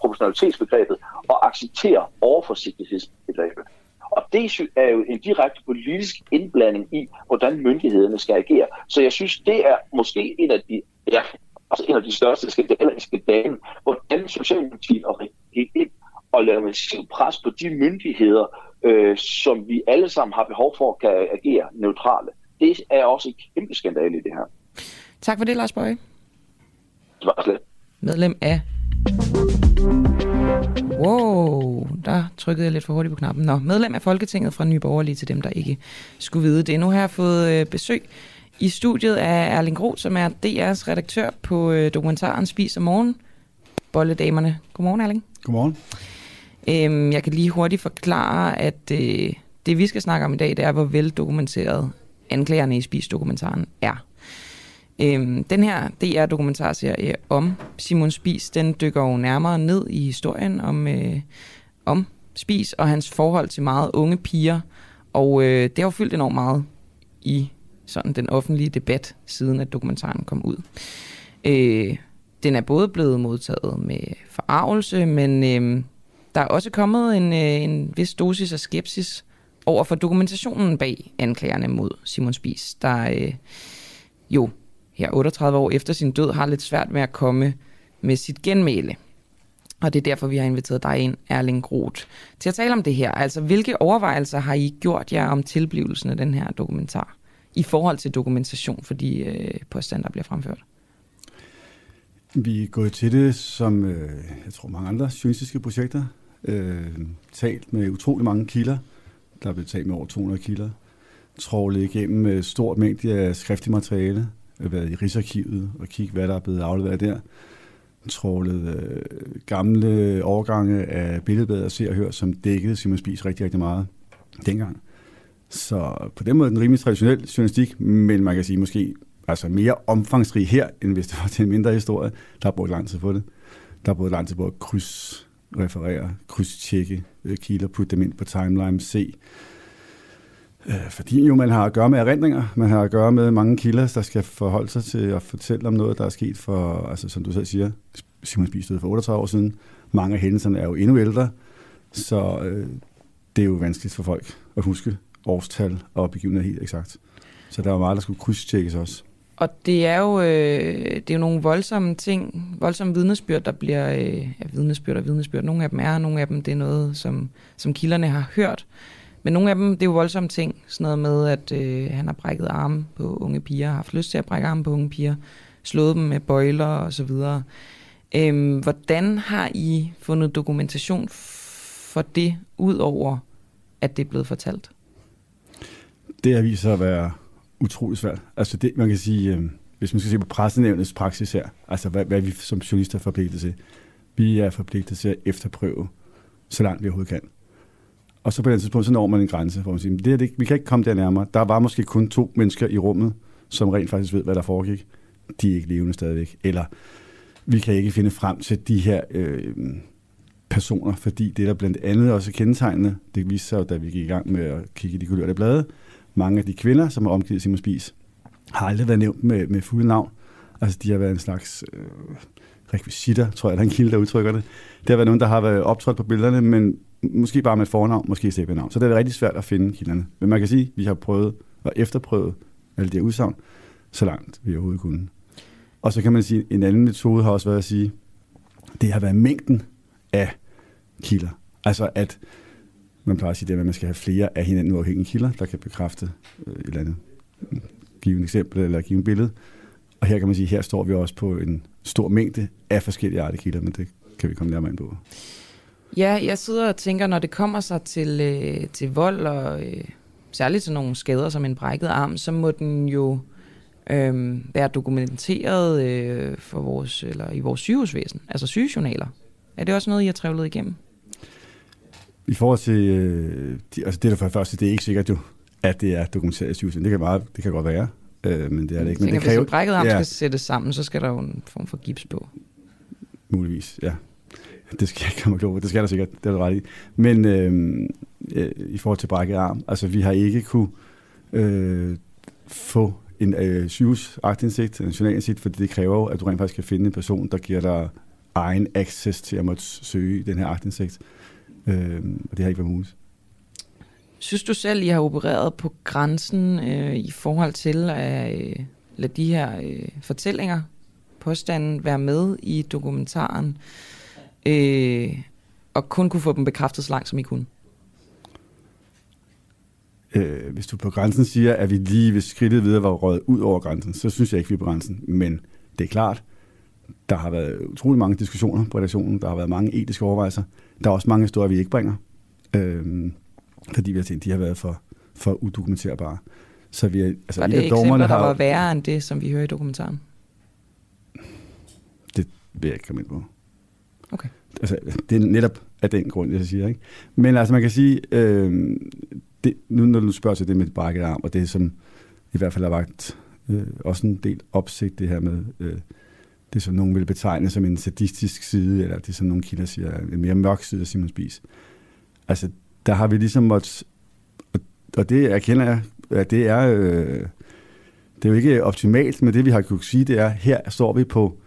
proportionalitetsbegrebet og acceptere overforsigtighedsbegrebet. Og det er jo en direkte politisk indblanding i, hvordan myndighederne skal agere. Så jeg synes, det er måske en af de, ja, altså en af de største skandaler i skandalen, hvordan Socialdemokratiet og gik ind og lavede massiv pres på de myndigheder, øh, som vi alle sammen har behov for at kan agere neutrale. Det er også en kæmpe skandale i det her. Tak for det, Lars Bøge. Det var slet. Medlem af Wow, der trykkede jeg lidt for hurtigt på knappen. Nå, medlem af Folketinget fra Nye Borgerlige til dem, der ikke skulle vide det. Nu har jeg fået øh, besøg i studiet af Erling Groth, som er DR's redaktør på øh, dokumentaren Spis om morgen. Bolledamerne. Godmorgen, Erling. Godmorgen. Øhm, jeg kan lige hurtigt forklare, at øh, det vi skal snakke om i dag, det er, hvor veldokumenteret anklagerne i Spis-dokumentaren er. Øhm, den her DR-dokumentarserie øh, om Simon Spis, den dykker jo nærmere ned i historien om, øh, om Spis og hans forhold til meget unge piger. Og øh, det har jo fyldt enormt meget i sådan den offentlige debat, siden at dokumentaren kom ud. Øh, den er både blevet modtaget med forarvelse, men øh, der er også kommet en, øh, en vis dosis af skepsis over for dokumentationen bag anklagerne mod Simon Spis, der øh, jo her 38 år efter sin død, har lidt svært med at komme med sit genmæle. Og det er derfor, vi har inviteret dig ind, Erling Groth, til at tale om det her. Altså, hvilke overvejelser har I gjort jer om tilblivelsen af den her dokumentar i forhold til dokumentation for de øh, påstande, der bliver fremført? Vi er gået til det som, øh, jeg tror, mange andre journalistiske projekter. Øh, talt med utrolig mange kilder. Der er blevet talt med over 200 kilder. Trålet igennem øh, et stort mængde af skriftlig materiale Øh, været i Rigsarkivet og kigge, hvad der er blevet afleveret der. Trålet øh, gamle overgange af billedbladet og ser og hør, som dækkede Simon Spies rigtig, rigtig meget dengang. Så på den måde er den rimelig traditionel journalistik, men man kan sige måske altså mere omfangsrig her, end hvis det var til en mindre historie. Der har brugt lang tid på det. Der har brugt lang tid på at krydsreferere, krydstjekke øh, kilder, putte dem ind på timeline, se Øh, fordi jo man har at gøre med erindringer, man har at gøre med mange kilder, der skal forholde sig til at fortælle om noget, der er sket for, altså som du selv siger, Simon Spies for 38 år siden. Mange af hændelserne er jo endnu ældre, så øh, det er jo vanskeligt for folk at huske årstal og begivenheder helt eksakt. Så der var meget, der skulle krydstjekkes også. Og det er jo, øh, det er jo nogle voldsomme ting, voldsomme vidnesbyrd, der bliver øh, ja, vidnesbyrd og vidnesbyrd. Nogle af dem er, nogle af dem det er noget, som, som kilderne har hørt. Men nogle af dem, det er jo voldsomme ting. Sådan noget med, at øh, han har brækket arme på unge piger, har haft lyst til at brække arme på unge piger, slået dem med bøjler og så videre. Øhm, hvordan har I fundet dokumentation for det, ud over at det er blevet fortalt? Det har vist sig at være utrolig svært. Altså det, man kan sige, øh, hvis man skal se på pressenævnets praksis her, altså hvad, hvad vi som journalister er forpligtet til. Vi er forpligtet til at efterprøve, så langt vi overhovedet kan. Og så på den tidspunkt, så når man en grænse, hvor man siger, det det, vi kan ikke komme der nærmere. Der var måske kun to mennesker i rummet, som rent faktisk ved, hvad der foregik. De er ikke levende stadigvæk. Eller vi kan ikke finde frem til de her øh, personer, fordi det der blandt andet også er kendetegnende, det viste sig jo, da vi gik i gang med at kigge i de kulørte blade, mange af de kvinder, som har omgivet Simon Spies, har aldrig været nævnt med, med fulde navn. Altså, de har været en slags øh, rekvisitter, tror jeg, der er en kilde, der udtrykker det. Det har været nogen, der har været optrådt på billederne, men måske bare med fornavn, måske et navn. Så det er rigtig svært at finde kilderne. Men man kan sige, at vi har prøvet og efterprøvet alle de her udsagn, så langt vi overhovedet kunne. Og så kan man sige, at en anden metode har også været at sige, det har været mængden af kilder. Altså at man plejer at sige det, at man skal have flere af hinanden uafhængige kilder, der kan bekræfte øh, et eller andet. Give et eksempel eller give et billede. Og her kan man sige, at her står vi også på en stor mængde af forskellige arter kilder, men det kan vi komme nærmere ind på. Ja, jeg sidder og tænker, når det kommer sig til, øh, til vold og øh, særligt til nogle skader som en brækket arm, så må den jo øh, være dokumenteret øh, for vores, eller i vores sygehusvæsen, altså sygejournaler. Er det også noget, I har trævlet igennem? I forhold til, øh, de, altså det der for det første, det er ikke sikkert jo, at det er dokumenteret i sygehuset. Det kan, bare, det kan godt være, øh, men det er det ikke. Men tænker, det kræver, hvis en brækket arm ja, skal sættes sammen, så skal der jo en form for gips på. Muligvis, ja. Det skal jeg ikke komme på. Det skal der sikkert, det er du ret i. Men øh, øh, i forhold til brækket arm, altså vi har ikke kunne øh, få en øh, sygehusagtindsigt, en journalindsigt, fordi det kræver jo, at du rent faktisk kan finde en person, der giver dig egen access til at måtte søge den her agtindsigt. Øh, og det har ikke været muligt. Synes du selv, I har opereret på grænsen øh, i forhold til at øh, lade de her øh, fortællinger, påstanden, være med i dokumentaren, øh, og kun kunne få dem bekræftet så langt, som I kunne? Øh, hvis du på grænsen siger, at vi lige ved skridtet videre var røget ud over grænsen, så synes jeg ikke, vi er på grænsen. Men det er klart, der har været utrolig mange diskussioner på redaktionen. Der har været mange etiske overvejelser. Der er også mange historier, vi ikke bringer. Øh, fordi vi har tænkt, de har været for, for udokumenterbare. Så vi, altså, var det eksempler, der har, var værre end det, som vi hører i dokumentaren? Det vil jeg ikke komme ind på. Okay. Altså, det er netop af den grund, jeg siger. Ikke? Men altså, man kan sige, øh, det, nu når du spørger til det med brækket arm, og det som i hvert fald har vagt øh, også en del opsigt, det her med øh, det, som nogen vil betegne som en sadistisk side, eller det, som nogle kilder siger, en mere mørk side af Simon Spies. Altså, der har vi ligesom måttet, og, og det erkender jeg, at det er, øh, det er jo ikke optimalt, men det vi har kunnet sige, det er, her står vi på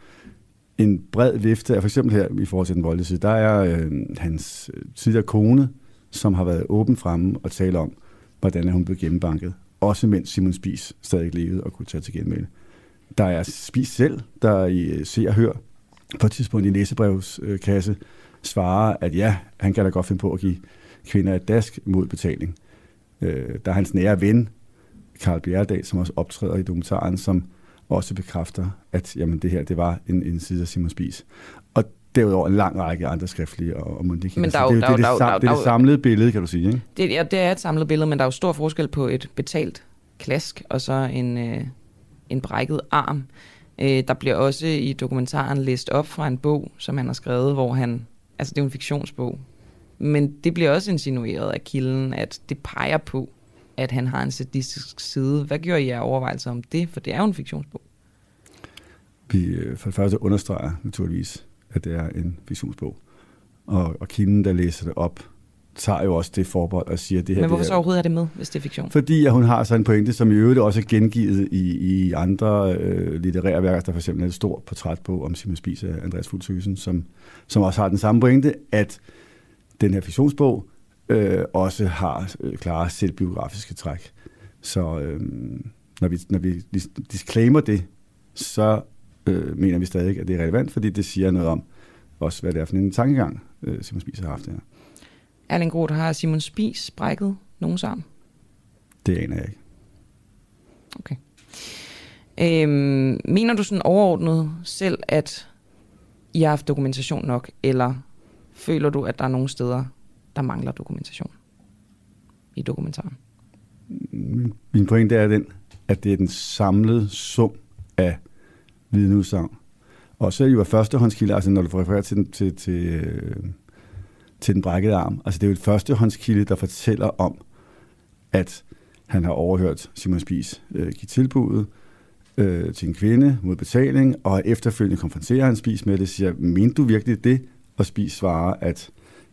en bred vifte af, for eksempel her i forhold til den voldelige side, der er øh, hans øh, tidligere kone, som har været åben fremme og tale om, hvordan hun blev gennembanket. Også mens Simon Spis stadig levede og kunne tage til genmelde. Der er Spis selv, der i øh, Se og Hør på et tidspunkt i læsebrevskasse øh, svarer, at ja, han kan da godt finde på at give kvinder et dask mod betaling. Øh, der er hans nære ven, Karl Bjerredal, som også optræder i dokumentaren, som også bekræfter, at jamen, det her det var en, en side af Simon Spis. Og derudover en lang række andre skriftlige og, og mundtlige Men der er jo, det, er det, det, det samlede billede, kan du sige. Ikke? Det, ja, det er et samlet billede, men der er jo stor forskel på et betalt klask og så en, øh, en brækket arm. Øh, der bliver også i dokumentaren læst op fra en bog, som han har skrevet, hvor han, altså det er jo en fiktionsbog, men det bliver også insinueret af kilden, at det peger på, at han har en sadistisk side. Hvad gør I af overvejelser om det? For det er jo en fiktionsbog. Vi øh, for det første understreger naturligvis, at det er en fiktionsbog. Og, og kilden, der læser det op, tager jo også det forbehold og siger, at det her... Men hvorfor så overhovedet er det med, hvis det er fiktion? Fordi at hun har så en pointe, som i øvrigt også er gengivet i, i andre øh, litterære værker. Der for eksempel er et stort portræt på om Simon Spies af Andreas Fuglsøsen, som, som også har den samme pointe, at den her fiktionsbog øh, også har øh, klare selvbiografiske træk. Så øh, når, vi, når vi disclaimer det, så øh, mener vi stadig, at det er relevant, fordi det siger noget om også, hvad det er for en tankegang, øh, Simon Spies har haft her. Erling Groth, har Simon Spies brækket nogen sammen? Det aner jeg ikke. Okay. Øhm, mener du sådan overordnet selv, at I har haft dokumentation nok, eller føler du, at der er nogle steder, der mangler dokumentation i dokumentaren? Min pointe er den, at det er den samlede sum af vidneudsagn. Og så er det jo førstehåndskilde, altså når du refererer til, til, til, øh, til den brækkede arm. Altså det er jo et førstehåndskilde, der fortæller om, at han har overhørt Simon Spies øh, give tilbuddet øh, til en kvinde mod betaling, og efterfølgende konfronterer han Spies med det, siger, mente du virkelig det? Og Spies svarer, at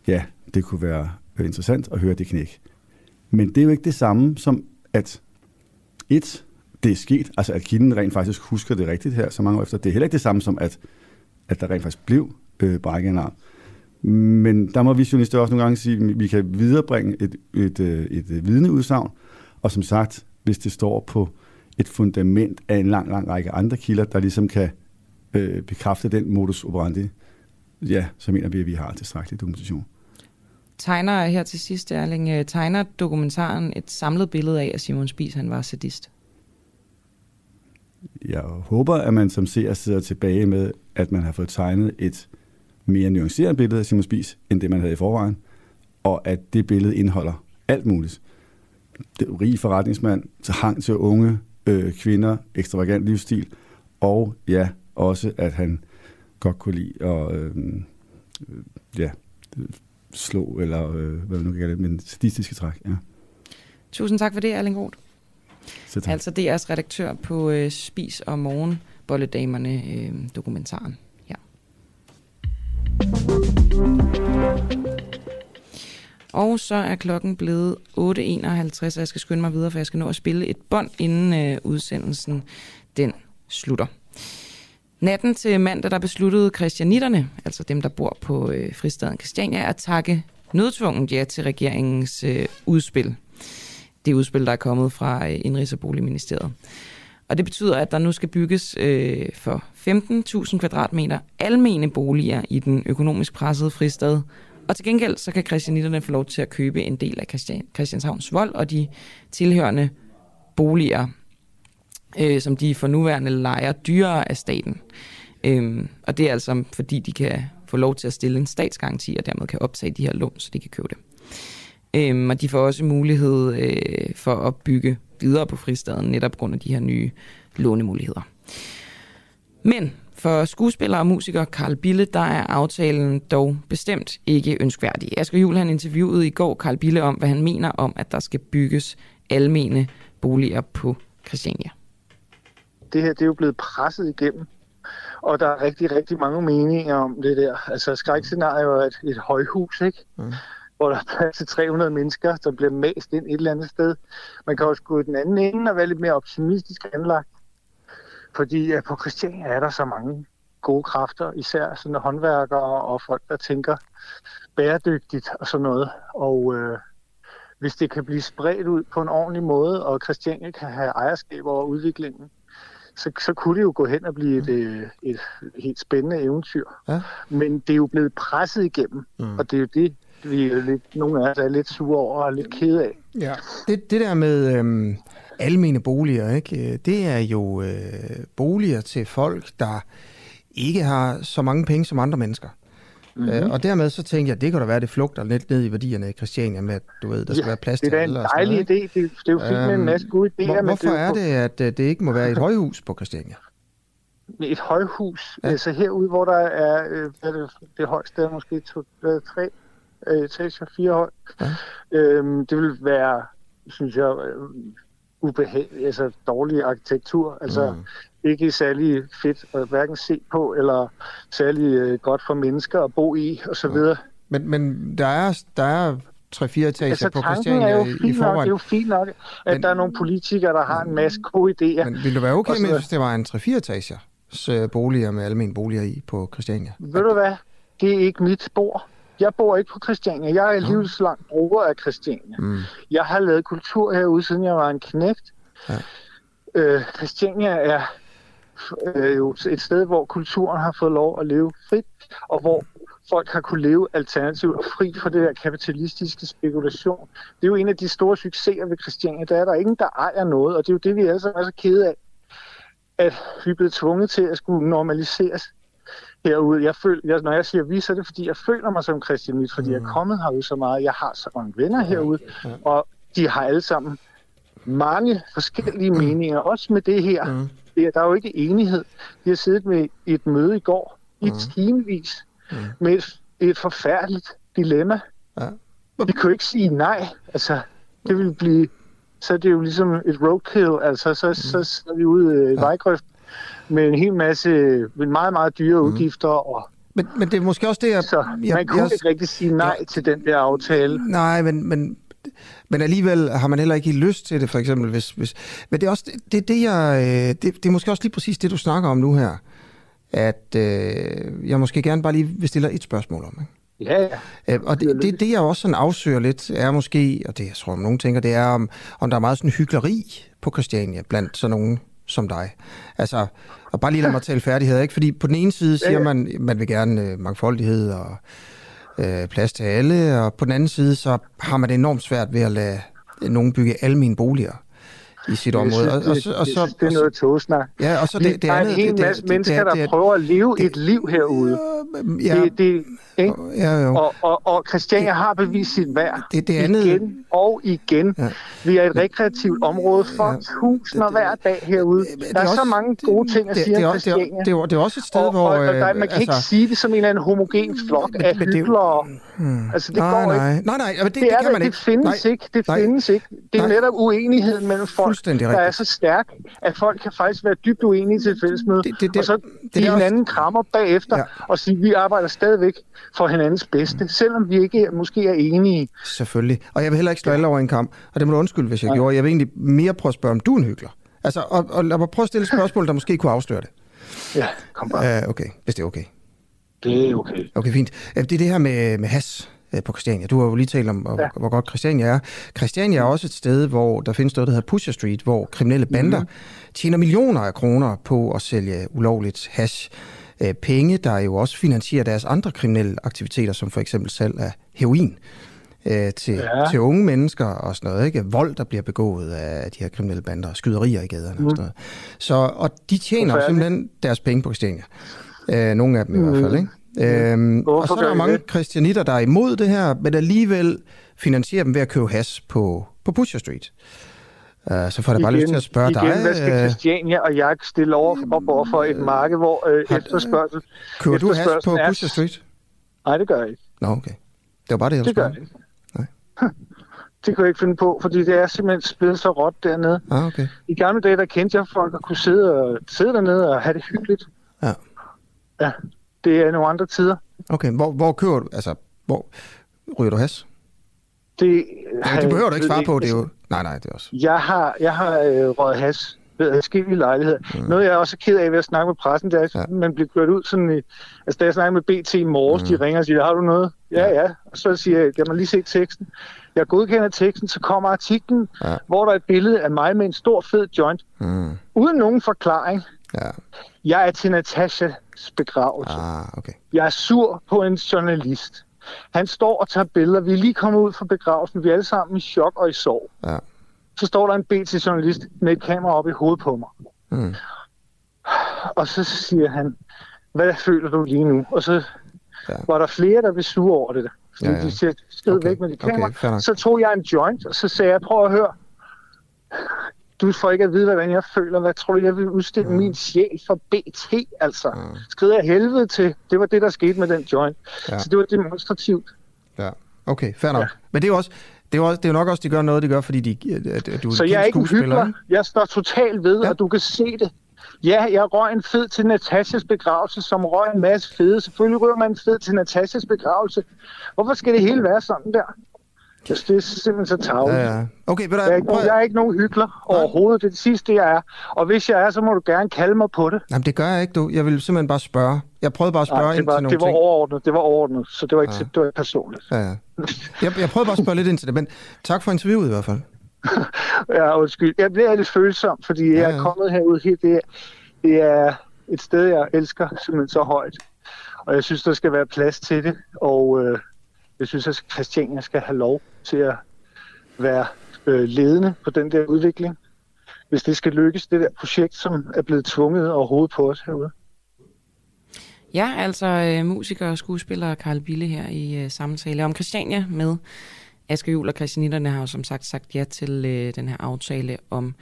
ja, det kunne være interessant at høre det knæk. Men det er jo ikke det samme som, at et, det er sket, altså at kilden rent faktisk husker det rigtigt her så mange år efter. Det er heller ikke det samme som, at, at der rent faktisk blev øh, brækket en arm. Men der må vi journalister også nogle gange sige, at vi kan viderebringe et, et, øh, et, et vidneudsagn, og som sagt, hvis det står på et fundament af en lang, lang række andre kilder, der ligesom kan øh, bekræfte den modus operandi, ja, så mener vi, at vi har tilstrækkelig dokumentation. Tegner her til sidst, Erling, øh, tegner dokumentaren et samlet billede af, at Simon Spies han var sadist? Jeg håber, at man som ser sidder tilbage med, at man har fået tegnet et mere nuanceret billede af Simon Spies, end det man havde i forvejen, og at det billede indeholder alt muligt. Det er rig forretningsmand, til hang til unge øh, kvinder, ekstravagant livsstil, og ja, også at han godt kunne lide at øh, ja, slå, eller øh, hvad man nu kan det, men statistiske træk. Ja. Tusind tak for det, Erling Roth. Altså DR's redaktør på øh, Spis og Morgen, Bolledamerne, øh, dokumentaren. Ja. Og så er klokken blevet 8.51, og jeg skal skynde mig videre, for jeg skal nå at spille et bånd, inden øh, udsendelsen den slutter. Natten til mandag, der besluttede christianitterne, altså dem, der bor på øh, fristaden Christiania, at takke nødtvunget ja til regeringens øh, udspil. Det udspil, der er kommet fra øh, Indrigs- og Boligministeriet. Og det betyder, at der nu skal bygges øh, for 15.000 kvadratmeter almene boliger i den økonomisk pressede fristad. Og til gengæld så kan christianitterne få lov til at købe en del af Christian, Christianshavns vold og de tilhørende boliger, øh, som de for nuværende lejer dyrere af staten. Øhm, og det er altså fordi, de kan få lov til at stille en statsgaranti, og dermed kan optage de her lån, så de kan købe det. Øhm, og de får også mulighed øh, for at bygge videre på fristaden, netop på grund af de her nye lånemuligheder. Men for skuespiller og musiker Karl Bille, der er aftalen dog bestemt ikke ønskværdig. Asger Juhl han interviewede i går Karl Bille om, hvad han mener om, at der skal bygges almene boliger på Christiania. Det her det er jo blevet presset igennem, og der er rigtig, rigtig mange meninger om det der. Altså skrækscenario er et, et højhus, ikke? Mm hvor der er plads til 300 mennesker, der bliver mast ind et eller andet sted. Man kan også gå i den anden ende og være lidt mere optimistisk anlagt. Fordi ja, på Christiania er der så mange gode kræfter, især sådan håndværkere og folk, der tænker bæredygtigt og sådan noget. Og øh, hvis det kan blive spredt ud på en ordentlig måde, og Christiania kan have ejerskab over udviklingen, så, så kunne det jo gå hen og blive et, et, øh, et helt spændende eventyr. Ja. Men det er jo blevet presset igennem, mm. og det er jo det, vi er lidt, nogle af os er lidt sure over og lidt kede af. Ja. Det, det der med øhm, almene boliger, ikke? det er jo øh, boliger til folk, der ikke har så mange penge som andre mennesker. Mm-hmm. Øh, og dermed så tænkte jeg, det kan da være, det flugter lidt ned i værdierne i Christiania med, at du ved, der skal ja, være plads til alle. det er en dejlig idé. Det, det er jo fint med en masse gode idéer. Hvor, hvorfor det er, er det, at øh, det ikke må være et højhus på Christiania? Et højhus, ja. altså herude, hvor der er, øh, det, det højeste er måske to, tre øh, etager, fire høj. Ja. Øhm, det vil være, synes jeg, øh, ubehageligt, altså dårlig arkitektur. Altså mm. Ikke særlig fedt at hverken se på, eller særlig øh, godt for mennesker at bo i, og så videre. Men, men der er, der er 3-4 etager altså, på Christiania er jo i, i forvejen. Nok, det er jo fint nok, at men, der er nogle politikere, der har en masse gode idéer. Men vil du være okay med, hvis det var en 3-4 etager boliger med almindelige boliger i på Christiania? Ved du hvad? Det er ikke mit spor. Jeg bor ikke på Christiania. Jeg er livslang bruger af Christiania. Mm. Jeg har lavet kultur herude, siden jeg var en knægt. Ja. Øh, Christiania er øh, jo et sted, hvor kulturen har fået lov at leve frit, og hvor folk har kunne leve alternativt og fri fra det der kapitalistiske spekulation. Det er jo en af de store succeser ved Christiania. Der er der ingen, der ejer noget, og det er jo det, vi alle sammen er så kede af, at vi er blevet tvunget til at skulle normaliseres herude. Jeg føler, jeg, når jeg siger vi, så er det fordi, jeg føler mig som christianit, fordi mm. jeg er kommet herude så meget. Jeg har så mange venner herude, og de har alle sammen mange forskellige mm. meninger, også med det her. Mm. Der er jo ikke enighed. Vi har siddet med et møde i går, i mm. timevis, mm. med et, et forfærdeligt dilemma. Ja. Vi kan jo ikke sige nej. Altså, det vil blive... Så er det jo ligesom et roadkill. Altså, så, mm. så, så er vi ude i ja. vejgrøft med en hel masse med meget, meget dyre mm. udgifter. Og, men, men det er måske også det, jeg... Så jeg, man kunne jeg, ikke rigtig sige nej ja, til den der aftale. Nej, men, men, men alligevel har man heller ikke lyst til det, for eksempel. Hvis, hvis, men det er, også, det, det, jeg, øh, det, det er måske også lige præcis det, du snakker om nu her at øh, jeg måske gerne bare lige vil stille et spørgsmål om. Ikke? Ja, ja. Øh, og det, det, det, jeg også sådan afsøger lidt, er måske, og det jeg tror, nogen tænker, det er, om, om der er meget sådan hyggeleri på Christiania blandt sådan nogen som dig. Altså, og bare lige lade mig tale færdighed, ikke? Fordi på den ene side siger man, man vil gerne øh, mangfoldighed og øh, plads til alle, og på den anden side, så har man det enormt svært ved at lade nogen bygge almene boliger i sit område. og, og, så, og så, det er noget togsnak. Ja, og så det, det andet... Der er en hel masse det, mennesker, det, det, der prøver at leve det, et liv herude. Ja, det, det, ikke? Ja, jo. Og, og, og Christiania har bevist sit værd det, det andet... igen og igen. Ja. Vi er et rekreativt område for ja. tusinder hver dag herude. Der er, er også, så mange gode ting at sige om Christiania. Det, det, det, det er også et sted, og, hvor... Og, og der, man kan altså, ikke sige det som en eller anden homogen flok af hyggelere. Hmm. Altså, det nej, går nej. ikke. Nej, nej, det, det, det, kan man ikke. Det findes ikke. Det findes ikke. Det er netop uenigheden mellem folk, der er så stærk, at folk kan faktisk være dybt uenige til et fællesmøde, og så give hinanden krammer bagefter og sige, at vi arbejder stadigvæk for hinandens bedste, selvom vi ikke måske er enige. Selvfølgelig. Og jeg vil heller ikke slå alle over en kamp, og det må du undskylde, hvis jeg ja. gjorde. Jeg vil egentlig mere prøve at spørge, om du er en hyggelig. Altså, og, og lad mig prøve at stille et spørgsmål, der måske kunne afsløre det. Ja, kom bare. Uh, okay, hvis det er okay. Det er okay. Okay, fint. Det er det her med, med has øh, på Christiania. Du har jo lige talt om, ja. hvor, hvor godt Christiania er. Christiania er også et sted, hvor der findes noget, der hedder Pusher Street, hvor kriminelle bander mm. tjener millioner af kroner på at sælge ulovligt hash. Øh, penge, der jo også finansierer deres andre kriminelle aktiviteter, som for eksempel salg af heroin øh, til, ja. til unge mennesker og sådan noget. Ikke? Vold, der bliver begået af de her kriminelle bander, skyderier i gaderne mm. og sådan noget. Så, og de tjener simpelthen deres penge på Christiania. Øh, nogle af dem i mm. hvert fald, ikke? Øhm, og så er der mange kristianitter, der er imod det her, men alligevel finansierer dem ved at købe has på, på Pusher Street. Uh, så får jeg bare igen, lyst til at spørge igen, dig. hvad skal øh, Christiania og jeg stille over, op over for et marked, hvor øh, har, efterspørgsel... Køber du has på er... Pusher Street? Nej, det gør jeg ikke. Nå, okay. Det var bare det, jeg Det gør jeg ikke. Nej. det kan jeg ikke finde på, fordi det er simpelthen spillet så råt dernede. Ah, okay. I gamle dage, der kendte jeg folk, der kunne sidde, og, sidde dernede og have det hyggeligt. Ja. Ja, det er nogle andre tider. Okay, hvor, hvor kører du, altså, hvor ryger du has? Det, ja, det behøver du ikke svare på, det er jo... Nej, nej, det er også... Jeg har, jeg har øh, røget has ved forskellige lejligheder. Mm. Noget, jeg er også ked af ved at snakke med pressen, det er, at ja. man bliver kørt ud sådan i... Altså, da jeg snakker med BT i morges, mm. de ringer og siger, har du noget? Ja, ja. Og så siger jeg, kan man lige se teksten? Jeg godkender teksten, så kommer artiklen, ja. hvor der er et billede af mig med en stor, fed joint, mm. uden nogen forklaring. Ja. Jeg er til Natashas begravelse. Ah, okay. Jeg er sur på en journalist. Han står og tager billeder. Vi er lige kommet ud fra begravelsen. Vi er alle sammen i chok og i sorg. Ja. Så står der en BT-journalist med et kamera op i hovedet på mig. Mm. Og så siger han, hvad føler du lige nu? Og så ja. var der flere, der blev sure over det. Fordi ja, ja. de siger, skrid okay. væk med det kamera. Okay, så tog jeg en joint, og så sagde jeg, prøv at høre. Du får ikke at vide, hvordan jeg føler. Hvad tror du, jeg vil udstille mm. min sjæl for BT, altså? Mm. Skrider jeg helvede til. Det var det, der skete med den joint. Ja. Så det var demonstrativt. Ja, okay, fair nok. Ja. Men det er jo også, det er, jo også, det er jo nok også, de gør noget, de gør, fordi de, at du Så jeg er ikke en. Jeg står totalt ved, ja. og du kan se det. Ja, jeg røg en fed til Natashas begravelse, som røg en masse fede. Selvfølgelig rører man en fed til Natashas begravelse. Hvorfor skal det hele være sådan der? Jeg det er simpelthen så tavligt. Ja, ja. Okay, jeg, er ikke, jeg er ikke nogen hyggelig overhovedet. Det er det sidste, jeg er. Og hvis jeg er, så må du gerne kalde mig på det. Jamen, det gør jeg ikke, du. Jeg vil simpelthen bare spørge. Jeg prøvede bare at spørge Nej, ind var, til nogle det var ting. overordnet. Det var overordnet, så det var ikke, ja. det var ikke personligt. Ja, ja. Jeg, jeg prøvede bare at spørge lidt ind til det, men tak for interviewet i hvert fald. ja, undskyld. Jeg bliver lidt følsom, fordi ja, ja. jeg er kommet herud helt det det er et sted, jeg elsker simpelthen så højt. Og jeg synes, der skal være plads til det, og øh, jeg synes, at Christiania skal have lov til at være øh, ledende på den der udvikling, hvis det skal lykkes, det der projekt, som er blevet tvunget overhovedet på os herude. Ja, altså øh, musiker og skuespiller Karl Bille her i øh, samtale om Christiania med Asger Juhl og Christianitterne har jo som sagt sagt ja til øh, den her aftale om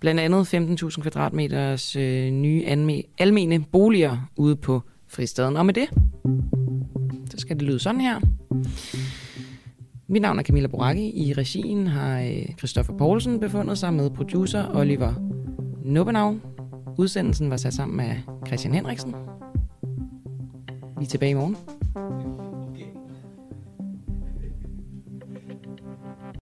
blandt andet 15.000 kvadratmeters øh, nye anme- almene boliger ude på fristaden. Og med det, så skal det lyde sådan her. Mit navn er Camilla Boracchi. I regien har øh, Christoffer Poulsen befundet sig med producer Oliver Nubbenau. Udsendelsen var sat sammen med Christian Henriksen. Vi er tilbage i morgen.